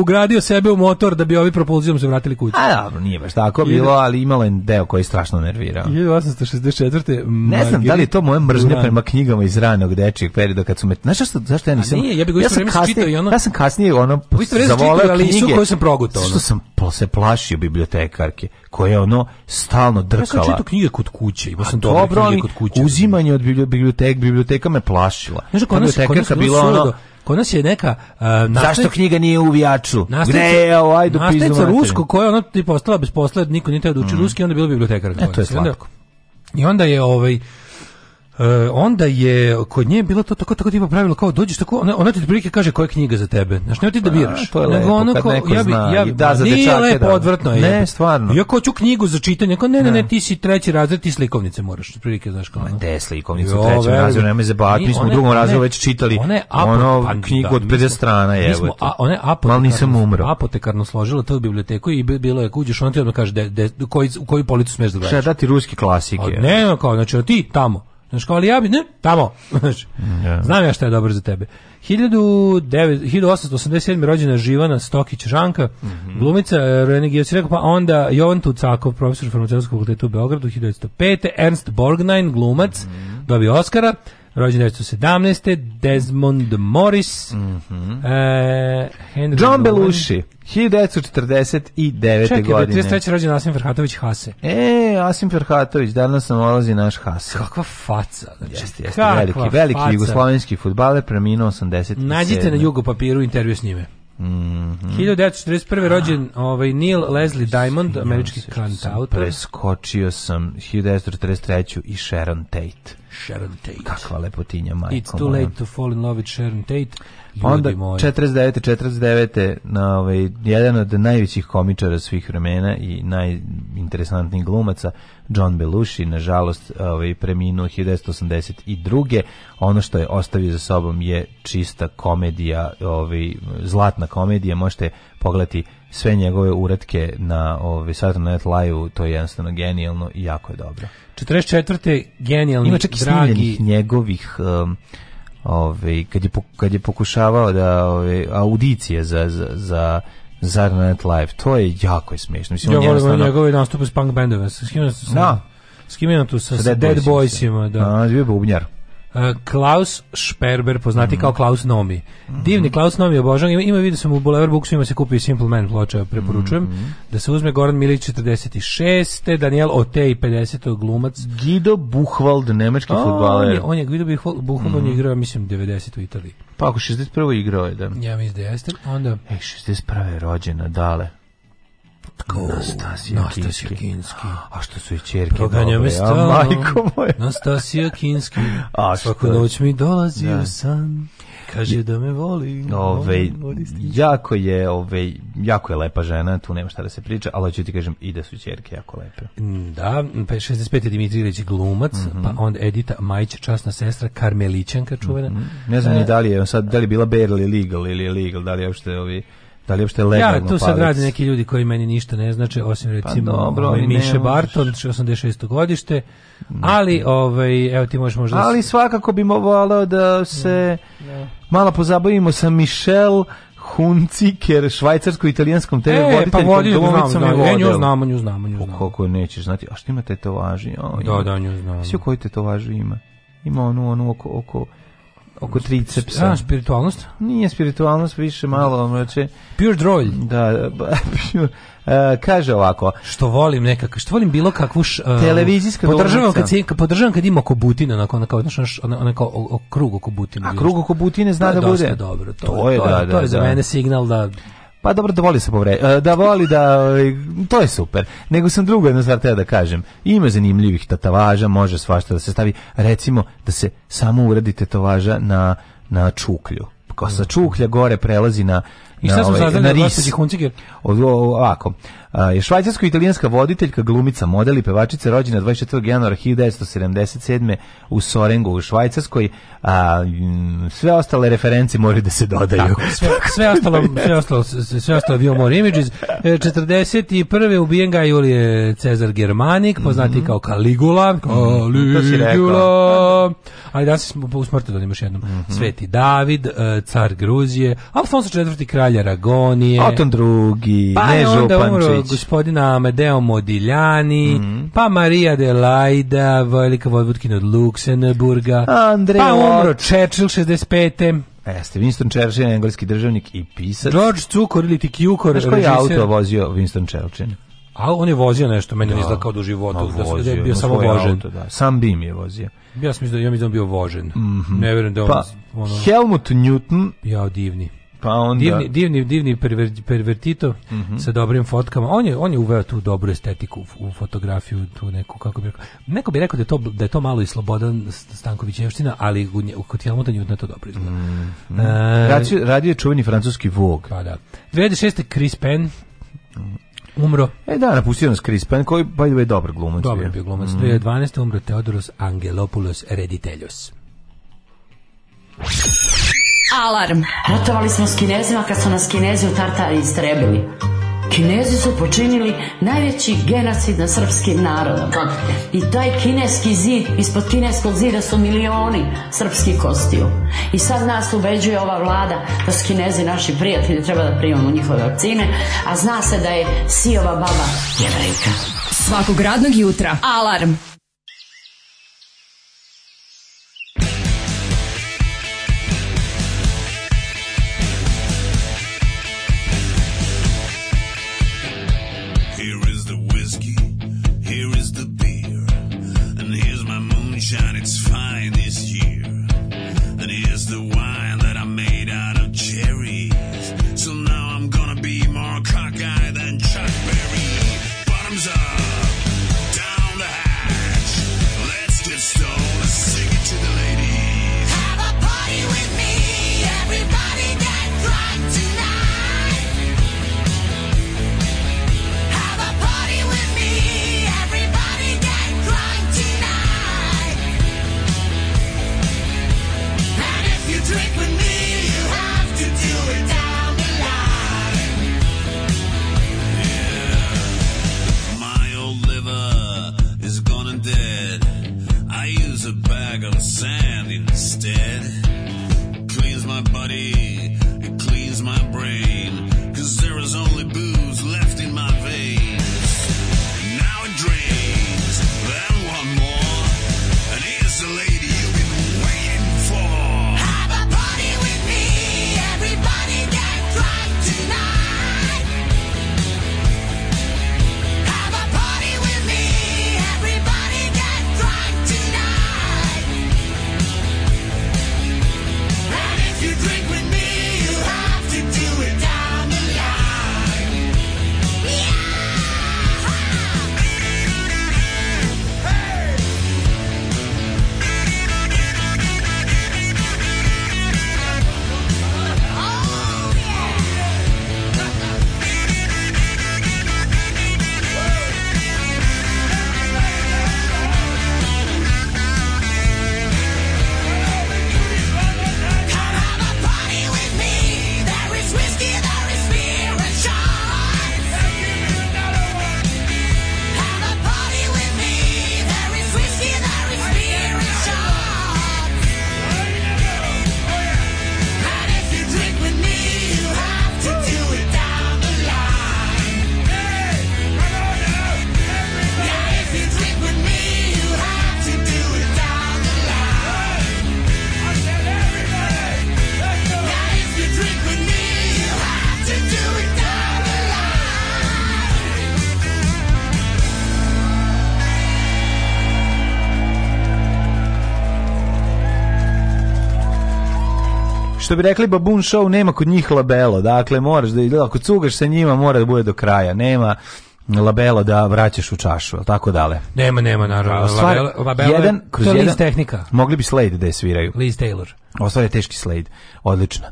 ugradio sebe u motor da bi ovi propulzijom se vratili kući a dobro nije baš tako bilo ali imalo je deo koji strašno nervirao 1864 ne znam da li je to moja mržnja da. prema knjigama iz ranog dečijeg perioda kad su me Znaš šta, zašto ja nisam? A nije, ja bih ga ja sam kasnije, i ono. Ja sam kasnije ono zavoleo ali knjige koje sam progutao. Što sam se plašio bibliotekarke koja ono stalno drkala. Ja sam čitao knjige kod kuće, imao sam dobre dobro, knjige kod kuće. Uzimanje od bibliotek, biblioteka me plašila. Znaš kako biblioteka bila ono Kod nas je neka uh, nastavnica, Zašto knjiga nije u vijaču? Gde je ovo, ajde Nastavnica rusko koja je ona tipa ostala bez posla, niko nije teo da uči mm. ruski, onda je bila bibliotekar. E, to je slatko. I onda je ovaj E, onda je kod nje bilo to tako tako tipa da pravilo kao dođeš tako ona, ona ti prilike kaže koja je knjiga za tebe znači ne ti da biraš to je nego lepo, ono kao ja bi ja bi, da za dečake lepo, da. odvratno je ne stvarno ja hoću knjigu za čitanje kao ne ne ne ti si treći razred ti slikovnice moraš prilike znaš kao ne te slikovnice u trećem razredu nema se bat mi smo u drugom razredu već čitali one ono pa, knjigu da, od 50 strana je evo a one apotekarno nisam umro apotekarno složila to u biblioteku i bilo je kuđeš on ti odmah kaže koji u koju policu smeš da gledaš šta da ti ruske klasike pa, ne kao znači ti tamo Znaš kao, ali ja bi, ne, tamo. Znaš, yeah. znam ja šta je dobro za tebe. 19, 1887. rođena Živana Stokić Žanka, mm -hmm. glumica e, Renegija si pa onda Jovan Tucakov, profesor farmaceutskog fakulteta u Beogradu, 1905. Ernst Borgnine, glumac, mm -hmm. dobio Oscara rođen 1917. Desmond Morris. Mm -hmm. e, Henry John Belushi, 1949. Čekaj, godine. Čekaj, 33. rođen Asim Ferhatović Hase. E, Asim Ferhatović, danas nam olazi naš Hase. Kakva faca. Znači, jeste, jeste, Kakva veliki, faca. veliki jugoslovenski futbaler, preminuo 87. Nađite na jugo papiru intervju s njime. Mm -hmm. 1941. rođen ovaj Neil Leslie Diamond, američki kantautor. Preskočio sam 1943. i Sharon Tate. Sharon Tate. Kakva lepotinja, majko. It's too late to fall in love with Sharon Tate. Ljudi onda moji. 49. 49. Na, ovaj, jedan od najvećih komičara svih vremena i najinteresantnijih glumaca, John Belushi, nažalost, ovaj, preminuo 1982. Ono što je ostavio za sobom je čista komedija, ovaj, zlatna komedija. Možete pogledati sve njegove uretke na ovaj Saturday Night live to je jednostavno genijalno i jako je dobro. 44. genijalni Ima čak i dragi njegovih um, ovaj kad je kad je pokušavao da ovaj audicije za za, za Saturday Night Live, to je jako je smiješno. Mislim, ja volim njegove nastupe s punk bandova. S kim je na da. tu? Sa, Dead, Boysima. Da. A, bio bubnjar. E, Klaus Sperber, poznati mm. kao Klaus Nomi. Mm -hmm. Divni Klaus Nomi obožavam. Ima, ima vidio sam u Boulevard Booksu, ima se kupi Simple Man ploča, preporučujem. Mm -hmm. Da se uzme Goran Milić 46. Daniel Otej 50. glumac. Guido Buchwald, nemački oh, futbaler. On je, Guido Buchwald, mm. on je mhm. igrao, mislim, 90. u Italiji. Pa ako 61. igrao je, da. Ja mislim da jeste. Onda... E, 61. je rođena, dale tko? Nastasija, Nastasija Kinski. Kinski. A što su i čerke Proganja me stalno. majko moja. Nastasija Kinski. A što? Svaku noć mi dolazi da. u san. Kaže da me voli. Ove, voli jako je, ove, jako je lepa žena, tu nema šta da se priča, ali hoću ti kažem i da su ćerke jako lepe. Da, 65 je Dimitri Ilić glumac, mm -hmm. pa onda Edita Majić, časna sestra Karmelićanka čuvena. Mm -hmm. Ne znam e, ni da li je sad da li je bila Berli legal ili je legal, da li je uopšte ovi da li uopšte legalno Ja, tu sad rade neki ljudi koji meni ništa ne znače, osim pa recimo pa dobro, ovaj, Miše Barton, 86. godište, ali ovaj, evo ti možeš možda... Ali svakako bi mo volao da se ne. malo pozabavimo sa Michelle Hunziker, švajcarsko-italijanskom TV e, voditeljkom, pa voditelj, glumicom i vodel. Ne, nju znamo, nju znamo, nju pa znamo. Koliko nećeš znati, a što ima tetovaži? O, da, da, nju znamo. Svi koji tetovaži ima? Ima onu, onu oko, oko oko tricepsa. A, spiritualnost? Nije spiritualnost, više malo mrače. Znači- pure drolj. Da, ba, pure, uh, kaže ovako. Što volim nekako, što volim bilo kakvu... Š, uh, Televizijska podržavam kad, se, podržavam kad ima oko Butina, onako, onako, onako, onako o, o, krug oko Butina. A krug oko Butine zna da, da bude. dobro. To, to je, to, da, da, to je da, za da. mene signal da Pa dobro da voli se povre, e, da voli da ovaj, to je super. Nego sam drugo jedno stvar da kažem. Ima zanimljivih tatavaža, može svašta da se stavi, recimo da se samo uradi tetovaža na na čuklju. Ko sa čuklja gore prelazi na I šta smo saznali na ovaj, gospođi Hunciger? Ovako. Je švajcarsko-italijanska voditeljka, glumica, model i pevačica rođena 24. januara 1977. u Sorengu u Švajcarskoj. A, sve ostale referenci moraju da se dodaju. Tako, sve, sve, ostalo, sve ostalo, sve ostalo bio more images. 41. E, ubijen ga Julije Cezar Germanik, poznati mm -hmm. kao Caligula. Mhm. Caligula. Ali danas smo usmrtili da još jednom. Mm -hmm. Sveti David, e, car Gruzije, Alfonso IV. kraj kralj Aragonije. Oton drugi, pa ne Župančić. Pa je onda umro gospodina Amedeo Modiljani, mm. pa Marija de Lajda, velika vodbutkina od Luksemburga, Andrej pa umro Churchill 65. E, jeste, Winston Churchill, engleski državnik i pisac. George Cukor ili ti Kjukor, režiser. Znaš koji auto vozio Winston Churchill? A on je vozio nešto, meni da. izgleda kao do života, da, vozio, da, da je bio samo vožen. Auto, da. Sam Bim je vozio. Ja sam mislim da, ja mislim da bio vožen. Mm -hmm. Ne verujem da pa, on... Pa, ono... Helmut Newton... Ja, divni. Pa onda... Divni, divni, divni perver, pervertito mm -hmm. sa dobrim fotkama. On je, on je uveo tu dobru estetiku u, u fotografiju, tu neku, kako bi rekao, neko bi rekao da je to, da je to malo i Slobodan Stankovićevština, ali u, u, kod Helmuta nije to dobro izgleda. Mm -hmm. e, radio, radio je čuveni francuski Vogue. Pa da. 2006. Chris Penn, umro. E da, napustio nas Chris Penn, koji pa je dobar glumac. Dobar bio, bio glumac. Mm -hmm. 2012. umro Teodoros Angelopoulos Rediteljos. Alarm. Ratovali smo s kinezima kad su nas kinezi u Tartari istrebili. Kinezi su počinili najveći genocid na srpskim narodom. Kako? I taj kineski zid, ispod kineskog zida su milioni srpskih kostiju. I sad nas ubeđuje ova vlada da su kinezi naši prijatelji, treba da primamo njihove vakcine, a zna se da je Sijova baba jevrejka. Svakog radnog jutra. Alarm! što bi rekli babun show nema kod njih labelo. Dakle moraš da ako cugaš sa njima mora da bude do kraja. Nema labelo da vraćaš u čašu, al tako dale. Nema, nema naravno. Stvar, labelo, jedan kroz to je jedan, tehnika. Mogli bi Slade da je sviraju. Liz Taylor. Ostvar je teški Slade. Odlično.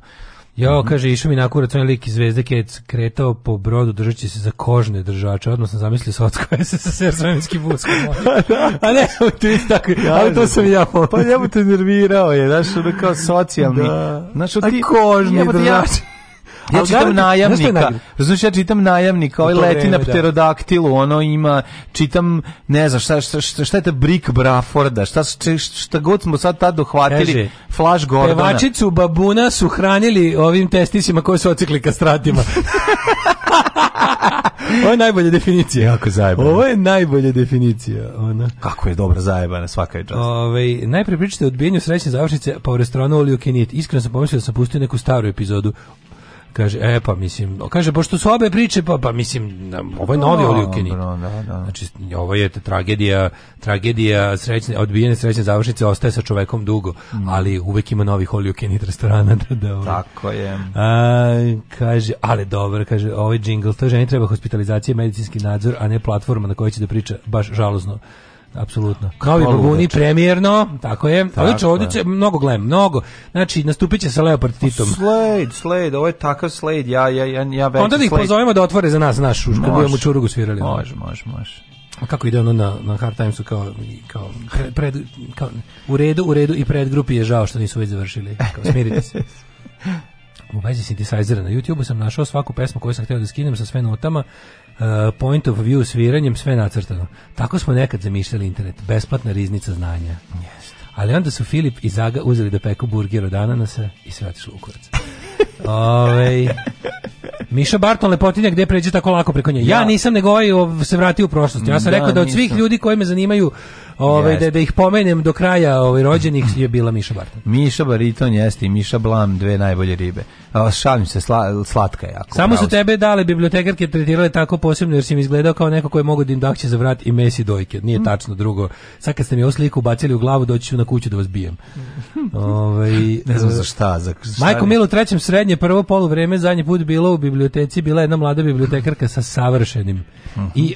Jo, mhm. kaže, išao mi na kurac onaj lik iz Zvezde kad kretao po brodu držeći se za kožne držače. Odmah sam zamislio Sotsko sa sremenski bus. Da, da. A ne, to je tako, ali to sam ja Pa njemu te nervirao je, znaš, ono kao socijalni. Da. Znaš, ti, A kožni držače. Ja čitam garant, najamnika. Razumiješ, ja čitam najamnika, ovaj leti vreme, na da. pterodaktilu, ono ima, čitam, ne znam, šta, šta, šta, je ta Brick Braforda, šta, šta god smo sad tad dohvatili, Kaži, Flash Gordona. Pevačicu babuna su hranili ovim testisima koji su ocikli kastratima. Ovo je najbolja definicija. Jako zajebana. Ovo je najbolja definicija. Ona. Kako je dobra zajebana, svaka je čast. Ove, ovaj, najpre pričate o odbijenju srećne završnice pa u restoranu Olio Kenit. Iskreno sam pomislio da sam pustio neku staru epizodu. Kaže, e pa mislim, kaže pošto su obe priče pa pa mislim ovo je novi Oljukinit. No, da, da. Znači ovo je tragedija, tragedija srećne odbijene srećne završnice ostaje sa čovekom dugo, mm. ali uvek ima novih Oljukinit restorana da, da Tako je. A, kaže, ali dobro, kaže ovaj džingl, to ženi treba hospitalizacija, medicinski nadzor, a ne platforma na kojoj će da priča baš žalozno apsolutno. Novi babuni premijerno, tako je. Ali Oviče, ovdje će mnogo glem, mnogo. Znači, nastupiće sa Leopard pa Titom. Slade, Slade, ovo je takav Slade, ja, ja, ja, ja već. Onda da ih pozovemo da otvore za nas našu, da budemo Čurugu svirali. Može, može, može. A kako ide ono na, na Hard Timesu kao, kao, pred, kao u redu, u redu i pred grupi je žao što nisu već završili. Kao, smirite se. U vezi synthesizera na YouTube-u sam našao svaku pesmu koju sam htio da skinem sa sve notama Eh, point of view sviranjem, sve nacrtano. Tako smo nekad zamišljali internet, besplatna riznica znanja. Yes. Ali onda su Filip i Zaga uzeli da peku burger od ananasa i sve otišlo u kurac. Ove, Miša Barton lepotinja gde pređe tako lako preko nje. Ja, ja nisam nego ovaj se vratio u prošlost. Ja sam da, rekao da od nisam. svih ljudi koji me zanimaju ovaj, da, da, ih pomenem do kraja ovaj, rođenih je bila Miša Barton. Miša Bariton jeste i Miša Blam, dve najbolje ribe šalim se, sla, slatka je. Jako, Samo su tebe dale bibliotekarke tretirale tako posebno jer si mi izgledao kao neko koji je mogo da im za vrat i mesi dojke. Nije mm. tačno drugo. Sad kad ste mi ovu sliku bacili u glavu, doći ću na kuću da vas bijem. Ove, ovaj, ne znam e, za šta. Za šta Majko Milo u trećem srednje, prvo polu vreme, zadnji put bilo u biblioteci, bila jedna mlada bibliotekarka sa savršenim mm -hmm. i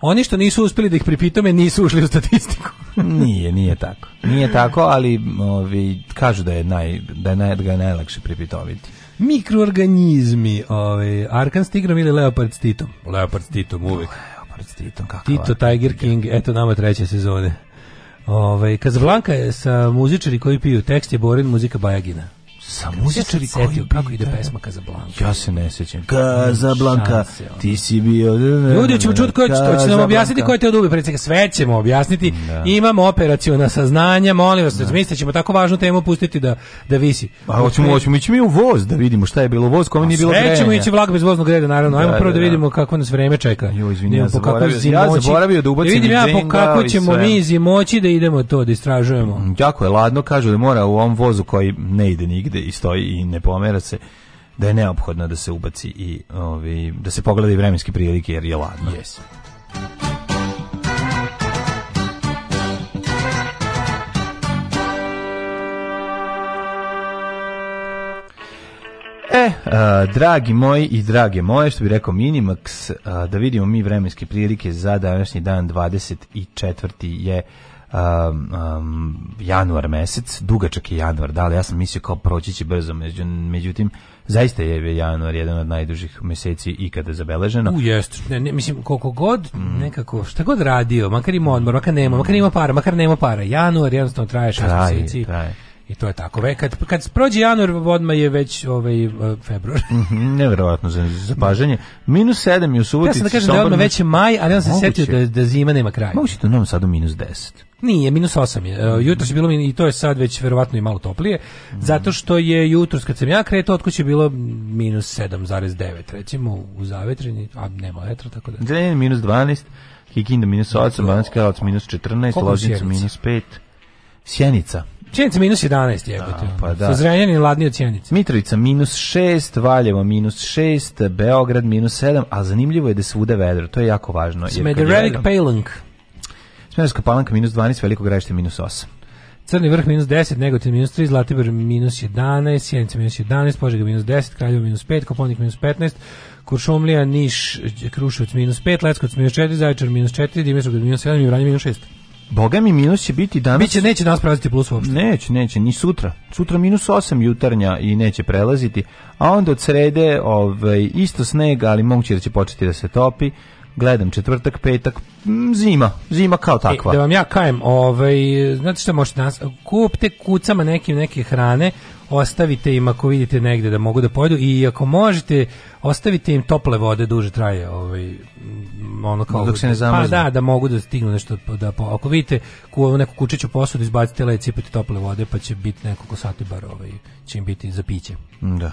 oni što nisu uspeli da ih pripitome nisu ušli u statistiku. nije, nije tako. Nije tako, ali ovi, kažu da je, naj, da je, naj, da je najlakše pripitoviti mikroorganizmi, ovaj Arkan s tigrom ili Leopard s Leopard s Titom uvek. Leopard s kako? Tito Tiger King, eto nama treće sezone. Ovaj Kazblanka je sa muzičari koji piju tekst je Borin, muzika Bajagina. Sa muzičari ja koji kako ide da- pesma Kazablanka. Ja se ne sećam. Kazablanka, ti si bio... Ljudi, ćemo čuti koja će, će nam objasniti koja te odubi predsjednika. Sve ćemo objasniti. Da. Imamo operacijona saznanja, molim vas, razmislite, ćemo tako važnu temu pustiti da, da visi. A hoćemo, hoćemo ići mi u voz da vidimo šta je bilo u voz, kome nije bilo grejanja. Sve ćemo ići vlak bez voznog reda, naravno. Ajmo da, prvo da, da, da. vidimo kako nas vreme čeka. Jo, izvini, ja zaboravio, ja zaboravio da ubacim da vidim ja po kako ćemo mi zimoći da idemo to, da istražujemo. Jako je ladno, kažu da mora u ovom vozu koji ne ide nigde ovde i stoji i ne pomera se da je neophodno da se ubaci i ovi, da se pogleda i vremenske prilike jer je ladno. Yes. E, a, dragi moji i drage moje, što bi rekao Minimax, a, da vidimo mi vremenske prilike za današnji dan 24. je um, um, januar mesec, dugačak je januar, da, ali ja sam mislio kao proći će brzo, međutim, zaista je januar jedan od najdužih meseci ikada zabeleženo. U, jest, ne, ne, mislim, koliko god mm. nekako, šta god radio, makar ima odmor, makar nema, makar ima para, makar nema para, januar jednostavno traje šest traje, meseci. Traje. I to je tako. Ve, kad, kad prođe januar, odma je već ovaj, e, februar. Mhm, Neverovatno za zapažanje. Minus 7 je u Subotici. Ja sam da kažem da je odmah već maj, ali on sam se setio da, da zima nema kraja. Moguće da u Novom Sadu minus 10. Nije, minus 8 je. E, Jutro je bilo, i to je sad već verovatno i malo toplije, zato što je jutros kad sam ja kretao od kuće bilo minus 7,9, recimo, u zavetreni, a nema vetra, tako da... Zrenjanin minus 12, Kikinda minus 8, Bananski Karlovac minus 14, Loznica minus 5, Sjenica Sjenica minus 11 je da, Pa da. Zrenjanin ladni od Sjenice. Mitrovica minus 6, Valjevo minus 6, Beograd minus 7, a zanimljivo je da svuda vedro, to je jako važno. Smederevik Palank. Smederska palanka minus 12, Veliko gravište minus 8. Crni vrh minus 10, Negotin minus 3, Zlatibor minus 11, Sjenica minus 11, Požega minus 10, Kraljevo minus 5, Koponik minus 15, Kuršumlija, Niš, Kruševac minus 5, Leskovac minus 4, Zaječar minus 4, Dimitrovgrad minus 7 i Vranje minus 6. Boga mi minus će biti danas. Biće neće danas prelaziti plus uopšte. Neće, neće, ni sutra. Sutra minus 8 jutarnja i neće prelaziti. A onda od srede ovaj, isto snega, ali moguće da će početi da se topi gledam četvrtak, petak, zima, zima kao e, takva. E, da vam ja kajem, ovaj, znate što možete nas, kupte kucama nekim neke hrane, ostavite im ako vidite negde da mogu da pojedu i ako možete ostavite im tople vode duže traje ovaj ono kao dok se ne pa zamrzne. Pa da, da mogu da stignu nešto da po, ako vidite ku neku kučiću posudu izbacite led, cipajte tople vode pa će biti nekoliko sati bar ovaj će im biti za piće. Da.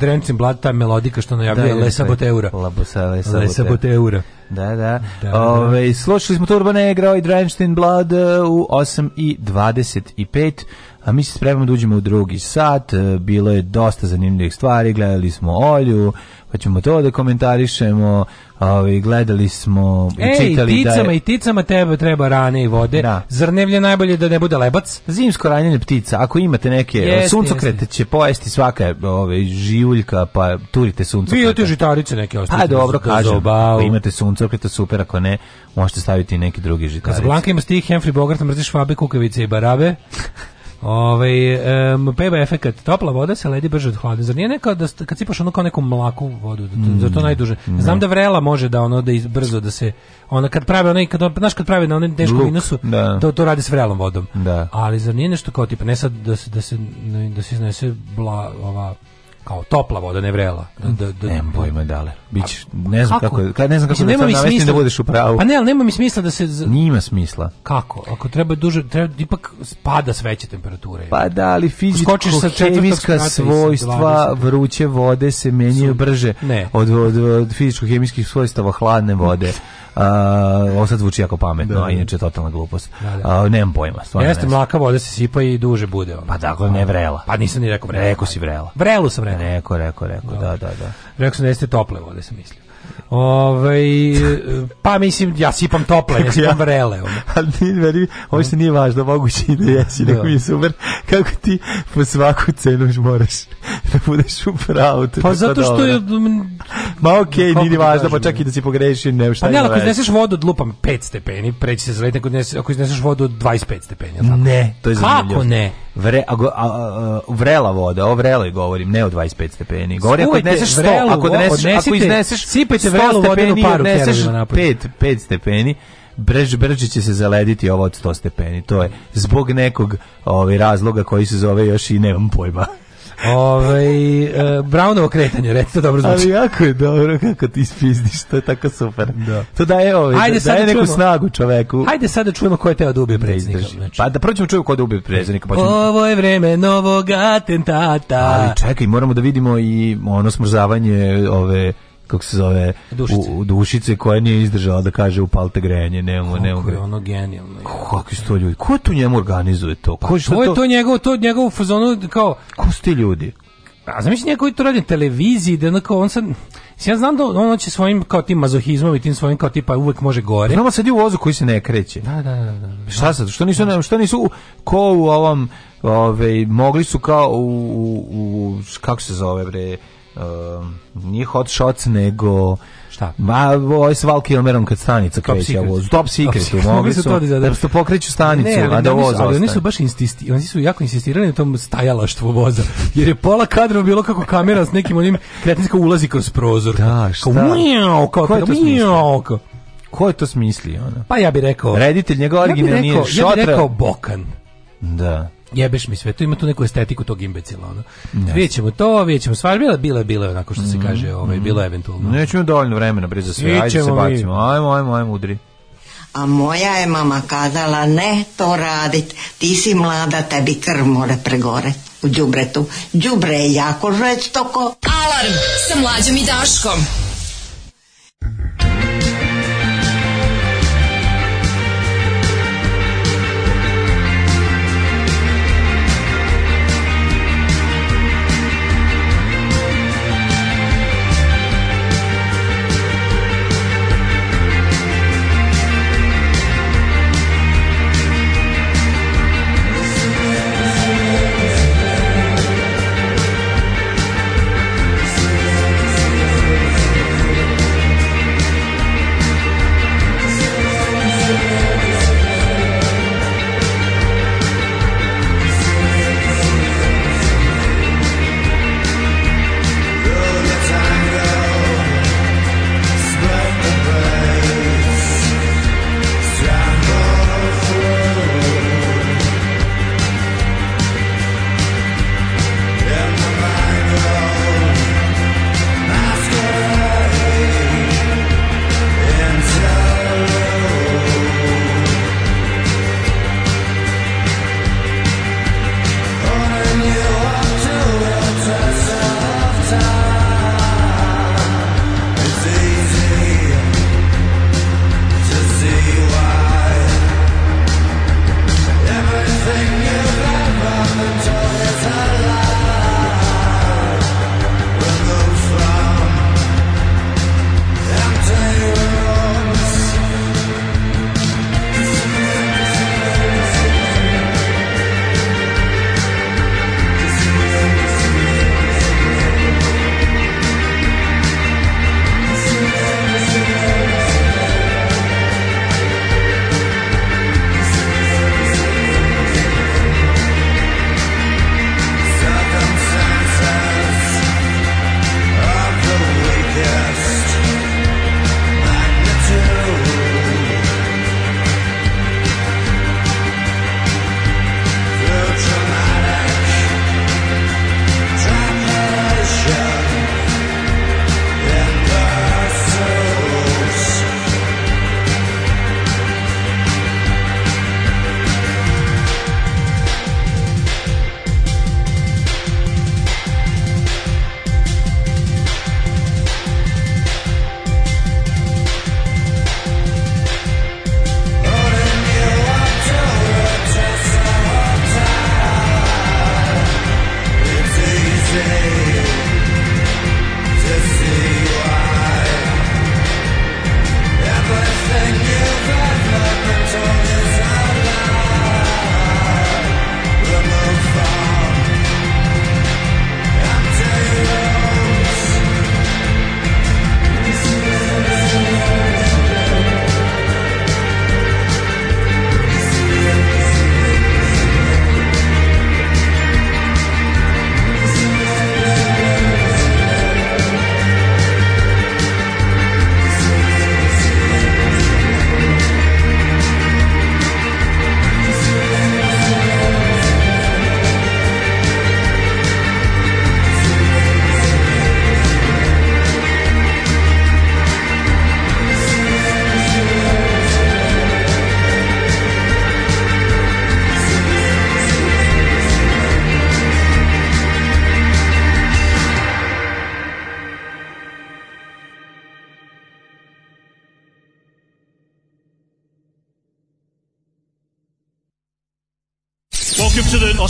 drencem Blood, ta melodika što najavljuje da, Le Saboteura. Le Saboteura. Da, da. da Ove, slušali smo Turbo Negro ovaj e, i Drenched Blood u 8 i 25. A mi se spremamo da uđemo u drugi sat. E, bilo je dosta zanimljivih stvari. Gledali smo Olju pa ćemo to da komentarišemo. Ovi, ovaj, gledali smo, Ej, čitali ticama, da je... i ticama tebe treba rane i vode. Da. Zrnevlje najbolje da ne bude lebac. Zimsko ranjenje ptica. Ako imate neke jeste, ovaj, suncokrete jeste. će pojesti svaka ove, ovaj, živuljka, pa turite suncokrete. Vi te žitarice neke pa ostavite. Pa dobro, kažem. Ako imate suncokrete, super. Ako ne, možete staviti neki drugi žitarice. Blanka ima stih, Henry Bogart, mrziš Fabe, Kukavice i Barabe. Ove, ovaj, um, peba efekat. Topla voda se ledi brže od hladne. Zar nije neka da kad sipaš ono kao neku mlaku vodu, da, mm. da to najduže. Mm. Znam da vrela može da ono da izbrzo da se ona kad prave onaj kad znaš kad prave na onom teškom minusu, da. to to radi s vrelom vodom. Da. Ali zar nije nešto kao tipa ne sad da se da se da se iznese bla ova kao topla voda ne vrela. Da, da, da, Nemam pojma da li. Bić, ne znam kako, kako ne znam kako da nema da, smisla, da budeš u pravu. Pa ne, ali nema mi smisla da se... Z... Nima smisla. Kako? Ako treba duže, treba, ipak spada s veće temperature. Pa da, ali fizičko-hemijska svojstva vruće vode se menjaju brže ne. od, od, od fizičko-hemijskih svojstava hladne vode. A, ovo sad zvuči jako pametno, da, a da. inače totalna glupost. Da, da. A, nemam pojma, stvarno. Jeste, mlaka voda se sipa i duže bude. Ono. Pa dakle, ne vrela. Pa nisam ni rekao vrela. Rekao si vrela. Vrelu sam rekao. Rekao, rekao, rekao, da, da, da. Rekao sam da jeste tople vode toga sam mislio. Ovaj pa mislim ja sipam tople, ja sipam vrele. Ali ovo što nije važno, moguće i da jesi, da. nego mi je super kako ti po svaku cenu moraš da budeš u pravu. Pa zato što je... Ma okej, okay, nije važno, pa čak i da si pogrešio, ne šta pa, ne, ako izneseš vodu od lupam 5 stepeni, preći se zaleti, ako izneseš vodu od 25 stepeni. Ne, to je zanimljivo. Kako ne? Vre, a, a, a, vrela voda, o vreloj govorim, ne o 25 stepeni. Govorim ako odneseš 100, ako, odneseš, odnesite, ako izneseš sipajte vrelu stepeni, vodinu paru odneseš 5, 5 stepeni, brže brže će se zalediti ovo od 100 stepeni. To je zbog nekog ovaj razloga koji se zove još i nemam pojma. Ovaj e, Brownovo kretanje, reći to dobro zvuči. Ali jako je dobro kako ti ispizdiš, to je tako super. Da. To daje ovaj, da, daje da neku snagu čoveku. Hajde sad da čujemo ko je teo da ubije predsjednika. Znači. Pa da proćemo čujemo ko je da ubije predsjednika. Pa ćemo... Pa ovo je vreme novog atentata. Ali čekaj, moramo da vidimo i ono smrzavanje ove kako se zove dušice. U, u dušice koja nije izdržala da kaže upalte grejanje ne nemamo kako je ono genijalno kako sto ljudi ko tu njemu organizuje to pa ko pa, to, to je to njegov to njegov fazonu kao ko su ti ljudi a zamisli neko to radi na televiziji da onako on sad ja znam da on hoće svojim kao tim mazohizmom i tim svojim kao tipa uvek može gore. Znamo sad je u vozu koji se ne kreće. Da, da, da. da. da. Šta sad? Što nisu, da. što nisu ko u ovom, ove, ovaj, mogli su kao u, u, u kako se zove bre, Ehm, nije Hot Shots, nego... Šta? Ma, ovo ovaj je s Val Kilmerom kad stanica top kreće. Secret. Ovo, top Secret. Top mogli su, da, da, da pokreću stanicu, ne, ne, a da voz Ali oni su baš insisti, oni su jako insistirali na tom stajalaštvu voza. Jer je pola kadra bilo kako kamera s nekim onim kretinsko ulazi kroz prozor. Da, šta? Kao mjau, kao, Ko je to mjau, kao. Ko je to smislio? Ono? Pa ja bih rekao... Reditelj njegov originalni ja bi rekao, šotra. Ja bih rekao Bokan. Da jebeš mi sve, to ima tu neku estetiku tog imbecila, ono. Yes. Vidjet ćemo to, vidjet ćemo stvar, bila, bila, bila, onako što se mhm. kaže, ovaj, mm bilo eventualno. Nećemo dovoljno vremena, bre, za sve, ajde se bacimo, ajmo, ajmo, ajmo, udri. A moja je mama kazala, ne to radit, ti si mlada, tebi krv mora pregore u džubretu. Džubre je jako žestoko. Alarm sa mlađom i Daškom.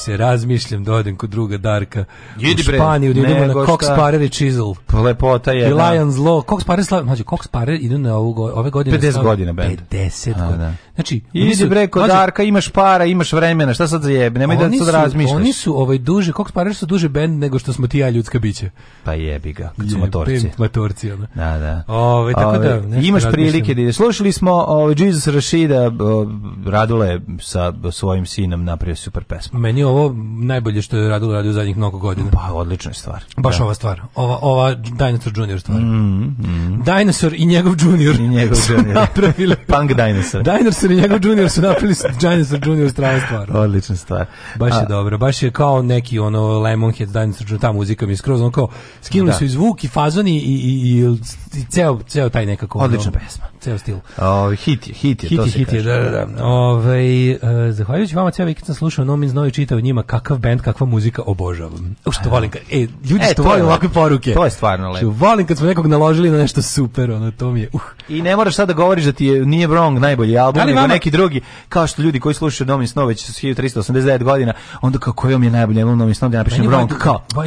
se razmišljam da odem kod druga Darka Jedi u Španiju, da idemo na Cox Parer i Chisel. Lepota je. I da. Lions Law. Cox Parer, slav... mlađe, Cox Parer idu na ovu, ove godine. 50 slav... godina bend. 50 godina. Da. Znači, Idi su, bre kod Darka, imaš para, imaš vremena, šta sad zajebe, nemoj da sad razmišljaš. Oni su ovaj duže, Cox Parer su duže bend nego što smo ti ja ljudska bića. Pa jebi ga, kad su je, motorci. Motorci, ona. Da, da. Ove, tako da, ove, da, imaš prilike da ideš. Slušali smo ovaj, Jesus Rashida, Radule sa svojim sinom napravio super pesmu. Meni ovo najbolje što je radilo radio zadnjih mnogo godina. Pa, odlična stvar. Baš da. ova stvar. Ova, ova Dinosaur Junior stvar. Mm, mm. Dinosaur i njegov Junior, I njegov junior. napravili. Punk Dinosaur. Dinosaur i njegov Junior su napravili Dinosaur Junior strana stvar. Odlična stvar. Baš je A, dobro. Baš je kao neki ono Lemonhead Dinosaur Junior, ta muzika mi je skroz ono kao skinuli da. su i zvuk i fazon i, i, i, i ceo, ceo taj nekako. Odlična pesma. Ceo stil. O, hit je, hit je, hit to se hit kaže. Je, da, da, da. Ove, uh, e, zahvaljujući vama ceo vikend sam slušao Nomin znao i čitao o njima kakav bend, kakva muzika obožavam. U što volim, kad, e, ljudi e, što volim ovakve poruke. To je stvarno znači, lepo. volim kad smo nekog naložili na nešto super, ono, to mi je, uh. I ne moraš sad da govoriš da ti je nije Wrong najbolji album, da nego mama... neki drugi, kao što ljudi koji slušaju Domin Snow već 1389 godina, onda kako koji mi je najbolji album Domin Snow, da napišem Wrong, do, kao, a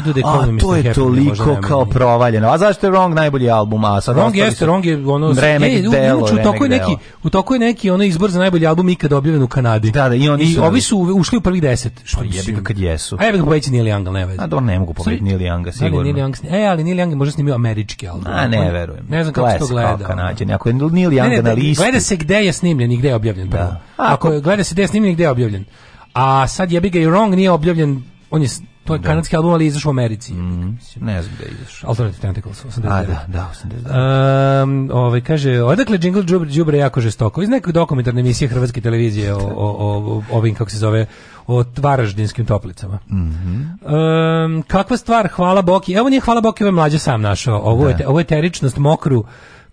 to je toliko kao provaljeno. A zašto je Wrong najbolji album? A sad Wrong jeste, Wrong je ono, remek e, delo, u toku je neki, u toku je neki onaj izbor za najbolji album ikad objavljen u Kanadi. Da, da, i oni i ovi su ušli u prvih 10, što pa jebi ga kad jesu. A jebi ga pobediti Neil Young, ne veze. A dobro, ne mogu pobediti Neil Younga, sigurno. Neil Young, e, ali Neil Young je možda snimio američki album. A ne, verujem. Ne znam kako se to gleda. Kanađen. Ako je Neil Young ne, ne, na listi... Gleda se gde je snimljen i gde je objavljen. Da. Ako, ako gleda se gde je snimljen i gde je objavljen. A sad jebi ga i Wrong nije objavljen, on je To je da. kanadski album, ali izašao u Americi. Mm, ne znam gde je izašao. Alternative Tentacles, 89. A, da, da, 89. Um, ehm, ovaj, kaže, odakle Jingle Džubre, Džubre jako žestoko? Iz nekog dokumentarne emisije Hrvatske televizije o, o, o, ovim, kako se zove, o varaždinskim toplicama. Mm -hmm. um, kakva stvar, hvala Boki. Evo nije hvala Boki, ove ovaj mlađe sam našao. Ovo, da. je, ovo je teričnost, mokru,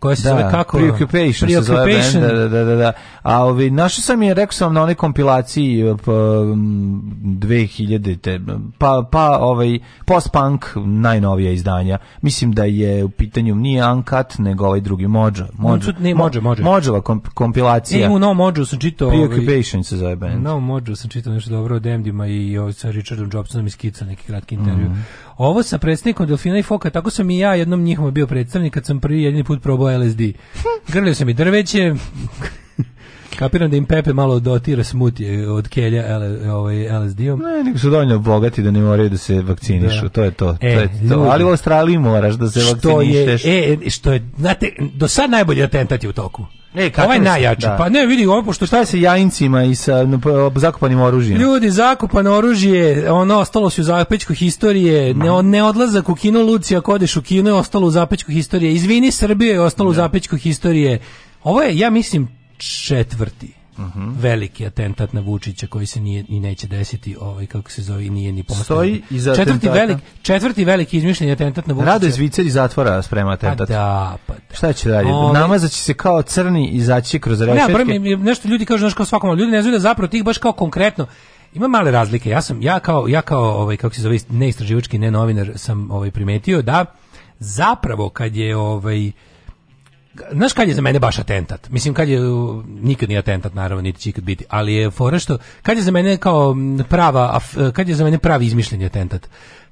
koja se da, zove kako Preoccupation, Preoccupation. se zove da, da, da, da. A ovi našao sam je rekao sam na onoj kompilaciji eh, pa, 2000 te, pa pa ovaj post punk najnovija izdanja. Mislim da je u pitanju nije Uncut nego ovaj drugi Mođa. Mođa, ne, Mođa, kompilacija. Ne, u No Mođu sam čitao ovaj, Preoccupation ovaj, se zove band. No Mođu sam čitao nešto dobro o Demdima i o ovaj, sa Richardom Jobsonom i skica neki kratki intervju. Mm Ovo sa predstavnikom Delfina i Foka, tako sam i ja jednom njihovom bio predstavnik kad sam prvi jedini put probao LSD. Grlio sam i drveće, Kapiram da im Pepe malo dotira smuti od kelja ele, ovaj, LSD-om. Ne, nego su dovoljno bogati da ne moraju da se vakcinišu, da. to je to. E, to, je to. Ljudi, Ali u Australiji moraš da se što vakcinišeš. Je, e, što je, znate, do sad najbolji atentat je u toku. E, ovaj najjači. Da. Pa ne, vidi, ovo pošto šta je sa jajincima i sa zakupanim oružjem. Ljudi, zakupano oružje, ono ostalo se u zapečku historije, ne, ne odlazak u kino Lucija, kodeš u kino je ostalo u zapečku historije. Izvini Srbije je ostalo da. u zapečku historije. Ovo je, ja mislim, četvrti -huh. Mhm. veliki atentat na Vučića koji se nije i neće desiti, ovaj kako se zove, nije ni postoji. Stoji iza četvrti atentata. velik, četvrti veliki izmišljeni atentat na Vučića. Rado iz Vicer iz zatvora sprema pa atentat. A da, pa da. Šta će dalje? Ove... Namazaće se kao crni izaći kroz rešetke. Ne, ja, nešto ljudi kažu nešto kao svakom, ljudi ne znaju da zapravo tih baš kao konkretno ima male razlike. Ja sam ja kao ja kao ovaj kako se zove neistraživački ne novinar sam ovaj primetio da zapravo kad je ovaj znaš kad je za mene baš atentat? Mislim kad je nikad nije atentat naravno niti će ikad biti, ali je fora što kad je za mene kao prava e, kad je za mene pravi izmišljeni atentat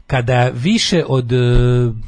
kada više od e,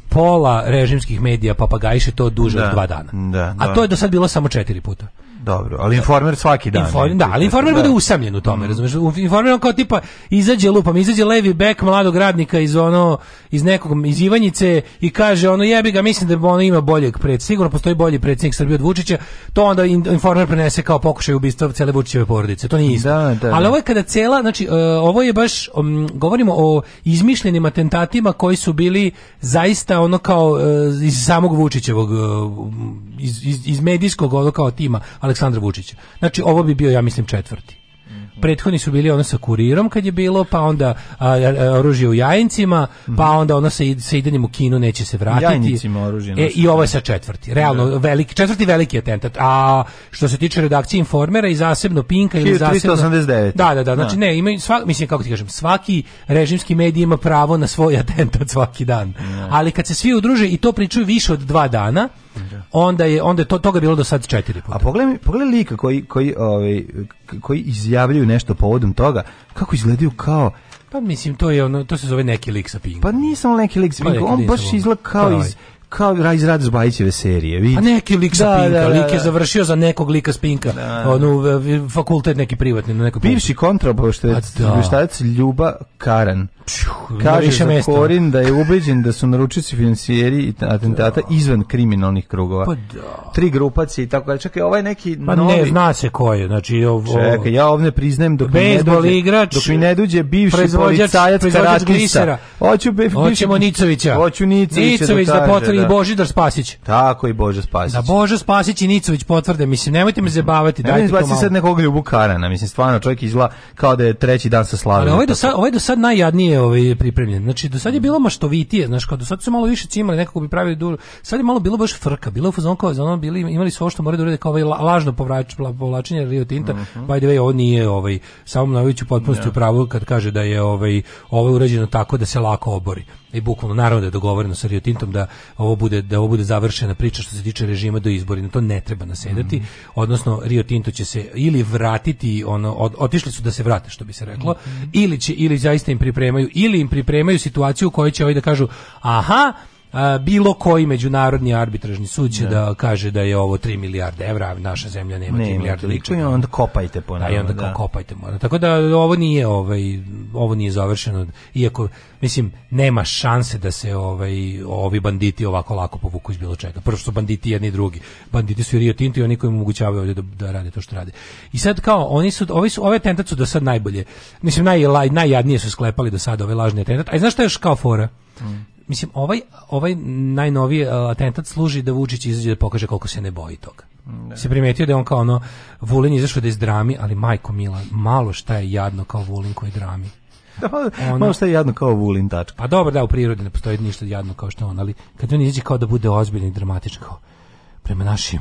pola režimskih medija papagajše to duže da, od dva dana. Da, da. A to je do sad bilo samo četiri puta. Dobro, ali informer svaki dan. Informer, da, ali informer da. bude usamljen u tome, mm. razumeš? Informer on kao tipa izađe lupam, izađe levi bek mladog radnika iz ono iz nekog iz Ivanjice i kaže ono jebi ga, mislim da ono ima boljeg pred, sigurno postoji bolji predsjednik Srbije od Vučića. To onda informer prenese kao pokušaj ubistva cele Vučićeve porodice. To nije isto. Da, da, ali ovo je kada cela, znači uh, ovo je baš um, govorimo o izmišljenim atentatima koji su bili zaista ono kao uh, iz samog Vučićevog uh, iz, iz, iz medijskog ono kao tima, ali Aleksandra Vučića. Znači, ovo bi bio, ja mislim, četvrti. Prethodni su bili ono sa kurirom kad je bilo, pa onda a, a, oružje u jajincima, mm. pa mhm. onda ono sa, sa idanjem u kinu neće se vratiti. Jajincima oružje. E, I ovo je sa četvrti. Realno, da. veliki, četvrti veliki atentat. A što se tiče redakcije Informera i zasebno Pinka ili zasebno... 389. Da, da, da. Znači, da. ne, imaju, svak, mislim, kako ti kažem, svaki režimski medij ima pravo na svoj atentat svaki dan. Mm. Ali kad se svi udruže i to pričaju više od dva dana, Da. onda je onda je to toga bilo do sad četiri puta. A pogledaj, pogledaj lika koji koji ovaj koji izjavljuju nešto povodom toga, kako izgledaju kao pa mislim to je ono to se zove neki lik sa Pinku. Pa nisam neki lik sa pa Pinku, on baš izgleda kao pa iz ovaj kao iz Rados Bajićeve serije. Vidi. A pa neki lik sa da, Pinka, da, da, lik je da. završio za nekog lika s Pinka, da, da, onu fakultet neki privatni, na neko bivši kontraobaveštajac pa Ljuba Karan. Kaže za mesta. Korin da je ubeđen da su naručioci financijeri atentata izvan kriminalnih krugova. Pa da. Tri grupacije i tako dalje. Čekaj, ovaj neki pa novi... ne, zna se ko je. Znači, ovo... Čekaj, ja ovdje priznajem dok Bezbol, mi ne igrač, dok mi ne dođe bivši policajac karatista. Hoću be, bivši... Hoćemo Nicovića. Hoću Nicovića. Nicović da, da i da. Božidar Spasić. Tako i Bože Spasić. Da Bože Spasić i Nicović potvrde, mislim nemojte me zabavati, dajte to malo. sad nekog Ljubu Karana, mislim stvarno čovjek izgleda kao da je treći dan sa slave. Ali ovaj do sad, ovaj do sad najjadnije ovaj pripremljen. Znači do sad je bilo maštovitije, znaš, kao do sad su malo više cimali, nekako bi pravili dur. Sad je malo bilo baš frka, bilo fazon kao za bili imali su ovo što moraju da urede kao ovaj lažno povrač, povlačenje Rio Tinta. Uh mhm. -huh. By the way, ovo nije ovaj samo Nović u potpunosti da. u pravu kad kaže da je ovaj ovo urađeno tako da se lako obori i bukvalno naravno da je dogovoreno sa Rio Tintom da ovo bude da ovo bude završena priča što se tiče režima do izbora, na to ne treba nasedati. Mm -hmm. Odnosno Rio Tinto će se ili vratiti ono od, otišli su da se vrate što bi se reklo, mm -hmm. ili će ili zaista im pripremaju ili im pripremaju situaciju u kojoj će oni ovaj da kažu aha, a, bilo koji međunarodni arbitražni sud će da. da kaže da je ovo 3 milijarde evra, naša zemlja nema 3 milijarde liča. I onda kopajte po da, nama. I onda da. kopajte. Mora. Tako da ovo nije ovaj ovo nije završeno iako mislim nema šanse da se ovaj ovi banditi ovako lako povuku iz bilo čega. Prvo su banditi jedni i drugi. Banditi su i Rio Tinto i oni koji im omogućavaju ovdje da, da rade to što rade. I sad kao oni su ovi su ove tentat su do sad najbolje. Mislim naj najjadnije su sklepali do sada ove lažne tentat. A znaš što je još kao fora? Mm mislim, ovaj, ovaj najnoviji e, atentat služi da Vučić izađe da pokaže koliko se ne boji toga. Ne. Da. Se primetio da je on kao ono, Vulin izašao da iz drami, ali majko mila, malo šta je jadno kao Vulin koji drami. Da, ono, malo šta je jadno kao Vulin tačka. Pa dobro, da, u prirodi ne postoji ništa jadno kao što on, ali kad on izađe kao da bude ozbiljni i dramatičan, kao prema našim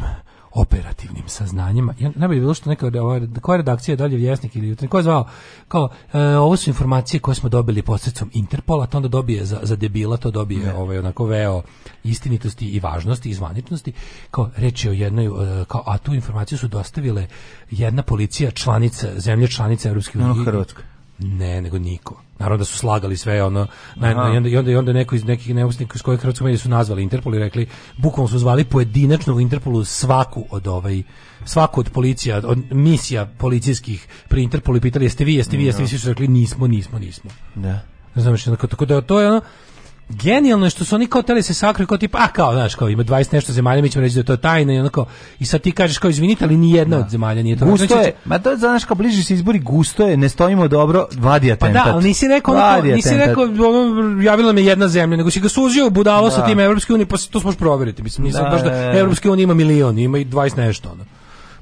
operativnim saznanjima. Ja ne bi bilo što neka ova koja redakcija dalje vjesnik ili jutro ko je zvao kao e, ovo su informacije koje smo dobili posredstvom Interpola, to onda dobije za, za debila to dobije ne. ovaj onako veo istinitosti i važnosti i zvaničnosti. Kao reče o jednoj e, kao a tu informaciju su dostavile jedna policija članica zemlje članice Europske unije. Hrvatska. Ne, nego niko. Naravno da su slagali sve ono na, na, i, onda, i, onda, i onda neko iz nekih neusnika iz kojih hrvatskog medija su nazvali Interpol i rekli bukvalno su zvali pojedinačno u Interpolu svaku od ovaj svaku od policija od misija policijskih pri Interpolu i pitali jeste vi jeste vi jeste vi da. svi su rekli nismo nismo nismo. Da. Ne znam što tako da to je ono genijalno je što su oni kao teli se sakri kao tipa, a kao, znaš, kao ima 20 nešto zemalja, mi ćemo reći da je to tajna i onako, i sad ti kažeš kao izvinite, ali ni jedna da. od zemalja nije to. Gusto znači, je, ma to znaš kao bliži se izbori, gusto je, ne stojimo dobro, vadi atentat. Pa da, ali nisi rekao, onako, nisi rekao, ono, javila me jedna zemlja, nego si ga suzio budalo da. sa tim Evropske unije, pa to smo proveriti, mislim, nisam da, baš da, da, da. Evropske unije ima milion, ima i 20 nešto, ono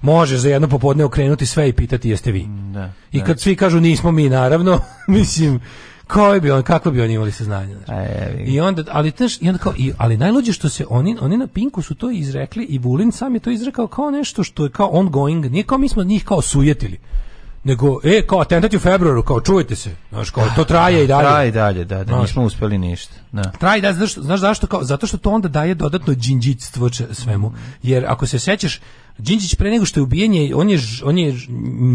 Može za jedno popodne okrenuti sve i pitati jeste vi. Da, I da. kad svi kažu nismo mi naravno, mislim Koji bi on, kako bi oni imali saznanje? I onda, ali teš, i onda kao, i, ali najluđe što se oni, oni na Pinku su to izrekli i Vulin sam je to izrekao kao nešto što je kao ongoing, nije kao mi smo njih kao sujetili nego e kao atentat u februaru kao čujete se znaš kao to da, da, traje i dalje traje dalje da, da nismo uspeli ništa da traje da znaš, znaš zašto kao zato što to onda daje dodatno đinđitstvo svemu jer ako se sećaš Đinđić pre nego što je ubijen on je on je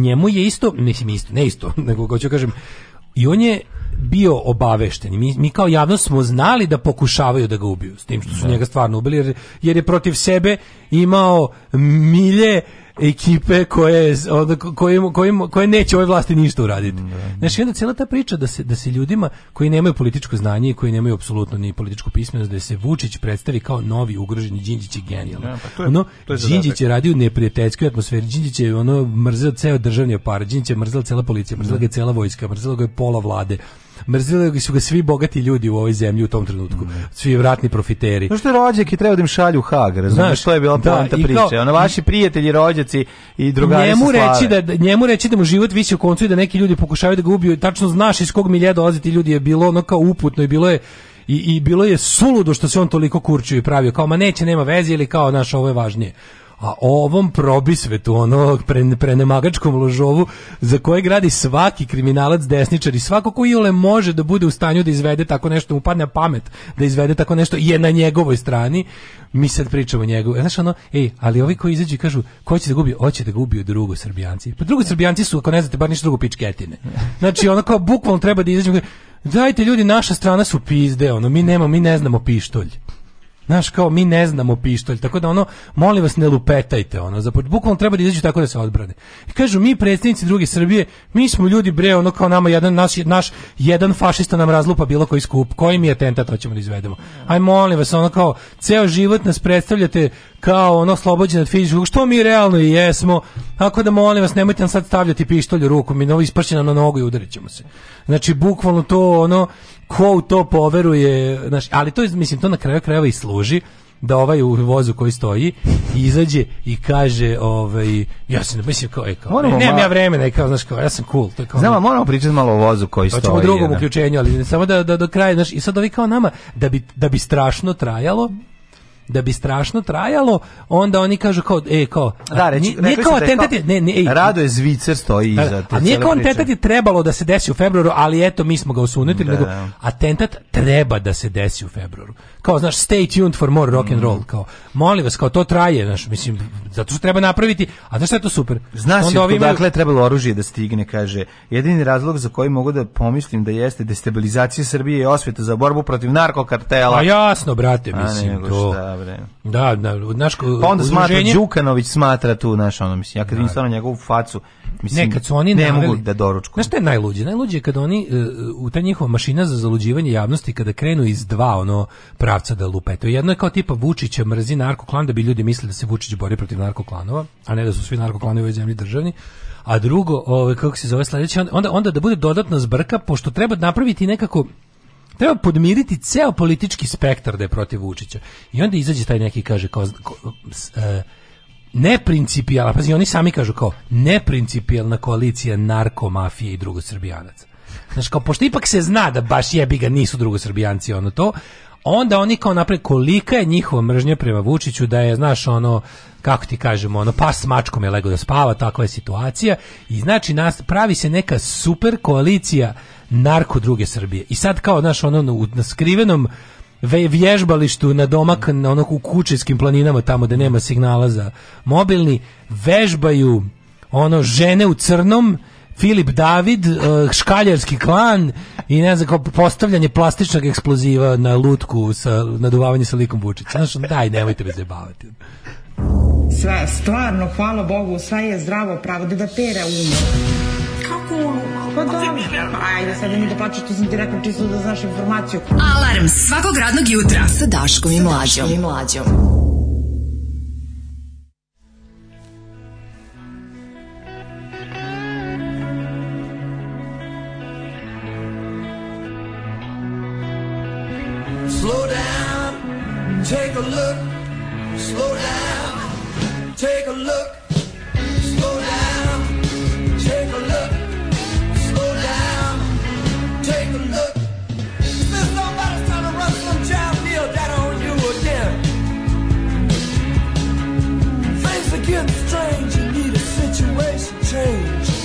njemu je isto mislim isto ne isto nego ću da kažem i on je bio obavešten. Mi, mi kao javnost smo znali da pokušavaju da ga ubiju, s tim što su da. njega stvarno ubili, jer, jer je protiv sebe imao milje ekipe koje, koje, koje, koje neće ovoj vlasti ništa uraditi. Znači, onda cijela ta priča da se, da se ljudima koji nemaju političko znanje i koji nemaju apsolutno ni političku pismenost, da se Vučić predstavi kao novi ugroženi Đinđić je genijalno. Ja, da, pa ono, Đinđić je radio u neprijateljskoj atmosferi, Đinđić je ono, mrzio ceo državni apar, Đinđić je mrzela cela policija, mrzela ga je cela vojska, mrzela ga je pola vlade, mrzili su ga svi bogati ljudi u ovoj zemlji u tom trenutku. Mm. Svi vratni profiteri. No što je rođak i treba da im šalju Hag, razumiješ, to je bila da, poanta priče. Ono, vaši prijatelji, rođaci i drugari njemu se reći da-, da, njemu reći da mu život visi u koncu i da neki ljudi pokušavaju da ga ubiju, tačno znaš iz kog milija dolaze ti ljudi, je bilo ono kao uputno i bilo je i, i bilo je suludo što se on toliko kurčio i pravio, kao ma neće, nema veze ili kao naš ovo je važnije a ovom probisvetu, ono pre, prenemagačkom ložovu za koje gradi svaki kriminalac desničar i svako ko iole može da bude u stanju da izvede tako nešto, mu padne pamet da izvede tako nešto je na njegovoj strani mi sad pričamo njegovu, znaš ono ej, ali ovi koji izađu kažu ko će da gubi hoće da gubi drugo Srbijanci pa drugo Srbijanci su, ako ne znate, bar ništa drugo pičketine znači ono kao bukvalno treba da izađu dajte ljudi, naša strana su pizde ono, mi nemamo, mi ne znamo pištolj Znaš, kao mi ne znamo pištolj, tako da ono, molim vas ne lupetajte, ono, za bukvalno treba da izađu tako da se odbrane. I kažu, mi predstavnici druge Srbije, mi smo ljudi bre, ono kao nama jedan, naš, naš jedan fašista nam razlupa bilo koji skup, koji mi je tentat, to ćemo da izvedemo. Aj, molim vas, ono kao, ceo život nas predstavljate kao ono slobođen od fizičkog, što mi realno i jesmo, tako da molim vas, nemojte nam sad stavljati pištolj u ruku, mi novo isprši na nogu i udarit ćemo se. Znači, bukvalno to, ono, ko u to poveruje, znači, ali to je, mislim, to na kraju krajeva i služi da ovaj u vozu koji stoji izađe i kaže ovaj ja se ne mislim kao, e, kao moramo ne, nemam ja vremena i e, kao znaš kao ja sam cool to kao Znamo, moramo pričati malo o vozu koji pa stoji. Hoćemo drugom da. uključenju, ali samo da, da do kraja znaš i sad ovi kao nama da bi da bi strašno trajalo da bi strašno trajalo, onda oni kažu kao e kao da, reči, nije, nije kao da atentat ne, ne, ej, Rado je Zvicer stoji iza te. A nije kao atentat je trebalo da se desi u februaru, ali eto mi smo ga osunetili, da, nego da. atentat treba da se desi u februaru kao znaš stay tuned for more rock and roll mm. kao molim vas kao to traje znaš mislim zato što treba napraviti a znaš šta je to super znaš onda ovim dakle trebalo oružje da stigne kaže jedini razlog za koji mogu da pomislim da jeste destabilizacija Srbije i osveta za borbu protiv narkokartela a pa jasno brate mislim a nego to šta, bre. da da naš pa onda smatra Đukanović smatra tu naš ono mislim ja kad vidim da. stvarno njegovu facu mislim Nekad su oni ne naveli, mogu da doručku znaš šta je najluđe najluđe je kad oni e, e, u ta njihova mašina za zaluđivanje javnosti kada krenu iz dva ono pra pravca da lupetaju. Jedno je kao tipa Vučića mrzi narkoklan da bi ljudi mislili da se Vučić bori protiv narkoklanova, a ne da su svi narkoklanovi u ovoj zemlji državni. A drugo, ovaj kako se zove sledeće, onda onda da bude dodatna zbrka pošto treba napraviti nekako treba podmiriti ceo politički spektar da je protiv Vučića. I onda izađe taj neki kaže kao e, neprincipijalna, pazi, oni sami kažu kao neprincipijalna koalicija narkomafije i drugosrbijanaca. Znaš, kao, pošto ipak se zna da baš jebi ga nisu drugosrbijanci, ono to, onda oni kao napred kolika je njihova mržnja prema Vučiću da je znaš ono kako ti kažemo ono pas s mačkom je lego da spava takva je situacija i znači nas pravi se neka super koalicija narko druge Srbije i sad kao znaš ono na, na skrivenom vježbalištu na domak na onog u kučevskim planinama tamo da nema signala za mobilni vežbaju ono žene u crnom Filip David, e, škaljarski klan i ne znam, kao postavljanje plastičnog eksploziva na lutku sa naduvavanje sa likom Vučića. Znaš, daj, nemojte me zabavati. Sva, stvarno, hvala Bogu, sve je zdravo pravo, da da pere umo. Kako umo? Pa dobro, ajde, sad nemoj da plaćaš, to sam ti rekao čisto da znaš informaciju. Alarm svakog radnog jutra sa Daškom i Mlađom. Daškom i Mlađom. Slow down, take a look. Slow down, take a look. Slow down, take a look. Slow down, take a look. There's trying to some child down on you again. Things are getting strange. You need a situation change.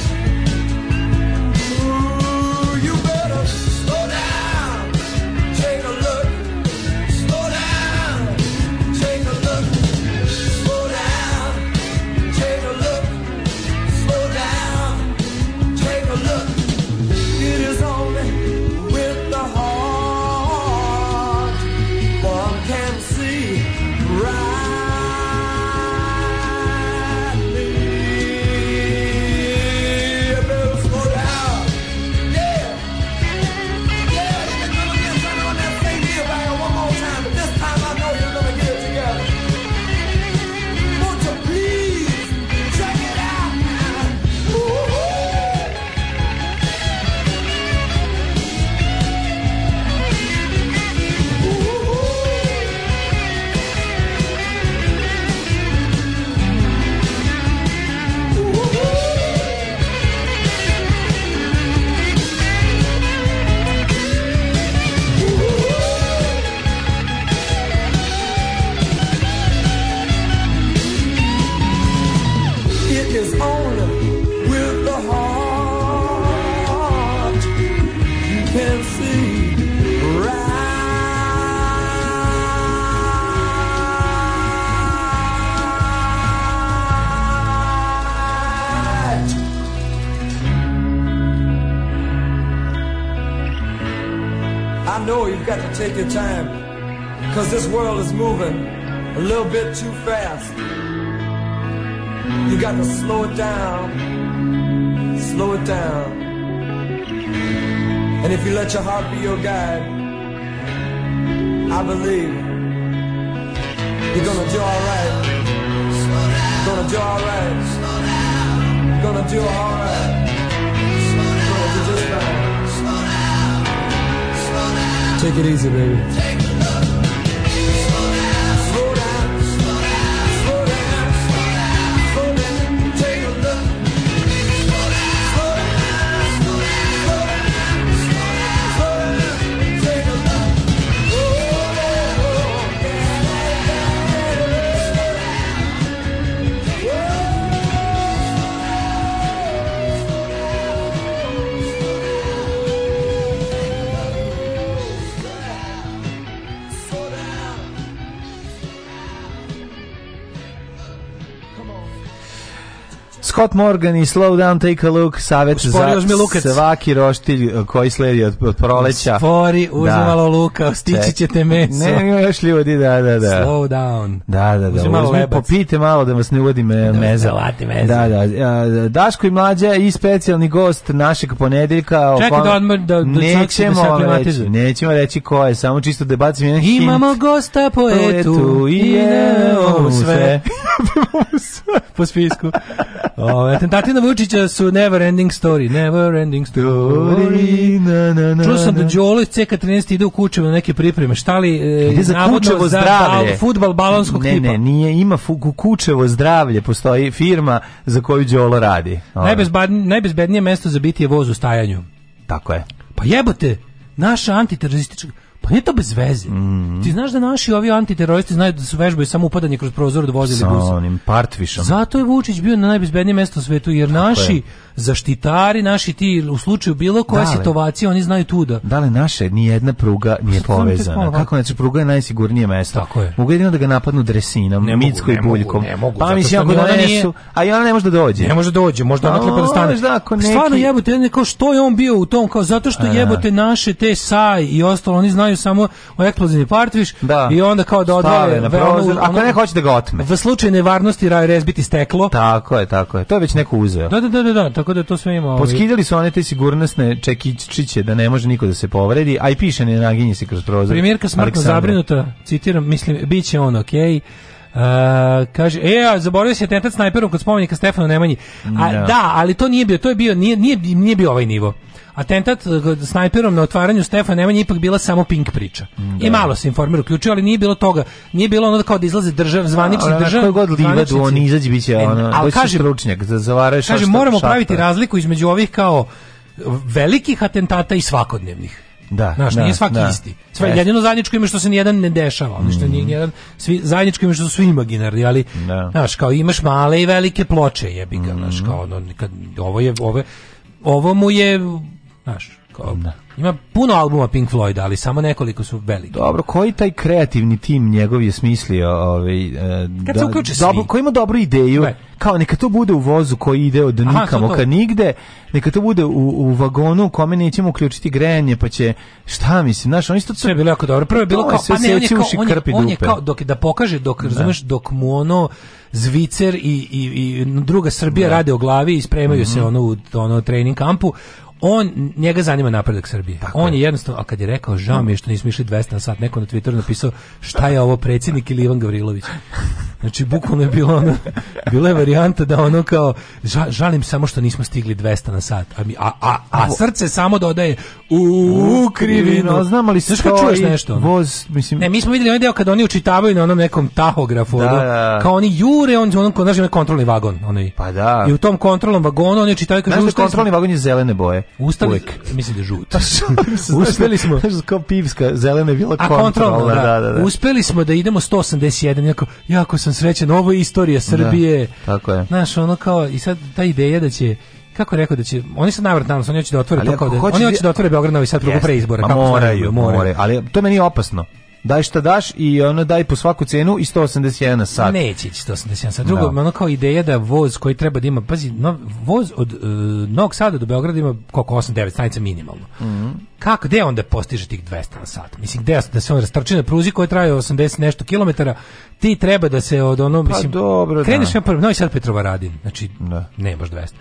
got to take your time because this world is moving a little bit too fast. You got to slow it down, slow it down. And if you let your heart be your guide, I believe you're gonna do alright. Gonna do alright. Gonna do alright. Take it easy, baby. Scott Morgan i Slow Down, Take a Look, savjet Uspori, za svaki roštilj e, koji sledi od, od proleća. Uspori, da. uzmi da. malo luka, stići ćete meso. Ne, ne, još ljudi, da, da, da. Slow down. Da, da, da. Uzmi malo uzmi, popijte malo da vas ne uvodi me, da, meza. Da, da, da. Daško i mlađa i specijalni gost našeg ponedeljka. Čekaj da odmah, da, da, nećemo, da reći, nećemo reći ko je, samo čisto da bacim jedan hint. Imamo gosta poetu, poetu i ne, ovo sve. sve. po spisku. O, atentati na Vučića su never ending story, never ending story. Na, na, na, Čuo sam da Đolo iz CK13 ide u Kučevo na neke pripreme. Šta li e, za Kučevo za zdravlje? Bal, futbal balonskog ne, tipa. Ne, nije, ima u Kučevo zdravlje, postoji firma za koju Đolo radi. Najbezbednije, najbezbednije mesto za biti je voz u stajanju. Tako je. Pa jebote, naša antiteroristička Pa nije to bez veze. Mm. Ti znaš da naši ovi antiteroristi znaju da su vežbaju samo upadanje kroz prozor do vozila busa. Sa onim partvišom. Zato je Vučić bio na najbezbednijem mestu u svetu, jer Tako naši je zaštitari naši ti u slučaju bilo koja Dale. situacije oni znaju tuda. Da li naše ni jedna pruga nije povezana. Kako znači pruga je najsigurnije mesto. Tako je. Mogu jedino da ga napadnu dresinom, ne micko i buljkom. Ne mogu, pa mislim ako da nije, a i ona ne može da dođe. Ne može da dođe, možda onatle pa da stane. Da Stvarno jebote, ne kao što je on bio u tom kao zato što jebote naše te saj i ostalo oni znaju samo o eksplozivni partviš da. i onda kao da odvale na prozor. Ako ne hoće da ga otme. U slučaju nevarnosti raj razbiti steklo. Tako je, tako je. To je već neko uzeo. Da, da, da, da, da tako da to sve ima. Ovaj... Poskidali su one te sigurnosne čekićčiće da ne može niko da se povredi, a i piše ne naginje se kroz prozor. Premijerka smrtno zabrinuta, citiram, mislim, bit će on okej. Okay. E, uh, kaže, e, ja, zaboravio se tentat snajperom kod spomenika Stefanu Nemanji. A, no. Da. da, ali to nije bio, to je bio, nije, nije, nije bio ovaj nivo. Atentat eh, snajperom na otvaranju Stefan Nemanja ipak bila samo pink priča. Da. I malo se informira uključio, ali nije bilo toga. Nije bilo ono kao da izlaze držav, zvanični a, držav. god livadu, da on izađe biće e, ono, ali kažem, stručnjak, da zavaraš. Kaže, moramo šarta. praviti razliku između ovih kao velikih atentata i svakodnevnih. Da, Znaš, da, nije svaki da. isti. Sve, jedino zajedničko ime što se nijedan ne dešava, mm. što nije mm. jedan, svi, zajedničko ime što su svi imaginarni, ali, da. znaš, kao imaš male i velike ploče, jebi ga, mm. znaš, kao ono, kad, ovo je, ovo, ovo mu je Znaš, kao, da. ima puno albuma Pink Floyd, ali samo nekoliko su veliki. Dobro, koji taj kreativni tim njegov je smislio? Ovaj, e, Kad se da uključe svi. Dobro, koji ima dobru ideju, ne. kao neka to bude u vozu koji ide od nikamo ka nigde, neka to bude u, u vagonu u kome nećemo uključiti grejanje, pa će, šta mislim, znaš, on isto... Sve je bilo jako dobro. Prvo je bilo kao, pa ne, on je kao, on je, on je kao dok, da pokaže, dok, da. razumeš, dok mu ono, Zvicer i, i, i druga Srbija da. rade o glavi i spremaju mm -hmm. se ono u ono trening kampu on njega zanima napredak Srbije. Tako on je jednostavno, a kad je rekao žao mi je što nismo išli 200 na sat, neko na Twitteru napisao šta je ovo predsjednik ili Ivan Gavrilović. Znači bukvalno je bilo ono, bila je varijanta da ono kao ža, žalim samo što nismo stigli 200 na sat. A, mi, a, a, a srce samo dodaje u krivino. Znam ali Znaš kad čuješ nešto? Ono? Voz, mislim... Ne, mi smo videli onaj deo kad oni učitavaju na onom nekom tahografu. Da, da, da. Kao oni jure, on, on, on, kontrolni vagon. Onaj. Pa da. I u tom kontrolnom vagonu oni učitavaju... Znaš da kontrolni vagon je zelene boje? Ustali, mislim da žut. uspeli smo... kao pivska, zelena je bila a kontrolna. Da, da, da, da. Uspeli smo da idemo 181, jako, jako sam srećen, ovo je istorija da, Srbije. Da, tako je. Znaš, ono kao, i sad ta ideja da će kako rekao da će oni se navrat danas oni hoće da otvore to kao da, oni da hoće da otvore Beograd Novi Sad preko yes, preizbora kako moraju, moraju moraju ali to meni je opasno daj šta daš i ono daj po svaku cenu i 181 na sat. Neće ići 181 sat. Drugo, no. Da. ono kao ideja da voz koji treba da ima, pazi, no, voz od uh, Novog Sada do Beograda ima koliko 8-9 stanica minimalno. Mm -hmm. Kako, gde onda postiže tih 200 na sat? Mislim, gde da se on rastrči na pruzi koja traje 80 nešto kilometara, ti treba da se od ono, pa mislim, pa, dobro, kreneš da. na prvi, no i sad Petrova radin, znači, da. baš 200.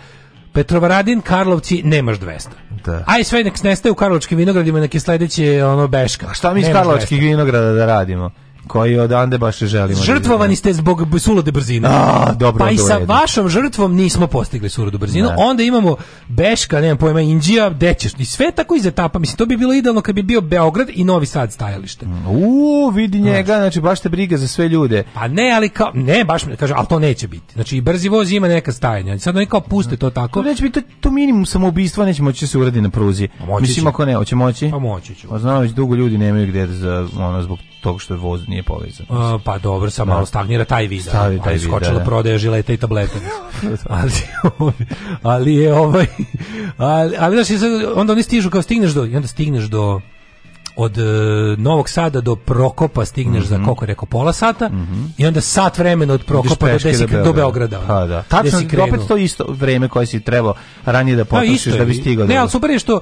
Petrovaradin, Karlovci, nemaš 200. Da. Aj sve nek nestaje u Karlovačkim vinogradima, nek je sledeće ono Beška. A šta mi iz Karlovačkih vinograda da radimo? koji odande baš želimo. Da Žrtvovani ste zbog sulude brzine. A, dobro, pa i sa vašom žrtvom nismo postigli suludu brzinu. Ne. Onda imamo Beška, nemam pojma, Indija, Dećeš. I sve tako iz etapa. Mislim, to bi bilo idealno kad bi bio Beograd i Novi Sad stajalište. Mm, U, vidi njega, no. znači baš te briga za sve ljude. Pa ne, ali kao, ne, baš me kaže, ali to neće biti. Znači, i brzi voz ima neka stajanja. Sad oni kao puste to tako. To neće biti, to, to minimum samoubistva neće moći da se uradi na pruzi. Pa Mislim, ako ne, hoće moći. Pa moći ću. Pa znam, već dugo ljudi nemaju gde za, ono, zbog tog što je voz nije nije povezano. Uh, pa dobro, sad da. malo stagnira taj vid. Da. Stavi taj vid, skočila da, da. da. prodaja žileta i tableta. ali, ali je ovaj... Ali, ali znaš, onda oni stižu kao stigneš do... I onda stigneš do od e, Novog Sada do Prokopa stigneš mm -hmm. za mhm. koliko rekao pola sata mm -hmm. i onda sat vremena od Prokopa do, desi, do Beograda. Ha, pa da. Tačno, opet to isto vreme koje si trebao ranije da pa, potrošiš da bi stigao. Ne, ali super je što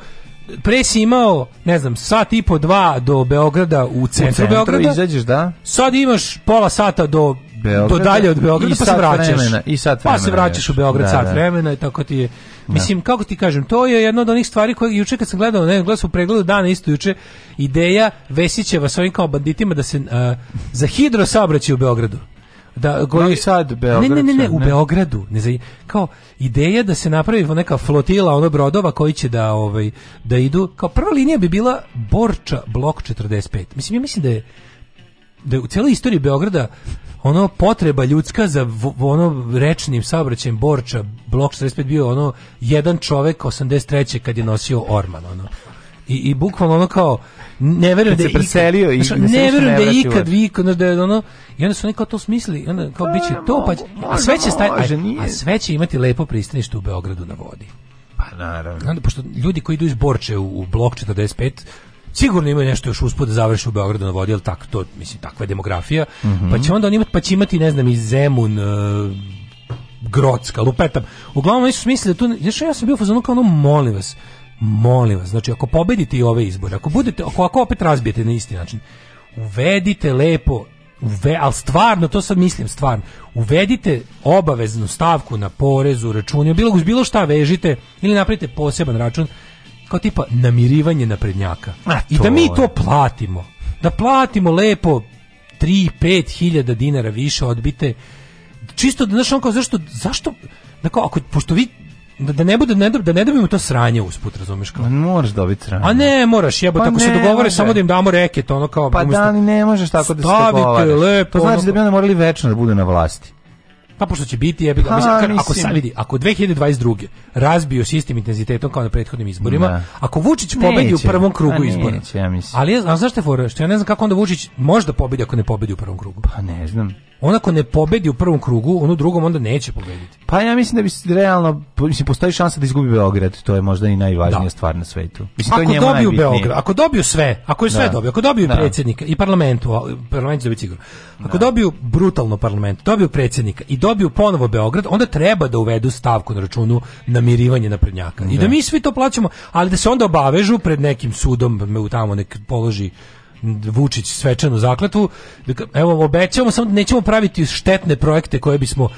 pre si imao, ne znam, sat i po dva do Beograda u centru, centru Beograda. izađeš, da. Sad imaš pola sata do Beograda, do dalje od Beograda i pa se vraćaš. Vremena, I sat vremena. Pa se vraćaš u Beograd da, sat da. vremena i tako ti je. Da. Mislim, kako ti kažem, to je jedna od onih stvari koje juče kad sam gledao, ne, gledao sam u pregledu dana isto juče, ideja Vesićeva s ovim kao banditima da se uh, za hidro saobraćaj u Beogradu da Novi da Sad, Beograd. Ne, ne, ne, ne, u Beogradu. Ne za, kao ideja da se napravi neka flotila onih brodova koji će da ovaj da idu. Kao prva linija bi bila Borča blok 45. Mislim ja mislim da je da je u celoj istoriji Beograda ono potreba ljudska za ono rečnim saobraćajem Borča blok 45 bio ono jedan čovek 83 kad je nosio orman ono i, i bukvalno ono kao ne verujem da se preselio i da ne verujem da ikad vi da ono i onda su oni kao to smisli onda kao biće pa, to pa a sve će stajati a sve će imati lepo pristanište u Beogradu na vodi pa naravno onda pošto ljudi koji idu iz Borče u, u blok 45 sigurno imaju nešto još uspod da završi u Beogradu na vodi, ali tako to, mislim, takva je demografija. Mm -hmm. Pa će onda oni imati, pa će imati, ne znam, i Zemun, uh, Grocka, lupetam. Uglavnom, oni su smislili da tu, znaš, ja sam bio fazonu kao ono, molim vas, molim vas, znači ako pobedite i ove izbore, ako budete, ako, ako opet razbijete na isti način, uvedite lepo uve, ali stvarno, to sad mislim stvarno, uvedite obaveznu stavku na porezu, računju, bilo, bilo šta vežite ili napravite poseban račun kao tipa namirivanje naprednjaka. I da mi to platimo. Da platimo lepo 3-5 hiljada dinara više odbite. Čisto da znaš on kao zašto, zašto, dakle, ako, pošto vi Da, da ne bude ne, da ne dobijemo to sranje usput, razumeš kao. Moraš dobiti sranje. A ne, moraš, jebote pa tako se dogovore samo da im damo reket, ono kao Pa da li ne možeš tako da se dogovaraš. lepo. To znači ono... da bi onda morali večno da bude na vlasti. Pa pošto će biti, jebi ga, pa ako sad vidi, ako 2022. razbio s istim intenzitetom kao na prethodnim izborima, da. ako Vučić pobedi neće, u prvom krugu neće, izbora. Ja ali ja, a zašto te fora, što ja ne znam kako onda Vučić može da pobedi ako ne pobedi u prvom krugu. Pa ne znam onako ne pobedi u prvom krugu, on u drugom onda neće pobediti. Pa ja mislim da bi realno mislim postoji šansa da izgubi Beograd, to je možda i najvažnija da. stvar na svetu. Mislim ako to njemu dobiju Beograd, ako dobiju sve, ako je sve da. dobio, ako dobiju da. predsjednika i parlamentu, parlament će biti sigurno. Ako da. dobiju brutalno parlament, dobiju predsjednika i dobiju ponovo Beograd, onda treba da uvedu stavku na računu namirivanje naprednjaka. I da, da. mi svi to plaćamo, ali da se onda obavežu pred nekim sudom, da me u tamo nek položi Vučić svečanu zakletvu. Evo, obećavamo samo da nećemo praviti štetne projekte koje bismo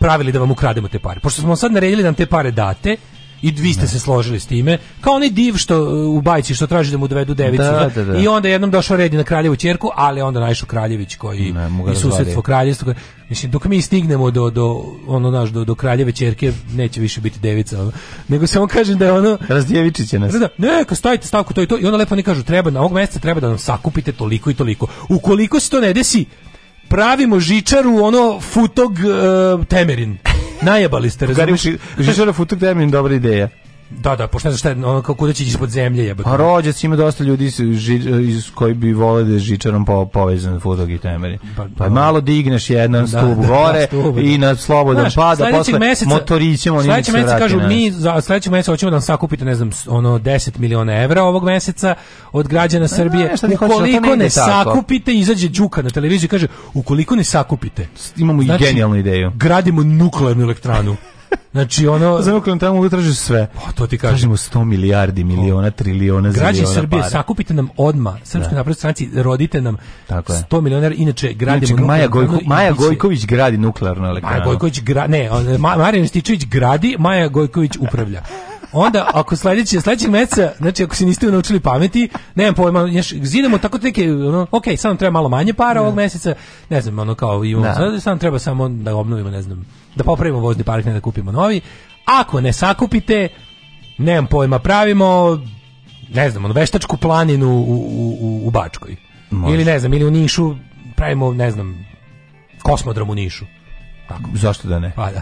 pravili da vam ukrademo te pare. Pošto smo sad naredili da nam te pare date, i vi ste da. se složili s time. Kao onaj div što u bajci što traži da mu dovedu devicu. Da, da, da. I onda jednom došao red na kraljevu ćerku, ali onda naišao kraljević koji ne, i susedstvo kraljevstvo. mislim dok mi stignemo do do ono naš do do kraljeve ćerke neće više biti devica. Ono. Nego samo kažem da je ono Razdjevičiće nas. Da, da ne, ka stavite stavku to i to i onda lepo ne kažu treba na ovog mjeseca treba da nam sakupite toliko i toliko. Ukoliko se to ne desi, pravimo žičaru ono futog uh, temerin. Najebali ste, razumiješ? Žičara futur termin, dobra ideja. Da, da, pošto ne znaš šta, ono, kako da će ispod zemlje jebati. A rođac ima dosta ljudi iz koji bi vole da je žičarom po, povezan futog i temeri. Pa, pa, pa da. malo digneš jedan da, da, stup gore i na slobodan pada, posle meseca, motorićemo oni Sledećeg meseca kažu, mi za sledećeg meseca hoćemo da nam sakupite, ne znam, ono, 10 miliona evra ovog meseca od građana pa, Srbije. ukoliko ne, sakupite, izađe Đuka na televiziji i kaže, ukoliko ne sakupite. Imamo i znači, genijalnu ideju. Gradimo nuklearnu elektranu. Znači ono za tamo temu da sve. Pa to ti kažemo 100 milijardi, pa, miliona, triliona, Građani Srbije, para. sakupite nam odma. Srpskoj da. naprednoj stranci rodite nam Tako je. 100 milionera inače gradimo inače, Maja, Gojko, Maja Gojković gradi nuklearnu elektranu. Maja Gojković gra, ne, Ma, Marijan Stičević gradi, Maja Gojković upravlja. onda ako sledeći sledećeg meseca, znači ako se niste naučili pameti, ne znam pojma, ješ, tako neke, ono, ok, samo treba malo manje para ne. Da. ovog meseca, ne znam, ono kao i sad, sad nam treba samo da obnovimo, ne znam, da popravimo vozni park, ne da kupimo novi. Ako ne sakupite, nemam pojma, pravimo ne znam, ono, veštačku planinu u, u, u Bačkoj. Može. Ili ne znam, ili u Nišu pravimo, ne znam, kosmodrom u Nišu. Tako. Zašto da ne? Pa da.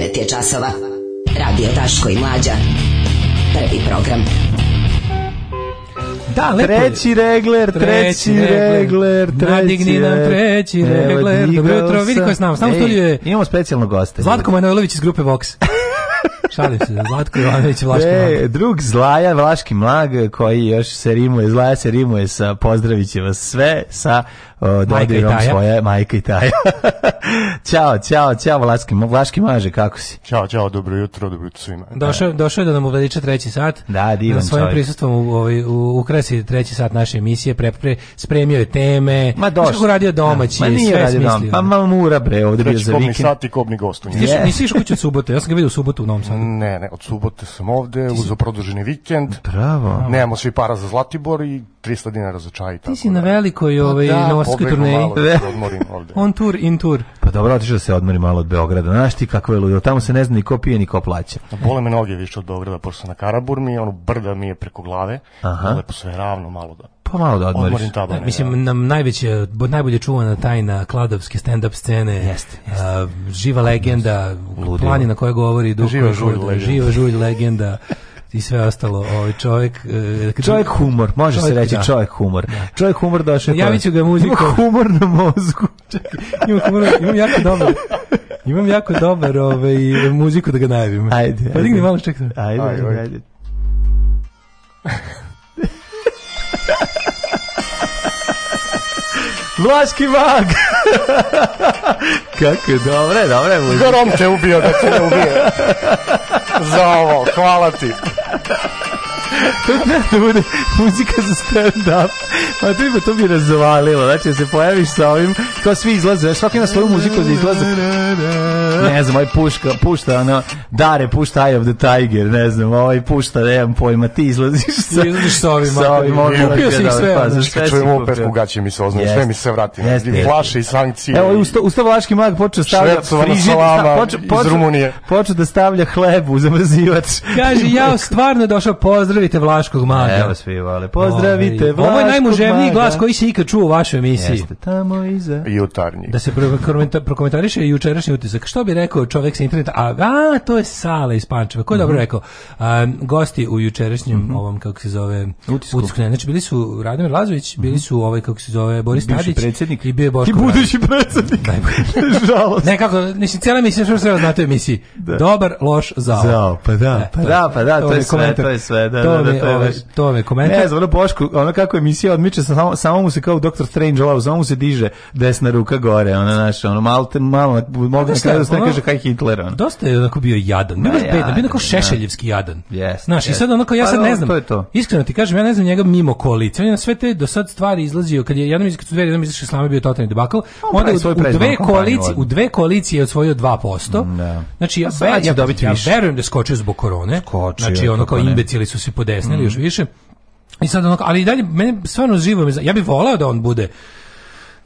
9 je časova. Radio Taško i Mlađa. Prvi program. Da, lepo treći regler, treći regler, treći Nadigni nam treći regler. Dobro jutro, vidi ko je s nama. Samo studiju je... Imamo specijalno goste. Zlatko Manojlović iz grupe Vox. Šalim se, Zlatko Ivanović Vlaški e, Drug Zlaja, Vlaški mlag, koji još se rimuje, Zlaja se rimuje sa, pozdravit će vas sve, sa o, dodirom svoje majka i taja. Ćao, ćao, ćao, Vlaški, Vlaški maže, kako si? Ćao, ćao, dobro jutro, dobro jutro svima. Da. Došao, došao je da nam uveliča treći sat. Da, divan Na svojim prisustvom u, ovaj, u, ukrasi treći sat naše emisije, pre, pre, spremio je teme, ma došao. Kako radio domaći, da. ma sve radio smislio. Pa malo mura bre, ovdje bio za vikend. sat i kobni gost. Yeah. Nisi išao kući od subote, ja sam ga vidio u subotu u Novom Sadu. Ne, ne, od subote sam ovde, si... produženi vikend. Bravo. Nemamo svi para za Zlatibor i 300 dinara za čaj i tako. Ti si na velikoj pa ovaj pa da, novosadskoj turneji. Malo da, da odmorim ovde. On tour in tour. Pa dobro, otišao da se odmori malo od Beograda. Znaš ti kako je ludilo, tamo se ne zna ni ko pije ni ko plaća. Da, bole me noge više od Beograda, pošto sam na Karaburmi, ono brda mi je preko glave. Aha. Lepo pa sve ravno, malo da Pa malo da odmoriš. Odmorim tabane, da, mislim, da. nam najveće, najbolje čuvana tajna kladovske stand-up scene, Jeste, jest. A, živa legenda, Ludilo. planina koja govori, dok, živa žulj legenda. Živa žulj legenda i sve ostalo. Ovaj čovjek e, čovjek humor, može čovjek, se reći da. čovjek humor. Da. Čovjek humor došao. Ja viću ga muziku. humor na mozgu. Čekaj, imam humor, imam jako dobro. Imam jako dobar ovaj muziku da ga najavim. Ajde. Pa digni malo čekaj. Ajde, ajde. ajde. ajde. Vlaški mag! Kako je, dobro dobre muzika. Grom će ubio, da će ne ubio. za ovo. Hvala ti to treba da bude muzika za stand-up. Ma pa to bi, to bi razvalilo. Znači, da se pojaviš sa ovim, kao svi izlaze. Znači, svaki ima svoju muziku da izlazak. Ne znam, ovaj puška, pušta, ono, dare, pušta Eye of the Tiger, ne znam, ovaj pušta, nemam pojma, ti izlaziš sa, izlaziš sa ovim. Sa ovim, ovim, kupio si ih sve. Da, pa, znači, kad čujem opet u gaći mi se ozna, sve mi se vrati. Yes, Flaše i sankcije. Evo, usta, usta vlaški mag počeo stavlja frižir, počeo, počeo, počeo da stavlja hleb u zamrzivač. Kaže, ja stvarno došao pozdraviti Pozdravite Vlaškog maga. Evo svi vole. Pozdravite Vlaškog ovaj, maga. Ovo je najmuževniji glas koji se ikad čuo u vašoj emisiji. Jeste, tamo iza. Jutarnji. Da se prokomentariše jučerašnji utisak. Što bi rekao čovjek sa interneta? A, a to je Sala iz Pančeva. Ko je dobro mhm. rekao? Um, gosti u jučerašnjem mm -hmm. ovom, kako se zove, utisku. utisku ne, znači, bili su Radomir Lazović, mhm. bili su ovaj, kako se zove, Boris Tadić. predsjednik. I bio Boško. I budući predsjednik. Žalost. ne, kako, mislim, cijela emisija što se treba znate emisiji. Da. Dobar, loš, zao. Zao, pa da, e, pa da, pa da, to, je sve, to je sve, da, da to da me, to je ovaj, me komentar. Ne znam, ono ono kako emisija odmiče, samo, samo mu se kao Dr. Strange Love, samo mu se diže desna ruka gore, ona naša, ono malo, te, malo, mogu pa da šta, ono, kaže kaj Hitler, ono. Dosta je onako bio jadan, bio baš bedan, bio onako šešeljevski da. jadan. Yes, Znaš, yes. i sad onako, ja pa sad ne znam, to je to. iskreno ti kažem, ja ne znam njega mimo koalicije, on je na sve te do sad stvari izlazio, kad je jednom iz izlazio dveri, jednom izlazio slama bio totalni debakl, pa onda u, u dve koalicije, u dve koalicije je osvojio 2%, mm, da. znači ja, ja, ja, ja verujem da skočio zbog korone, znači ono kao imbecili su se pod pojadesnili mm -hmm. još više. I sad onako, ali i dalje, mene stvarno živo, ja bih volao da on bude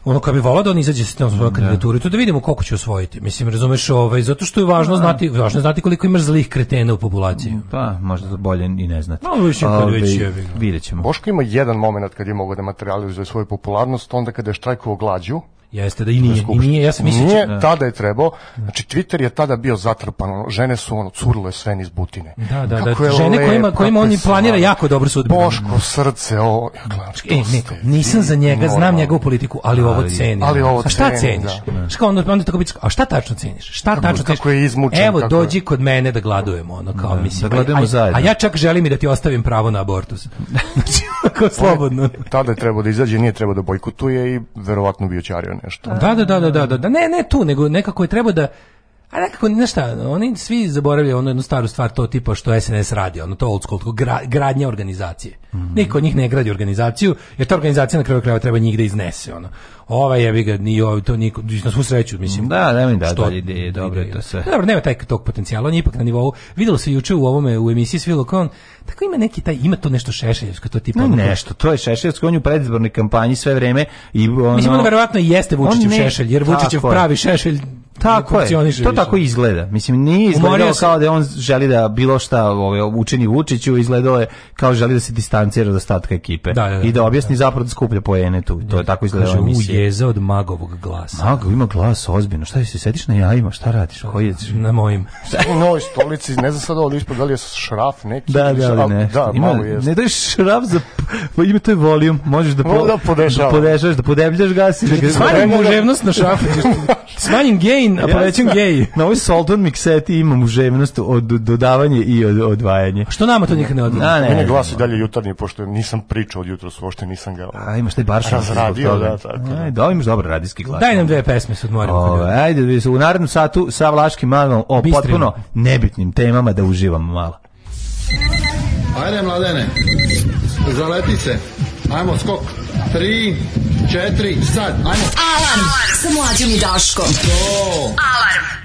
ono kad bi volao da on izađe sa tom svojom da. kandidaturom, to da vidimo koliko će osvojiti. Mislim, razumeš, ovaj, zato što je važno da. znati, važno znati koliko ima zlih kretena u populaciji. Mm, pa, možda to bolje i ne znati. Malo više kad već je. Vidjet ćemo. Boško ima jedan moment kad je mogao da materializuje svoju popularnost, onda kada je štrajkovao glađu, Jeste da i nije, i nije ja sam mislići, nije, da. tada je trebao. Znači Twitter je tada bio zatrpan, žene su ono curile sve niz butine. Da, da, da Kako da, žene lepa, kojima kojima on planira jako dobro sudbinu. Boško srce, o, znači, e, ne, nisam za njega, normalno. znam njegovu politiku, ali, ali ovo ceni. Ali ovo a šta ceniš? Da. Šta onda onda tako biti, a šta tačno ceniš? Šta tačno kako, ceniš? Kako je izmučen, Evo kako dođi kod mene da gladujemo, ono kao da, mislim. Da gladujemo zajedno. A ja čak želim i da ti ostavim pravo na abortus. Tako slobodno. E, tada je trebao da izađe, nije trebao da bojkotuje i verovatno bi očario nešto. Da, da, da, da, da, da, ne, ne tu, nego nekako je trebao da A nekako, znaš šta, oni svi zaboravljaju ono jednu staru stvar, to tipa što SNS radi, ono to old school, gra, gradnja organizacije. Mm -hmm. Niko od njih ne gradi organizaciju, jer ta organizacija na kraju krajeva treba njih da iznese, ono. Ova je ga, ni ovo, to niko, na svu sreću, mislim. Da, nema da, što, ideje, dobro je to sve. Da, dobro, nema taj tog potencijala, on je ipak na nivou. Videlo se juče u ovome, u emisiji Svilo Kon, tako ima neki taj, ima to nešto šešeljevsko, to tipa. Ne, ono, nešto, to je šešeljevsko, on je u predizbornoj kampanji sve vreme i ono... Mislim, on verovatno i jeste Vučićev šešelj, jer Vučićev pravi šešelj Tako je, to više. tako izgleda. Mislim, nije izgledao kao da on želi da bilo šta ovaj, učini Vučiću, izgledao je kao da želi da se distancira od ostatka ekipe. Da, da, da, I da, da objasni da. zapravo da skuplja pojene tu. To je tako izgledao emisija. jeza od magovog glasa. Mago, ima glas ozbiljno. Šta se sediš na jajima? Šta radiš? Koji je? Na mojim. U novoj stolici, ne znam sad ovdje ispod, da li je šraf neki? Da, da, ne. Da, ima, malo je. Ne da šraf za... Pa ima to je volijum. Možeš da, po, da podešavaš. Da podešavaš, da podebljaš gas. Smanjim muževnost na šrafu. Smanjim gain Gain, a povećam gej. Na ovoj Solton mikseti imam uževnost od dodavanje i od odvajanje. Što nama to nikad ne odvajanje? A, ne, Mene glas i dalje jutarnji, pošto nisam pričao od jutra, uopšte nisam ga... A, imaš taj baršan. Razradio, da, tako. Aj, da, da imaš dobar radijski glas. Daj nam dve pesme, se odmorimo. Ove, ajde, da u narednom satu sa Vlaškim magom o Bistrimo. potpuno nebitnim temama da uživamo malo. Ajde, mladene, zaleti se. Ajmo, skok. Tri, četiri, sad. Ajmo. Alarm sa mlađom i Daškom. To. Alarm.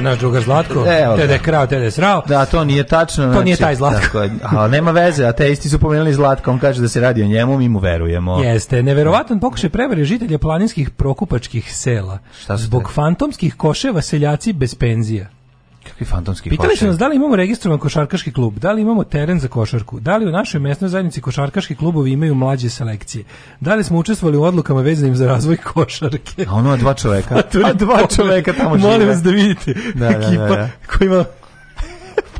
Zlatko, naš drugar Zlatko, e, Evo tede je krao, tede srao. Da, to nije tačno. To znači, nije taj Zlatko. Tako, a nema veze, a te isti su pomenuli Zlatko, on kaže da se radi o njemu, mi mu verujemo. Jeste, neverovatan pokušaj prevare žitelja planinskih prokupačkih sela. Šta Zbog fantomskih koševa seljaci bez penzija. Kakvi fantomski Pitali su nas da li imamo registrovan košarkaški klub, da li imamo teren za košarku, da li u našoj mesnoj zajednici košarkaški klubovi imaju mlađe selekcije, da li smo učestvovali u odlukama vezanim za razvoj košarke. A ono dva čoveka. A, tu je dva čoveka tamo žive. Molim vas da vidite da, da, da, ekipa da. koja ima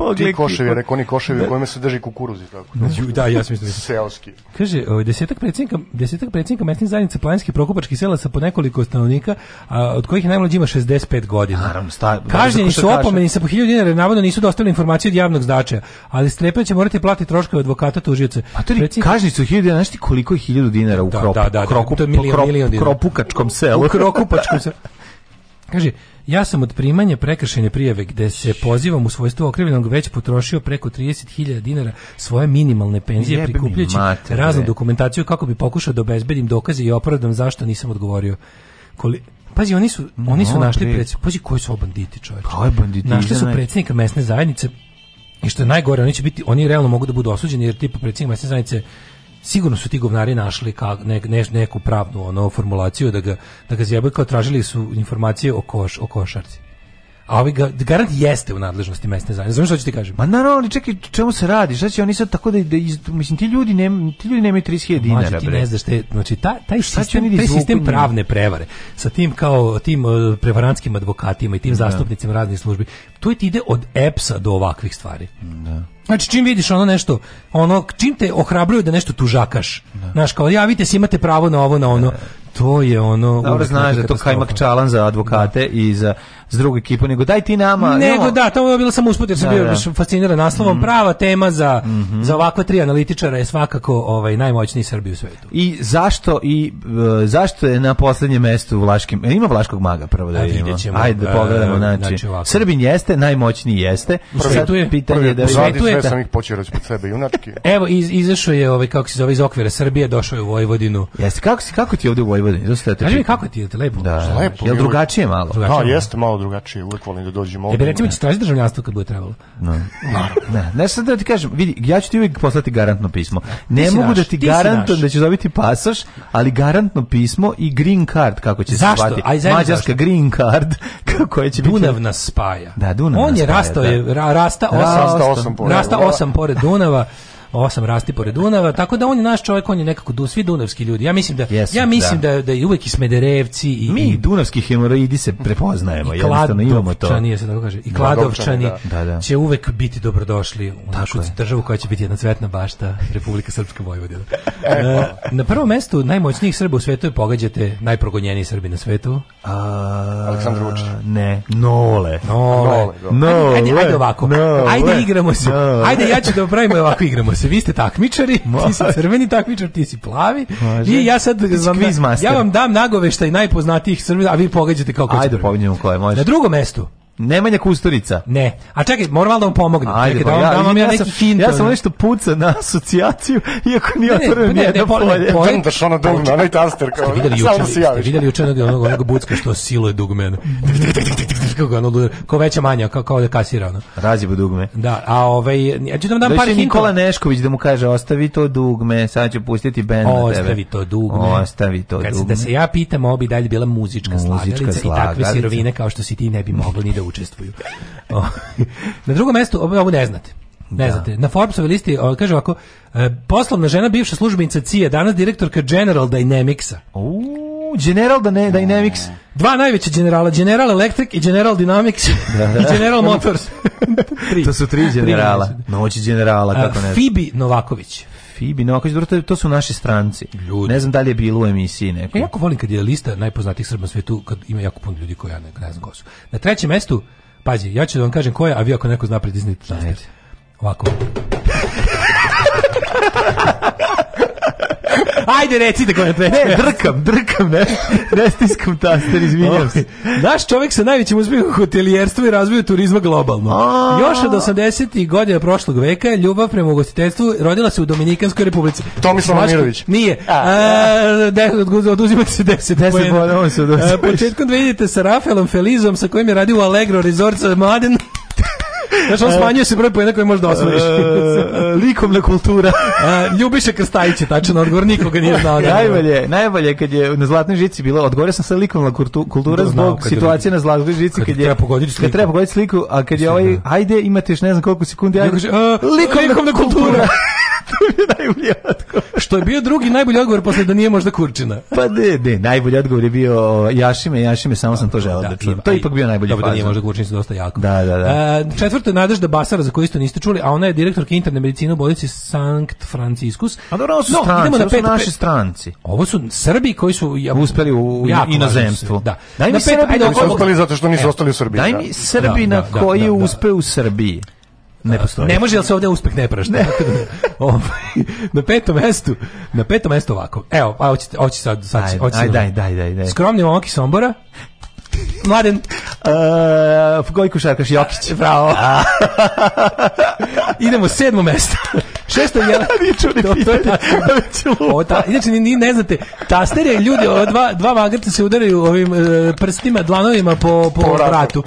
Pogledaj. Ti koševi, pa- rekao oni koševi da. u kojima se drži kukuruz i tako. Da, da ja sam mislim. Da Seoski. Kaže, desetak predsjednika, desetak predsjednika mesnih zajednica planinskih prokopačkih sela sa po nekoliko stanovnika, a, od kojih najmlađi ima 65 godina. Naravno, sta, Kažnjeni su opomeni sa po 1000 dinara, navodno nisu dostavili informacije od javnog značaja, ali strepe će morati platiti troškove advokata tužioce. A to je Predsjednik... su 1000 dinara, znaš ti koliko je 1000 dinara u da, kropu, da, da, da, kropu, da, to je milion, po, krop, milion kropukačkom selu. U krokupačkom selu. Kaže, Ja sam od primanja prekršajne prijave gde se pozivam u svojstvo okrivljenog već potrošio preko 30.000 dinara svoje minimalne penzije prikupljajući raznu dokumentaciju kako bi pokušao da obezbedim dokaze i opravdam zašto nisam odgovorio. Koli, Pazi, oni su, oni su no, našli predsjednika. Pazi, koji su ovo banditi, čovječe? Pa, našli su predsjednika mesne zajednice i što je najgore, oni će biti, oni realno mogu da budu osuđeni jer tipa predsjednik mesne zajednice sigurno su ti govnari našli kak ne, ne, neku pravnu ono, formulaciju da ga, da ga zjebaju, kao tražili su informacije o, koš, o košarci. A ovi ga, garant jeste u nadležnosti mesne zajednice. Znaš što ću ti kažem? Ma naravno, čekaj, čemu se radi? Šta će oni sad tako da, da iz, mislim ti ljudi ne ti ljudi nemaju 30.000 dinara, bre. ti ne znaš te, znači taj da taj sistem, taj sistem pravne prevare sa tim kao tim uh, prevarantskim advokatima i tim da. zastupnicima raznih službi to ti ide od EPS-a do ovakvih stvari. Da. Znači čim vidiš ono nešto, ono čim te ohrabruju da nešto tužakaš. Da. Znaš kao ja, vidite, se imate pravo na ovo na ono. Da, da. To je ono... Dobro znaš da to kajmak čalan za advokate da. i za, za drugu ekipu, nego daj ti nama... Nego no. da, to je bilo samo usput jer sam da, bio da. fasciniran naslovom. Mm Prava tema za, mm -hmm. za ovakve tri analitičara je svakako ovaj, najmoćniji Srbi u svetu. I zašto, i, e, zašto je na poslednjem mestu Vlaškim... E, ima Vlaškog maga prvo da pa vidimo. Ajde da pogledamo. E, znači, znači Srbin jeste jeste, najmoćniji jeste. Prvi, Sad prvi, pitanje prvi, da li sve sam ih počeo pod sebe junački. Evo iz, izašao je ovaj kako se zove iz okvira Srbije, došao je u Vojvodinu. Jeste, kako si kako ti ovde u Vojvodini? Zato Kaži mi kako ti je, lepo. Da, lepo. Je drugačije malo? da, jeste malo drugačije, uvek volim da dođem ovde. Ja recimo ćeš traži državljanstvo kad bude trebalo. No. ne, ne sad da ti kažem, vidi, ja ću ti uvek poslati garantno pismo. Ne mogu da ti, ti garantujem da ćeš dobiti pasoš, ali garantno pismo i green card kako će se zvati. Mađarska green card kako će biti. Dunav nas spaja. Da, Dunava. On je rastao da. je rasta 8%. Rasta 8 pored Dunava osam rasti pored Dunava, tako da on je naš čovjek, on je nekako du, svi dunavski ljudi. Ja mislim da Jesu, ja mislim da da, da i uvek i Smederevci i mi i, dunavski hemoroidi se prepoznajemo, i jednostavno imamo to. Kladovčani, se tako kaže, i da, Kladovčani da. Da, da, će uvek biti dobrodošli u našu državu koja će biti jedna cvetna bašta Republika Srpska Vojvodina. E, na, na prvom mestu najmoćnijih Srba u svetu je pogađate najprogonjeniji Srbi na svetu. A, Aleksandar Vučić. Ne, Nole. Nole. Nole. Ajde, ajde ovako. Ajde igramo se. Ajde ja ću da pravimo ovako igramo se se vi ste takmičari, Može. ti si crveni takmičar, ti si plavi. Može. I ja sad vam, da- master. ja vam dam nagovešta i najpoznatijih crvenih, a vi pogađate kako Ajde, pogađamo koje, može. Na drugom mestu. Nemanja Kusturica. Ne. A čekaj, moram da vam pomogne. Ajde, čekaj, pa da vam, ja, da vam ja, ja, neki hint. Ja sam nešto puca na asocijaciju, iako nije otvoreno ne, ne, ne, polje. Ne, ne, ne, ono dugme, onaj taster. Kao, ste vidjeli jučer, ste vidjeli jučer onog, onog bucka što siluje dugmene. kako ono luder, kao veća manja, kao, kao da kasira ono. Razjeba dugme. Da, a ovaj, ja ću da vam dam par Nikola Nešković da mu kaže, ostavi to dugme, sad ću pustiti band na tebe. Ostavi to dugme. Ostavi to Kad, dugme. Da se ja pitam, ovo bi dalje bila muzička, muzička slagalica, slagalica, i takve sirovine kao što si ti ne bi mogli ni da učestvuju. na drugom mestu, ovo ne znate. Ne da. znate, na Forbesovoj listi kaže ovako, e, poslovna žena bivša službenica CIA, danas direktorka General Dynamicsa. Uuu. General Dynamics. Da da Dva najveća generala, General Electric i General Dynamics da, i General Motors. To su tri generala. Noći generala, kako ne. Fibi Novaković. Fibi Novaković, dobro, to su naši stranci. Ljudi. Ne znam da li je bilo u emisiji neko. Ja jako volim kad je lista najpoznatijih Srba na svetu, kad ima jako puno ljudi koji ja ne, ne znam ko su. Na trećem mestu, pađi, ja ću da vam kažem ko je, a vi ako neko zna pritisnite. Ovako. Ajde, recite da ko je Ne, drkam, drkam, ne, ne stiskam taster, izvinjam se. Oh, naš čovjek sa najvećim uspjehom hotelijerstva i razvoju turizma globalno. Još od 80. godina prošlog veka je ljubav prema ugostiteljstvu rodila se u Dominikanskoj republici. Tomislav Mirović. Nije. Oduzima se 10 pojena. Početkom 2000. sa Rafaelom Felizom sa kojim je radio Allegro Resort sa Mladen Znaš, on e, smanjuje se broj pojena koji možda osvojiš. E, e, likovna kultura. Ljubiše Krstajić tačno tačan odgovor, nikoga nije znao. Da najbolje, najbolje kad je na Zlatnoj žici bilo, odgovorio sam sa likovna kultura da, zbog situacije na Zlatnoj žici kad, je, kad treba pogoditi sliku, a kad je ovaj, da. ajde, imate još ne znam koliko sekundi, ajde, likovna kultura. to je najbolji odgovor. Što je bio drugi najbolji odgovor posle da nije možda Kurčina. Pa ne, ne, najbolji odgovor je bio Jašime, Jašime, samo sam to želeo da, da čujem. To je ipak bio najbolji odgovor. da nije možda Kurčina, dosta jako. Da, da, da. E, četvrta Nadežda Basara, za koju isto niste čuli, a ona je direktorka interne medicine u bolnici Sankt Franciscus. A dobro, ovo su no, stranci, idemo na pet, naši stranci. Ovo su Srbi koji su... Ja, uspeli u inozemstvu. Da. Daj mi Srbi na koji su uspeli zato što nisu e. ostali u Srbiji. Daj da. mi Srbi da, na da, koji uspe u Srbiji. Ne da, postoji. Ne može, ali se ovde uspeh ne prašta. Ne. Da, ovaj, na petom mestu, na petom mestu ovako. Evo, a hoćete, hoće sad, sad ajde, ajde, ajde, ajde, ajde. Skromni momak iz Sombora, Mladen uh, Gojko Šarkaš Jokić Bravo Idemo sedmo mesto Šesto je... Da, nije čuo ni da, pitanje. Da inače, ni, ne znate, tastere ljudi, ova dva, dva magarca se udaraju ovim e, prstima, dlanovima po, po, po vratu.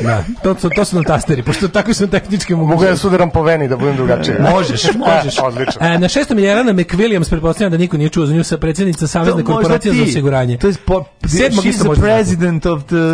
Da, to, su to su nam tasteri, pošto tako sam tehnički mogu. Mogu ja se po veni da budem drugačije. možeš, e, možeš. E, odlično. na šestom je Jelena McWilliams, pretpostavljam da niko nije čuo za nju, sa predsednica Savezne korporacije za osiguranje. To je po, Sedmog she's the president of the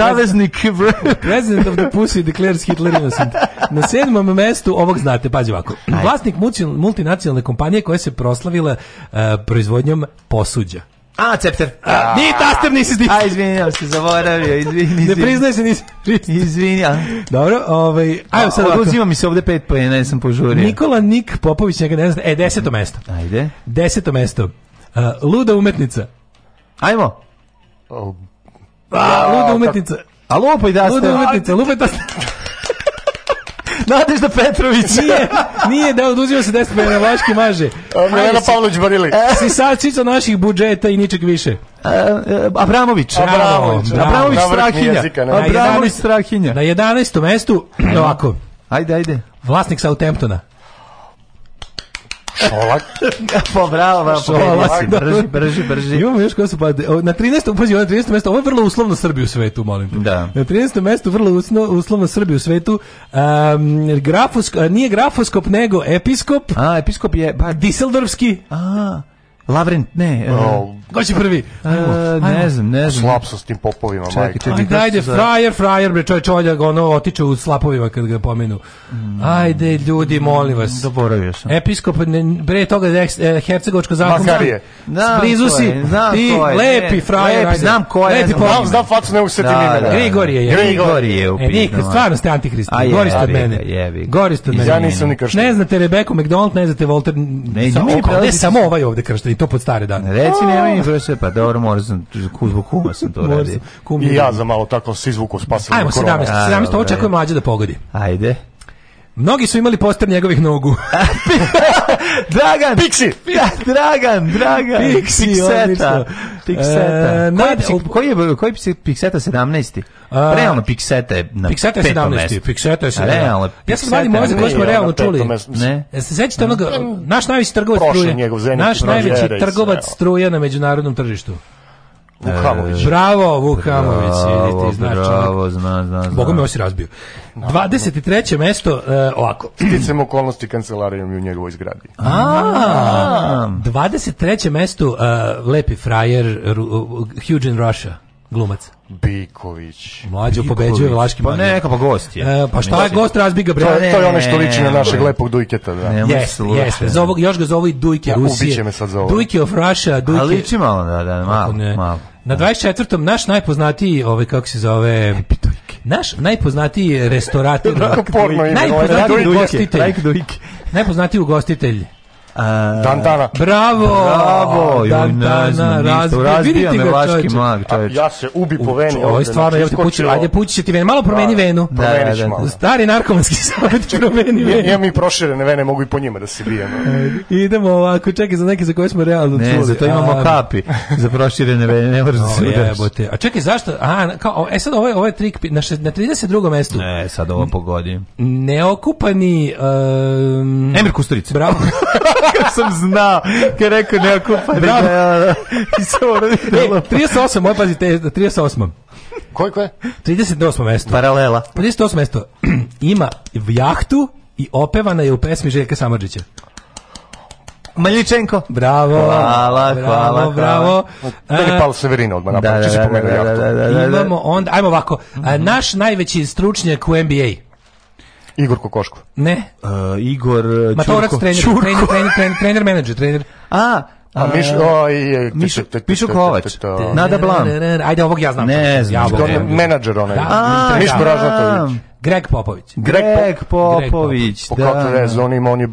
oh, Kivre. president of the pussy declares Hitler innocent. Na sedmom mestu ovog znate, pazi ovako. Ajde vlasnik multinacionalne kompanije koja se proslavila uh, e, proizvodnjom posuđa. A, Cepter. ni taster nisi zdi. A, izvinjam se, zaboravio, izvini. Ne priznaj se, nisi. Izvinjam. Dobro, ovaj, ajmo sad ovako. Uzima mi se ovde pet pojena, ne sam požurio. Nikola Nik Popović, njega ne znam. E, deseto mesto. Ajde. Deseto mesto. Uh, luda umetnica. Ajmo. Oh. A, luda umetnica. A lupaj da ste. Luda umetnica, lupaj da ste. Nadežda Petrović. Nije, nije da oduzio se 10 pojena Vlaški maže. Milena Pavlović Barili. E. Sisačica naših budžeta i ničeg više. E, e, Abramović. Abramović. Da. Abramović Strahinja. Abramović Strahinja. Na 11. mestu, ovako. Ajde, ajde. Vlasnik Southamptona. Šolak. po pa, bravo, Šolak. Brži, brži, brži. Imamo još koja su pa... Na 13. Pazi, na 13. mesto, ovo je vrlo uslovno Srbi u svetu, molim te. Da. Na 13. mesto, vrlo usno, uslovno Srbi u svetu. Um, grafosk, nije grafoskop, nego episkop. A, episkop je... Ba... Pa, Diseldorfski. A, Lavrent, ne. Uh, Ko će prvi? Uh, ne znam, ne znam. Slap sa s tim popovima, majke. ajde, ajde, frajer, frajer, bre, čovječ, oljak, ono, otiče u slapovima kad ga pomenu. Mm. Ajde, ljudi, molim vas. Zaboravio sam. Episkop, ne, bre, toga je eh, eh, hercegovačko zakon. Makarije. Znam Blizu si, ti, lepi frajer. Lepi, znam ko je. Lepi, znam, znam, znam facu, ne usetim da, imena. Da, da. Grigorije je. Grigorije je upisno. E, nikad, stvarno ste antihrist. Gori ste od mene. Gori ste od mene. Ja nisam nikad što. Ne znate Rebeku McDonald, ne znate Walter. Ne, pa- samo ovaj ovde kršten to pod stare dane. Reci, nema mi oh. prošle, pa dobro, mora sam, zbog kuma sam to radi. I ja za malo tako se izvuku spasili. Ajmo, 17. 17. Ovo čekuje mlađe da pogodi. Ajde. Mnogi su imali poster njegovih nogu. Dragan! Pixi! Da, Dragan, Dragan! Pixi, Pixeta! Pixeta. E, nad, koji, je, koji je Pixeta 17? A, realno Pixeta je na Pixeta je 17. Mesto. Pixeta je 17. Realno. Ja sam zvali moza koji smo realno čuli. Ne? E, se sećate onoga, mm. naš najveći trgovac struje. Naš najveći trgovac struje na međunarodnom tržištu. Vukamović. E, bravo, Vukamović, bravo, znači, Bravo, znam, znam, znam. Boga me ovo si razbio. 23. mesto, uh, ovako. Sticam okolnosti kancelarijom i u njegovoj zgradi. A, 23. mesto, uh, Lepi frajer, Huge in Russia. Glumac. Biković. Mlađo pobeđuje Vlaški Pa neka pa gost je. E, pa, pa šta je gost razbiga bre? To, je, to je ono što liči na našeg lepog Dujketa, da. Jeste, jeste. Za ovog još ga zovu i Dujke ja, pa, Rusije. Ubiće me sad za Dujke of Russia, Dujke. Ali liči malo, da, da, malo, malo. Na 24. naš najpoznatiji, ovaj kako se zove, naš najpoznatiji restorator, najpoznatiji ugostitelj, najpoznatiji ugostitelj Dantana. Bravo! Bravo! Joj, ne znam, razbio, razbija me vlaški mag, čoveče. Ja se ubi po veni. Ovo je znači, stvarno, ja pući, ajde pući će ti venu, malo da, promeni da, venu. Da, da, da, da. Stari narkomanski savjet promeni venu. Ja mi proširene vene, mogu i po njima da se bijem. E, idemo ovako, čekaj za neke za koje smo realno čuli. Ne, zato imamo kapi za proširene vene, ne moraš da se udrži. A čekaj, zašto? A, kao, e sad ovo je, trik, na, šest, na 32. mestu. Ne, sad ovo pogodi. Neokupani... Um, Emir Kusturica. Bravo. Kako sam znao, kad rekao neko pa da, da, da. e, 38, oj pazi, te, 38. Koliko je? 38. mesto. Paralela. 38. mesto. Ima jahtu i opevana je u pesmi Željka Samadžića. Maljičenko. Bravo. Hvala, hvala, bravo. Meni palo Severina odmah napravo, da, da, da, da, da, da, da, da, da, Imamo onda, ajmo ovako, mhm. naš najveći stručnjak u NBA, Igor Kokoško. Ne. Uh, Igor Ma Čurko. trener, Čurko. trener, trener, trener, trener, menadžer, trener. A, a e, Miš, oj, Mišu, Mišu Kovač. Nada Blan. Ajde, ovog ja znam. Ne znam. Ja, je menadžer onaj. Da, Miš da. Bražatović. Greg Popović. Greg, Popović, da. Po kakve veze on ima, on je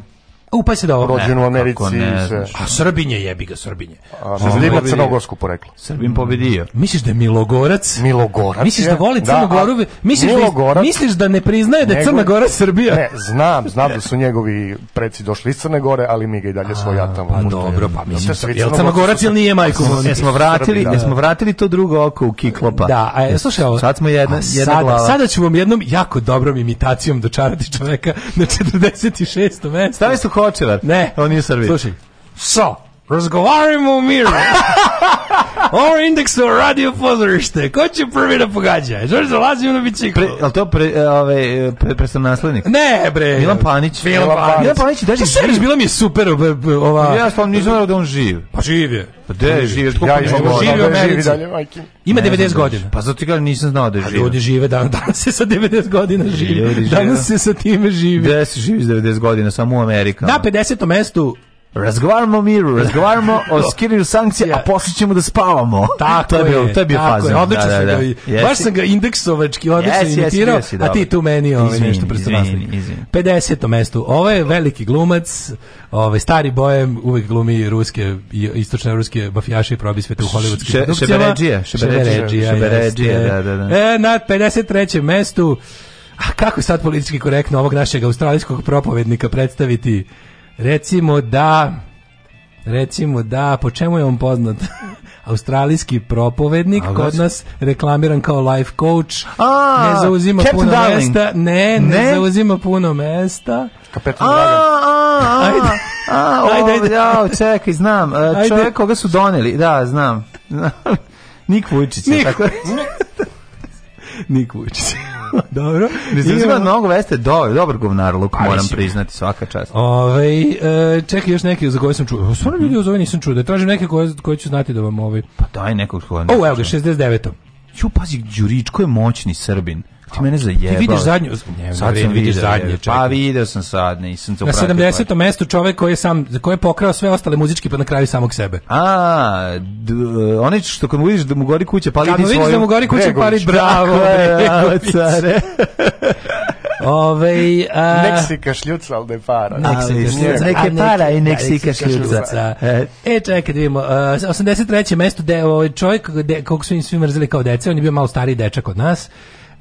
Upaj se da ovo. Rođen u Americi. Ne, se... A Srbinje jebi ga, Srbinje. A, Srbin ima crnogorsko poreklo. Srbin pobedio. Misliš da je Milogorac? Milogorac Misliš da voli Crnogoru? Da, misliš, da, misliš da ne priznaje da je Crna Gora Srbija? Ne, znam, znam da su njegovi preci došli iz Crne Gore, ali mi ga i dalje svojatamo. Pa dobro, pa mislim. Jel Crnogorac ili nije, majko? Ne smo vratili, ne da. smo vratili to drugo oko u Kiklopa. Da, a, slušaj ovo. Sad smo jedna, jedna glava. Sada ću vam jednom jako dobrom imitacijom dočarati čoveka na 46. mesto. Stavi su Kočevar. Ne. On nije Srbin. Slušaj. So, razgovarajmo u miru. Ovo indeksu radio pozorište. Ko će prvi da pogađa? Žorđe zalazi ono biciklo. Pre, ali to pre, e, ove, pre, pre sam naslednik? Ne, bre. Milan Panić. Milan Panić. Milan Panić, da je živ. Bilo mi je super e, e, ova... Pa ja sam nisam da on živ. Pa živ je. Pa gde je živ? Ja da živio u Americi. Da, Ima 90 da godina. Pa zato ti kažem nisam znao da je pa živ. Ljudi žive dan, danas se sa 90 godina živi. Danas se sa time živi. Gde se živi s 90 godina? Samo u Amerikama. Na 50. mestu Razgovaramo o miru, razgovaramo o skiriru sankcija, a posle ćemo da spavamo. Tako to je, bio, to je bio fazon. Da, odlično da, da, da. Yes. Baš sam ga indeksovački odlično yes, imitirao, yes, yes, a ti tu meni ovaj izvini, nešto predstavljeno. 50. mesto. Ovo je veliki glumac, ovaj stari bojem, uvek glumi ruske i istočne ruske mafijaše i probi svete u hollywoodskim Še, produkcijama. Šebeređija, šebeređija, šebeređija, da, da, da. E, na 53. mestu, a kako sad politički korektno ovog našeg australijskog propovednika predstaviti Recimo da recimo da po čemu je on poznat? Australijski propovednik, A, kod nas reklamiran kao life coach. A, ne zauzima Captain puno Darling. mesta. Ne, ne, ne, zauzima puno mesta. Kapetan Dragan. A, ajde, ajde. Ja, čekaj, znam. E, ajde. Čovjek koga su doneli, da, znam. Nik Vučić. Nik, tako. Nik Vučić. dobro. Izazima mnogo veste, dobro, dobar govnar luk, moram priznati, svaka čast. Ove, ovaj, e, čekaj, još neke za koje sam čuo. Stvarno mhm. ljudi uz ove nisam čuo, da tražim neke koje, koje ću znati da vam ovaj... Pa daj nekog koja... O, evo ga, 69. Ću, pazi, Đuričko je moćni Srbin. Ti mene zajebao. Ti vidiš zadnju, sad vidiš zadnje. Pa video sam sad, nisam to Na 70. Pa. mestu čovek koji je sam koji je pokrao sve ostale muzički pa na kraju samog sebe. A, onaj što kad mu vidiš da mu gori kuća, pali ti svoju. Kad vidiš da mu gori kuća, pali bravo. Bregović. Da, Ove, a... Nek si da ali da, da para. Nek šljuca. kašljuca, nek para i nek šljuca. E, e, čekaj, vidimo, uh, 83. mesto, de, ovaj čovjek, de, kog su im svi mrzili kao dece, on je bio malo stariji dečak od nas,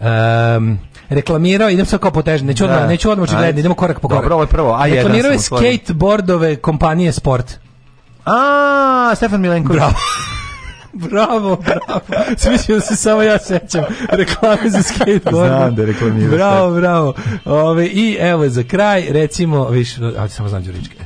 Um, reklamirao, idem sad kao potežno, neću odmah, da. neću odmah očigledno, idemo korak po korak. Dobro, ovo je prvo, a Reklamirao je skateboardove kompanije Sport. A, Stefan Milenković. Bravo. Bravo, bravo. Sviđa da se samo ja sećam. Reklame za skateboard. Znam da reklamiraš. Bravo, da. bravo. Ove, I evo, za kraj, recimo, više, ali samo znam Đuričke.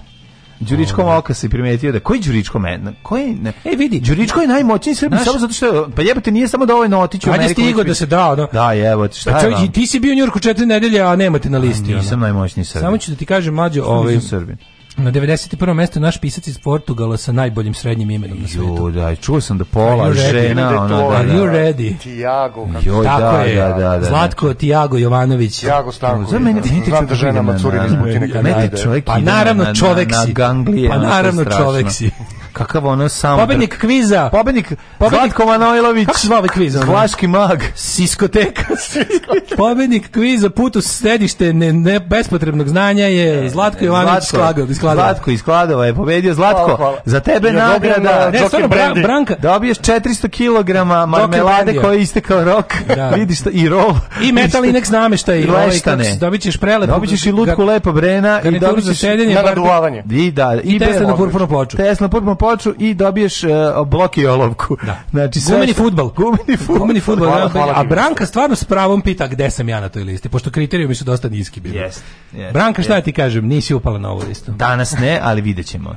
Đuričkom oka se primetio da koji Đuričko men, koji ne. E vidi, Đuričko je najmoćniji Srbin samo zato što pa jebote nije samo dovoljno otići u Ameriku. Hajde stigo da se dao, da. Da, jebote, šta pa je. Pa ti si bio u Njujorku 4 nedelje, a nemate na listi. Nisam najmoćniji Srbin. Samo ću da ti kažem mlađi, ovaj Srbin. Na 91. mestu naš pisac iz Portugala sa najboljim srednjim imenom na svetu. Jo, da, čuo sam da pola žena, da ono, da, Are you ready? Tiago, jo, tako da, je. Da, da, da, da, Zlatko Tiago Jovanović. Tiago Stanković. Za mene, meni da žena Macuri iz Butine. Meni da čovjek pa naravno čovek si. Na ganglije. Pa naravno čovek si. Kakav ono soundtrack. Pobednik kviza. Pobednik, pobednik Zlatko Manojlović. Kako se zvao kviz? Vlaški mag. Siskoteka. pobednik kviza putu središte ne, ne, bespotrebnog znanja je Zlatko Jovanović Skladov. Zlatko iz Kladova je pobedio. Zlatko, hvala, hvala. za tebe ja, nagrada. Ne, stvarno, Bra, Branka. Dobiješ 400 kg marmelade koji je istekao rok. Da. Vidiš to, i rol. I metal inex nameštaj. I ovaj, leštane. Ovaj, dobit ćeš prelep. Dobit ćeš i lutku lepa brena. I dobit ćeš... Na naduvavanje. I da. I, i Tesla na purpurnu ploču. Tesla na purpurnu ploču ploču i dobiješ uh, blok i olovku. Da. Znači, gumeni futbal. Gumeni futbal. Gumeni futbal. Hvala, hvala, a Branka stvarno s pravom pita gde sam ja na toj listi, pošto kriterijumi su dosta niski bili. Yes, yes, Branka, šta yes. ti kažem, nisi upala na ovu listu. Danas ne, ali vidjet ćemo.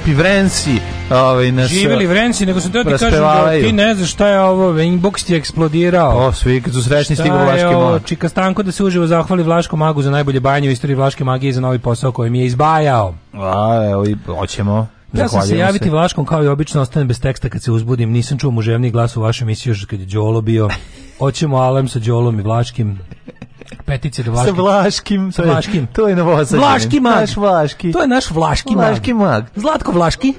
lepi Vrenci, ovaj nas Živeli eh, Vrenci, nego sam teo ti kažem da ti ne znaš šta je ovo, inbox ti je eksplodirao. O, pa, svi kad su srećni stiglo Vlaške mag. Čika Stanko da se uživo zahvali Vlaškom magu za najbolje bajanje u istoriji Vlaške magije za novi posao koji mi je izbajao. A, evo i hoćemo. Ja sam se javiti se. Vlaškom kao i obično ostane bez teksta kad se uzbudim. Nisam čuo muževni glas u vašoj emisiji još kad je Đolo bio. Hoćemo alem sa Đolom i Vlaškim petice do Vlaškim. Sa Vlaškim. Sa Vlaškim. To je, to je novosađen. Vlaški mag. Naš Vlaški. To je naš Vlaški, vlaški mag. mag. Zlatko Vlaški.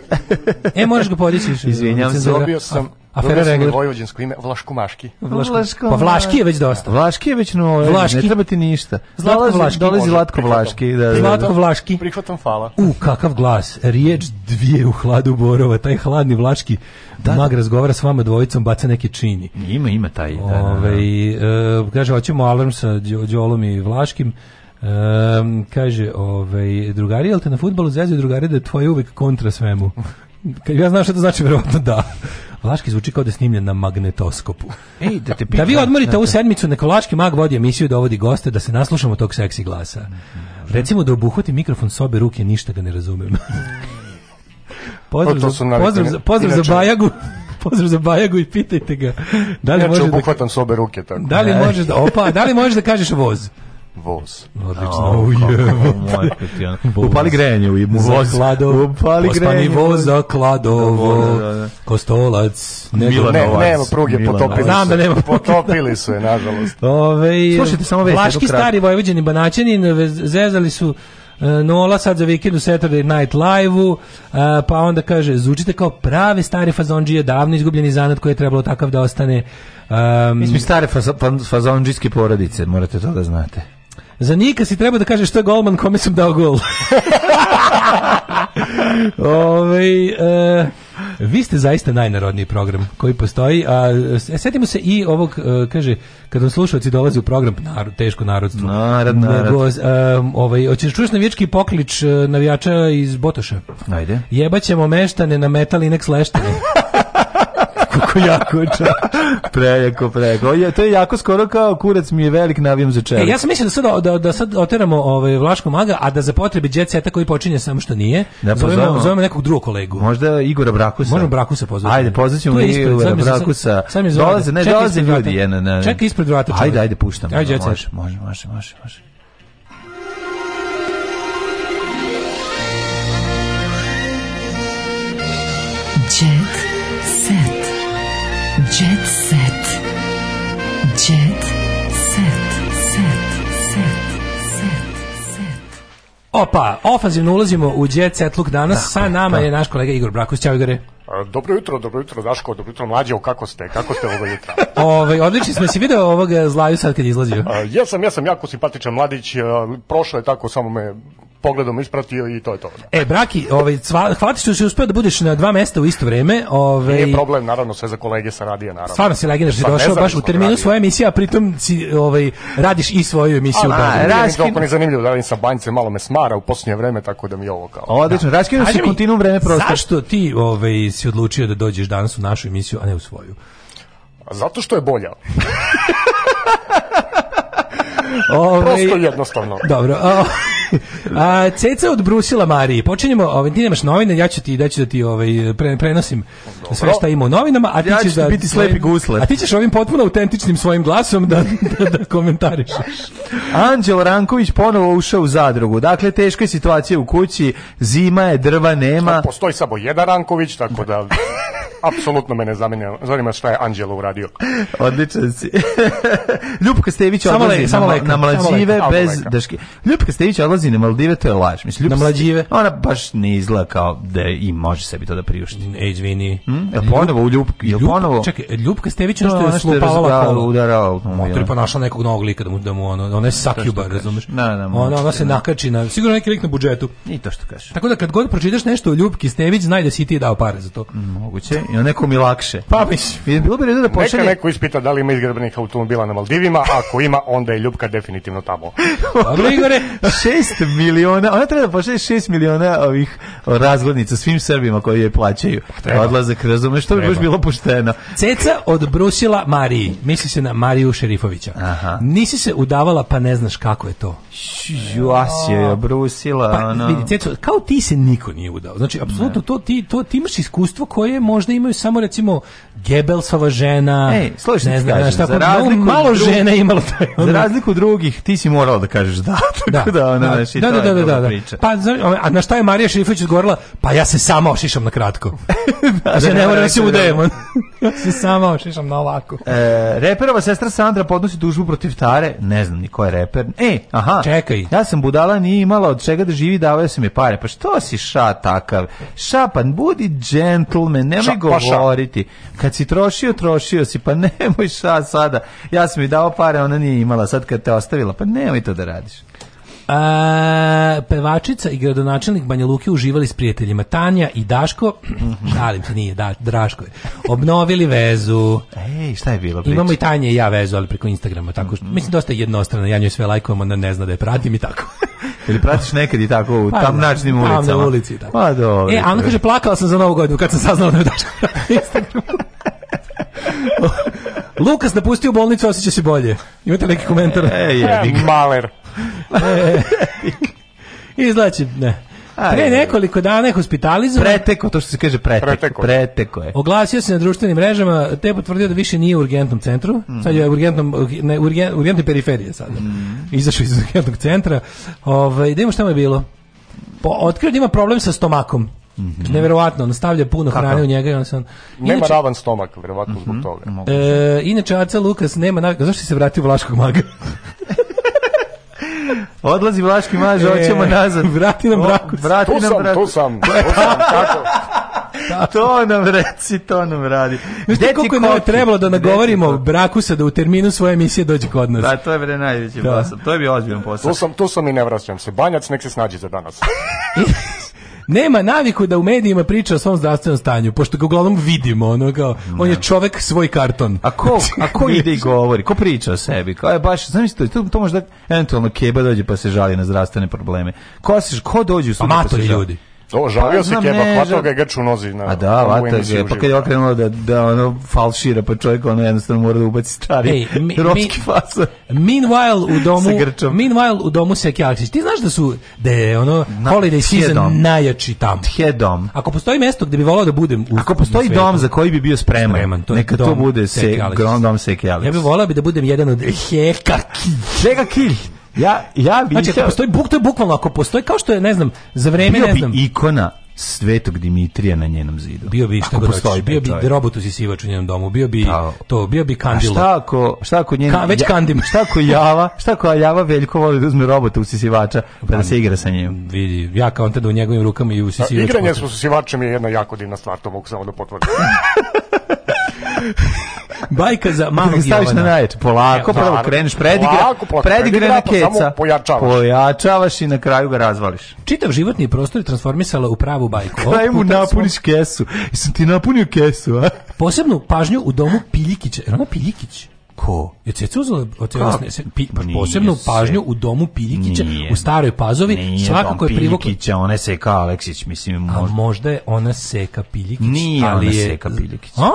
e, možeš ga podići. Izvinjam se. Dobio sam Afera Regler. Vojvođansko ime Vlaškumaški. Vlaško, pa Vlaški je već dosta. Vlaški je već novo. Vlaški. Ne treba ti ništa. Zlatko dolazi, Vlaški. Dolazi Zlatko Vlaški. Da, da, da, Zlatko Vlaški. Prihvatam fala. U, kakav glas. Riječ dvije u hladu Borova. Taj hladni Vlaški da, da. mag razgovara s vama dvojicom, baca neki čini. Ima, ima taj. Da, da, da. Ove, ovaj, e, kaže, hoćemo alarm sa Đolom i Vlaškim. Um, kaže, ovaj, drugari, jel te na futbalu zezio drugari da je tvoj uvek kontra svemu? ja znam što to znači, verovatno da. Vlaški zvuči kao da je snimljen na magnetoskopu. Ej, da, te da vi odmorite ovu sedmicu, neka Vlaški mag vodi emisiju, dovodi goste, da se naslušamo tog seksi glasa. Recimo da obuhvati mikrofon sobe ruke, ništa ga ne razumem. Mm. pozdrav, to pozdrav, pozdrav za Bajagu. Pozdrav za Bajagu i pitajte ga. Da li ja možeš da s obe ruke tako. Da li e. možeš da opa, da li možeš da kažeš voz? voz. Odlično. Oh, je. Upali grejanje u ibnu voz. Klado, upali grejanje. voza kladovo. Da, da, da. Kostolac. Milan ne, nema pruge, Milan potopili Znam da nema Potopili su je, nažalost. Ove, Slušajte samo već. Vlaški stari vojvođeni banaćanin zezali su E, Nola sad za vikend u Saturday Night Live-u, e, pa onda kaže, zvučite kao prave stare fazonđije, davno izgubljeni zanat koji je trebalo takav da ostane. Um, Mi stare faz, fazonđijske porodice, morate to da znate. Za Nika si treba da kažeš što je golman kome sam dao gol. Ove, ovaj, e, eh, vi ste zaista najnarodniji program koji postoji, a e, setimo se i ovog, eh, kaže, kad vam slušalci dolaze u program, narod, teško narodstvo. Narod, narod. Nego, eh, ovaj, hoćeš da čuješ navijački poklič navijača iz Botoša? Ajde. Jebaćemo meštane na metal i sleštane. kako jako, ča. Prejako, prejako. Je, to je jako skoro kao kurac mi je velik navijam za čelik. E, ja sam mislim da sad, da, da sad oteramo ovaj, Vlaško maga, a da za potrebe djeceta koji počinje samo što nije, da, zovemo, zovemo nekog drugog kolegu. Možda Igora Brakusa. Možemo Brakusa pozvati. Ajde, pozvaćemo Igora Brakusa. Sam, sam dolaze, ne, dolaze ljudi. Je, na, na. Čekaj ispred vrata. Ajde, ajde, puštamo. Ajde, može, može, može, može. može. Opa, ofanzivno ulazimo u Jet Setluk danas. Da, Sa nama da. je naš kolega Igor Braković. Ćao Igore. Dobro jutro, dobro jutro Daško, dobro jutro mlađe, kako ste, kako ste ovog jutra? Ove, ovaj, odlični smo, si video ovog eh, zlaju sad kad izlazio? Ja sam, ja sam jako simpatičan mladić, prošlo je tako, samo me pogledom ispratio i to je to. Da. E, Braki, ovaj, cva, hvala ti što da si uspio da budeš na dva mesta u isto vreme. Ovaj, Nije problem, naravno, sve za kolege sa radija, naravno. Stvarno si legenda, si došao baš u terminu svoje emisije, a pritom si, ovaj, radiš i svoju emisiju. A, da, raskinu... Nije zanimljivo da radim sa banjce, malo me smara u posljednje vreme, tako da mi ovo kao... Odlično, da. raskinu si kontinuum vreme prosto. Zašto ti ovaj, si odlučio da dođeš danas u našu emisiju, a ne u svoju? Zato što je bolja. Ove... Ovaj- prosto jednostavno. Dobro. A, ceca od Brusila Mariji. Počinjemo, ovaj, ti nemaš novine, ja ću ti, da ću da ti ovaj, pre, prenosim Dobro. sve šta ima u novinama. A ti ja ću ćeš da, biti slepi gusle. A ti ćeš ovim potpuno autentičnim svojim glasom da, da, da komentarišeš. Anđel Ranković ponovo ušao u zadrugu. Dakle, teška je situacija u kući, zima je, drva nema. Postoji samo jedan Ranković, tako da... apsolutno mene zamenja, zanima šta je Anđelo uradio. Odličan si. Ljupka Stević samo odlazi le, samo na, leka, na mlađive leka, bez daške. Ljupka Stević odlazi na Maldive, to je laž. Mislim, Ljupka na mlađive. Ona baš ne izgleda kao da i može sebi to da priušti. Ne, izvini. Hmm? Jel ponovo u Ljupki? Jel ponovo? Čekaj, Ljupka Stević da, nešto je slupavala kolo. Udarao. Motor pa našla nekog novog lika da mu, da mu ono, ona je sakjuba, razumeš? Na, na, ona, ona se da. nakači na, sigurno neki lik na budžetu. I to što kažeš. Tako da kad god pročitaš nešto o Ljupki Stević, znaj da si ti dao pare za to. Moguće. I na nekom i lakše. Pa mislim. Bilo bi redu da pošalje... Neka neko ispita da li ima izgrabenih automobila na Maldivima, ako ima, onda je Ljubka definitivno tamo. Dobro, Igore. 6 miliona, ona treba da pošalje 6 miliona ovih razglednica svim Srbima koji je plaćaju. Pa treba. Odlazak, razumeš, to bi baš bilo pošteno. Ceca odbrusila Mariji. Misli se na Mariju Šerifovića. Aha. Nisi se udavala, pa ne znaš kako je to. Juas je brusila. Pa, vidi, ceca, kao ti se niko nije udao. Znači, apsolutno, to, ti, to, ti imaš iskustvo koje možda ima imaju samo recimo Gebelsova žena. Ej, slušaj, ne znam šta, tako, malo žena imalo taj. Za razliku drugih, ti si morao da kažeš da. Tako da, ona znači da, da, da, da, Pa a na šta je Marija Šerifović odgovorila? Pa ja se sama ošišam na kratko. da, da, ne moram se udajemo. ja se sama ošišam na ovako. E, reperova sestra Sandra podnosi dužbu protiv Tare, ne znam ni ko je reper. E, aha. Čekaj. Ja sam budala nije imala od čega da živi, davao se mi pare. Pa što si ša takav? Šapan, budi gentleman, nemoj govoriti. Kad si trošio, trošio si, pa nemoj sada. Ja sam mi dao pare, ona nije imala, sad kad te ostavila, pa nemoj to da radiš. A, pevačica i gradonačelnik Banja Luke uživali s prijateljima Tanja i Daško, šalim se nije, da, Draško je, obnovili vezu. Ej, šta je bilo? Priča? Imamo i Tanja i ja vezu, ali preko Instagrama, tako što, mislim, dosta jednostrano, ja njoj sve lajkujem, ona ne zna da je pratim i tako. Ili pratiš nekad i tako u pa, da. tamnačnim ulicama? Tam na ulici, tako. Pa dobro. E, a ona kaže, plakala sam za novu godinu kad sam saznala da je Daško na Instagramu. Lukas napustio bolnicu, osjeća se bolje. Imate neki komentar? E, je, e, Maler. E, izlači, ne. Pre nekoliko dana je hospitalizovan. Preteko, to što se kaže preteko. Preteko, preteko je. Oglasio se na društvenim mrežama, te potvrdio da više nije u urgentnom centru. Mm. Sad je u urgentnom, ne, urgent, urgentne periferije sad. Mm. Izašao iz urgentnog centra. Ove, ovaj, da imamo šta mu je bilo. Po, otkrio da ima problem sa stomakom. Mm -hmm. Neverovatno, on puno Kako? hrane u njega i on se on... Inače, nema ravan stomak, verovatno mm -hmm. zbog mhm. toga. E, inače, Aca Lukas nema navika. Zašto si se vratio u Vlaškog maga? Odlazi Vlaški maž, e, hoćemo nazad. Vrati nam braku. Vrati nam sam, braku. To sam, to sam, Tako. to nam reci, to nam radi. Znaš ti koliko je trebalo da nagovorimo Brakusa da u terminu svoje emisije dođe kod nas? Da, to je bre najveći da. posao. To je bio ozbiljan posao. To sam, to sam i ne vraćam se. Banjac nek se snađe za danas. nema naviku da u medijima priča o svom zdravstvenom stanju, pošto ga uglavnom vidimo, ono kao, on je da. čovek svoj karton. A ko, znači, a ko ide i govori? Ko priča o sebi? Kao je baš, zamislite, to, to možda eventualno keba dođe pa se žali na zdravstvene probleme. Ko, se, ko dođe u sudu pa, pa se žali? ljudi. O, žalio pa, se keba, hvatao ga je grč u nozi. Na, a da, vata ga, pa kad je okrenuo da, da ono falšira, pa čovjek ono jednostavno mora da ubaci stari hey, mi, romski fasa. Meanwhile u domu, meanwhile u domu se kjaksić. Ti znaš da su, da je ono na, holiday season dom. najjači tamo. Tje dom. Ako postoji mesto gde bi volao da budem u Ako postoji u dom za koji bi bio spreman, spreman to neka dom, to bude se, grom dom se kjaksić. Ja bih volao bi da budem jedan od Heka hekakih. Hekakih. Ja, ja bi znači, ako postoji buk, to je bukvalno, ako postoji, kao što je, ne znam, za vreme, bio ne znam... bi ikona Svetog Dimitrija na njenom zidu. Bio bi što god postoji, bio bi robot usisivač u njenom domu, bio bi da. to, bio bi kandilo. A šta ako, šta ako njen, Ka, već ja, kandim. Šta ako Java, šta ako Java Veljko voli da uzme robota usisivača pa da se igra sa njim. Vidi, ja kao da u njegovim rukama i da, usisivač. Da, igranje sa usisivačem je jedna jako divna stvar, to mogu samo da potvrdim. Bajka za da malog Jovana. Staviš na najjače, polako, e, da, prvo da. kreneš, predigra, polako, polako, predigrana predigra, keca, pojačavaš. pojačavaš i na kraju ga razvališ. Čitav životni prostor je transformisala u pravu bajku. Kraj mu napuniš smo... kesu. Jesam ti napunio kesu, a? Posebnu pažnju u domu Piljikića. Jer ona Piljikić? Ko? Je ceca uzela od pi, pa posebnu pažnju u domu Piljikića nije, u staroj Pazovi, nije svakako je privukla. ona je seka Aleksić, mislim. Možda. A možda je ona seka Piljikić. Nije ali ona je, seka Piljikić. A?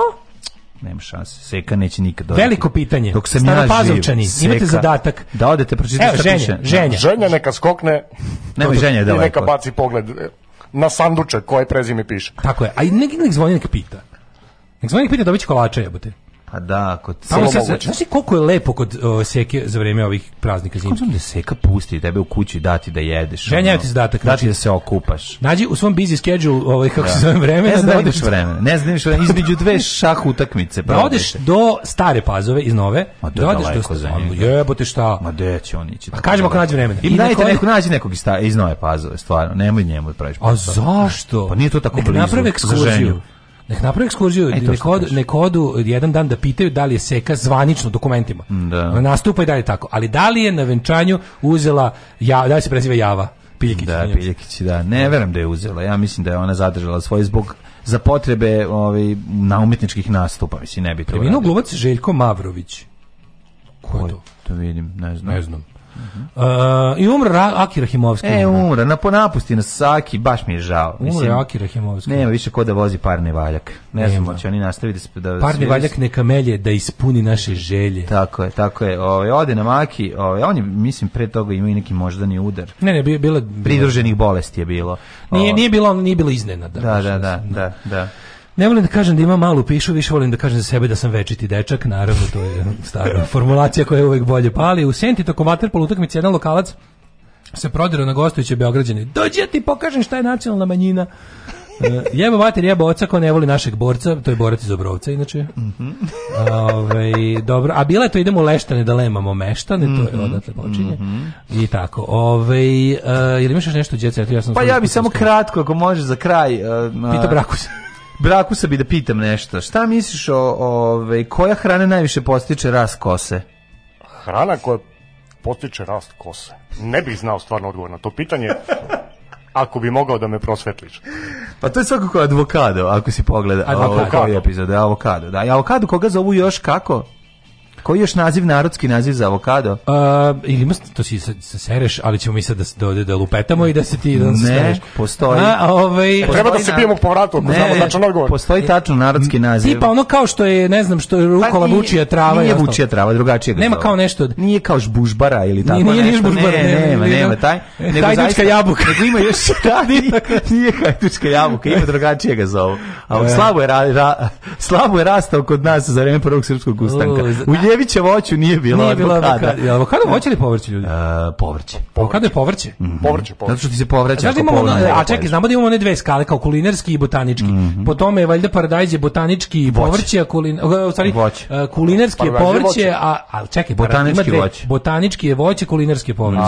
nema šanse. Seka neće nikad doći. Veliko pitanje. Dok sam ja živ, imate zadatak. Da odete pročitati Evo, ženja, piše. Ženja. ženja neka skokne. Nema ženja da neka baci pogled e, na sanduče koje prezime piše. Tako je. A i nek, nek zvoni neka pita. Nek zvoni nek pita da biće kolača jebote. Pa da, kod pa moguće. Znaš, koliko je lepo kod o, seke za vrijeme ovih praznika zimskih? Kako da seka pusti tebe u kući dati da jedeš? Ženja ono, ti zadatak. Dati znači- da se okupaš. Nađi u svom busy schedule ovaj, kako da. se zove vremena. Ne da, da odeš vremena. Ne znam da vremena. Između dve šah utakmice. pa odeš do stare pazove iz nove. Ma da, da odeš do stare. Jebote šta? Ma gde će on ići? Pa kažemo ako nađe vremena. I, I dajte neko, nađi nekog iz, iz nove pazove, stvarno. Nemoj njemu da praviš. A zašto? Pa nije to tako blizu. Napravi ekskurziju. Nek naprave ekskurziju, e, nek, od, nek odu jedan dan da pitaju da li je seka zvanično dokumentima. Da. Nastupa i dalje tako. Ali da li je na venčanju uzela, ja, da li se preziva Java? Piljekić. Da, Piljekić, da. Ne verujem da je uzela. Ja mislim da je ona zadržala svoj zbog za potrebe ovaj, na umetničkih nastupa. Mislim, ne bi to... Preminuo glumac Željko Mavrović. Ko je to? To vidim, ne znam. Ne znam. Uh -huh. I umro Aki Rahimovski. E, umro, na ponapusti nas Saki, baš mi je žao. Umro Aki Rahimovski. Nema više ko da vozi parni valjak. Ne znam, će oni nastaviti da... da parni valjak neka melje da ispuni naše želje. Tako je, tako je. Ove, ode nam Aki, ove, on je, mislim, pre toga imao i neki moždani udar. Ne, ne, bila... bila. Pridruženih bolesti je bilo. Nije, nije bilo, nije bila iznenada. Da, da, da, da, da. Ne volim da kažem da imam malu pišu, više volim da kažem za sebe da sam večiti dečak, naravno to je stara formulacija koja je uvek bolje pali. Pa, u Senti tokom vaterpolo utakmice jedan lokalac se prodirao na gostujuće Beograđane. Dođi ja ti pokažem šta je nacionalna manjina. Uh, e, jeba mater, jeba oca, ko ne voli našeg borca, to je borac iz Obrovca, inače. Mm -hmm. Ove, ovaj, dobro, a bila je to, idemo u Leštane da lemamo meštane, to je mhm, odatle počinje. Mm -hmm. I tako. Ove, ovaj, uh, jel imaš nešto, djeca? Ja sam pa ja bih samo kratko, ako može, za kraj. Uh, Pita Brakus. Brakusa bi da pitam nešto. Šta misliš o, ove, ovaj, koja hrana najviše postiče rast kose? Hrana koja postiče rast kose. Ne bih znao stvarno odgovor na to pitanje. ako bi mogao da me prosvetliš. Pa to je svakako advokado, ako si pogleda. Advokado. Ovaj, ovaj epizod, avokado. Da, i avokado koga zovu još kako? Koji još naziv narodski naziv za avokado? Uh, ili ima to si se, se sereš, ali ćemo mi sad da da, da lupetamo i da se ti da se Ne, sereš. postoji. A, ovaj, e, treba da se pijemo po vratu, ako znamo tačan odgovor. Postoji tačno narodski naziv. Tipa ono kao što je, ne znam, što je rukola pa, vučija trava. Nije vučija trava, drugačije ga Nema kao nešto. Od... Nije kao žbužbara ili tako nije, nije nešto. Žbužbara, ne, nema, nema, taj. Nego hajdučka jabuka. Nego ima da, još nije hajdučka jabuka, ima drugačije ga zovu. A e. slabo je, slabo je rastao kod nas za vreme prvog srpskog ustanka. U Djevića voću nije bilo nije bilo avokada. avokado voće ili povrće ljudi? E, povrće. Avokado je povrće. Mhm. Povrće, povrće. Zato što ti se povrće Znači, da imamo, povrće, a čekaj, znamo da imamo one dve skale kao kulinarski i botanički. Mhm. Po tome je valjda paradajz je botanički i povrće, a kulin, u e, kulinarski je povrće, a al čekaj, botanički dve, voće. Botanički je voće, kulinarski je povrće.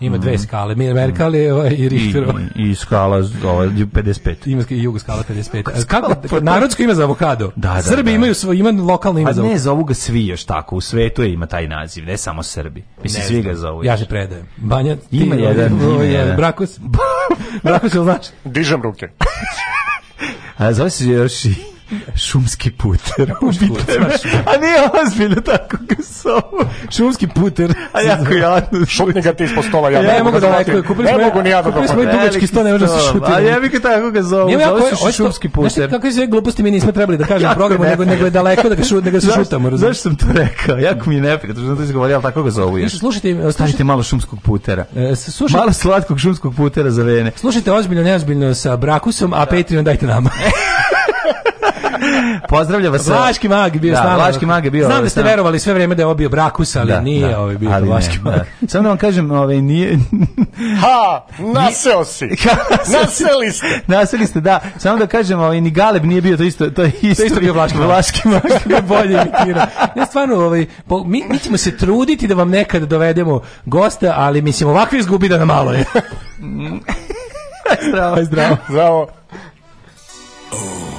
Ima dve mhm. skale, Merkel ovaj, i Richterova. I, i skala ovaj 55. Ima i jugo skala 55. Kako narodsko ima za avokado? Da, da, Srbi imaju svoj ima lokalno ime za. Ne, zovu ga svijaš tako, u svetu je ima taj naziv, ne samo Srbi. Mislim, svi ga zovu. Ja se predajem. Banja, ti, ima jedan, ima jedan. Brakus, brakus, znači. Dižem ruke. A zove se još šumski puter. A nije ozbiljno tako ga zove. Šumski puter. A jako jadno. Šutni ga ti ispod stola. Ja, ja ne, mogu da lekuje. Da kupili ne mogu ni ja da dopadne. Kupili smo i dugački sto, ne može se da šutiti. A jebi ga tako ga zovu. Zove se šumski puter. Znaš je sve gluposti mi nismo trebali da kažem programu, nego, nego je daleko da ga, šu, da ga šutamo. Zašto sam to rekao? Jako mi je neprijatno. Znam da izgovorio, ali tako ga zovu. Slušajte, e, slušajte, slušajte malo šumskog putera. E, slušajte, malo slatkog šumskog putera za vene. Slušajte ozbiljno, neozbiljno sa Brakusom, a da. Patreon dajte nama. Pozdravljam vas. Vlaški mag bio da, Vlaški mag je bio. Znam da ste verovali sve vrijeme da je obio brakus, da, ali da, nije da, ovaj bio ali Vlaški ne, mag. Da. Samo da vam kažem, ovaj nije Ha, naseo si. Naseli ste. Naseli ste, da. Samo da kažem, ovaj ni Galeb nije bio to isto, to je isto, to isto bio Vlaški mag. Vlaški mag je bolje imitirao. Ja stvarno ovaj po, mi, mi ćemo se truditi da vam nekad dovedemo gosta, ali mislim ovakvi izgubi da na malo je. zdravo, zdravo. Zdravo. Oh.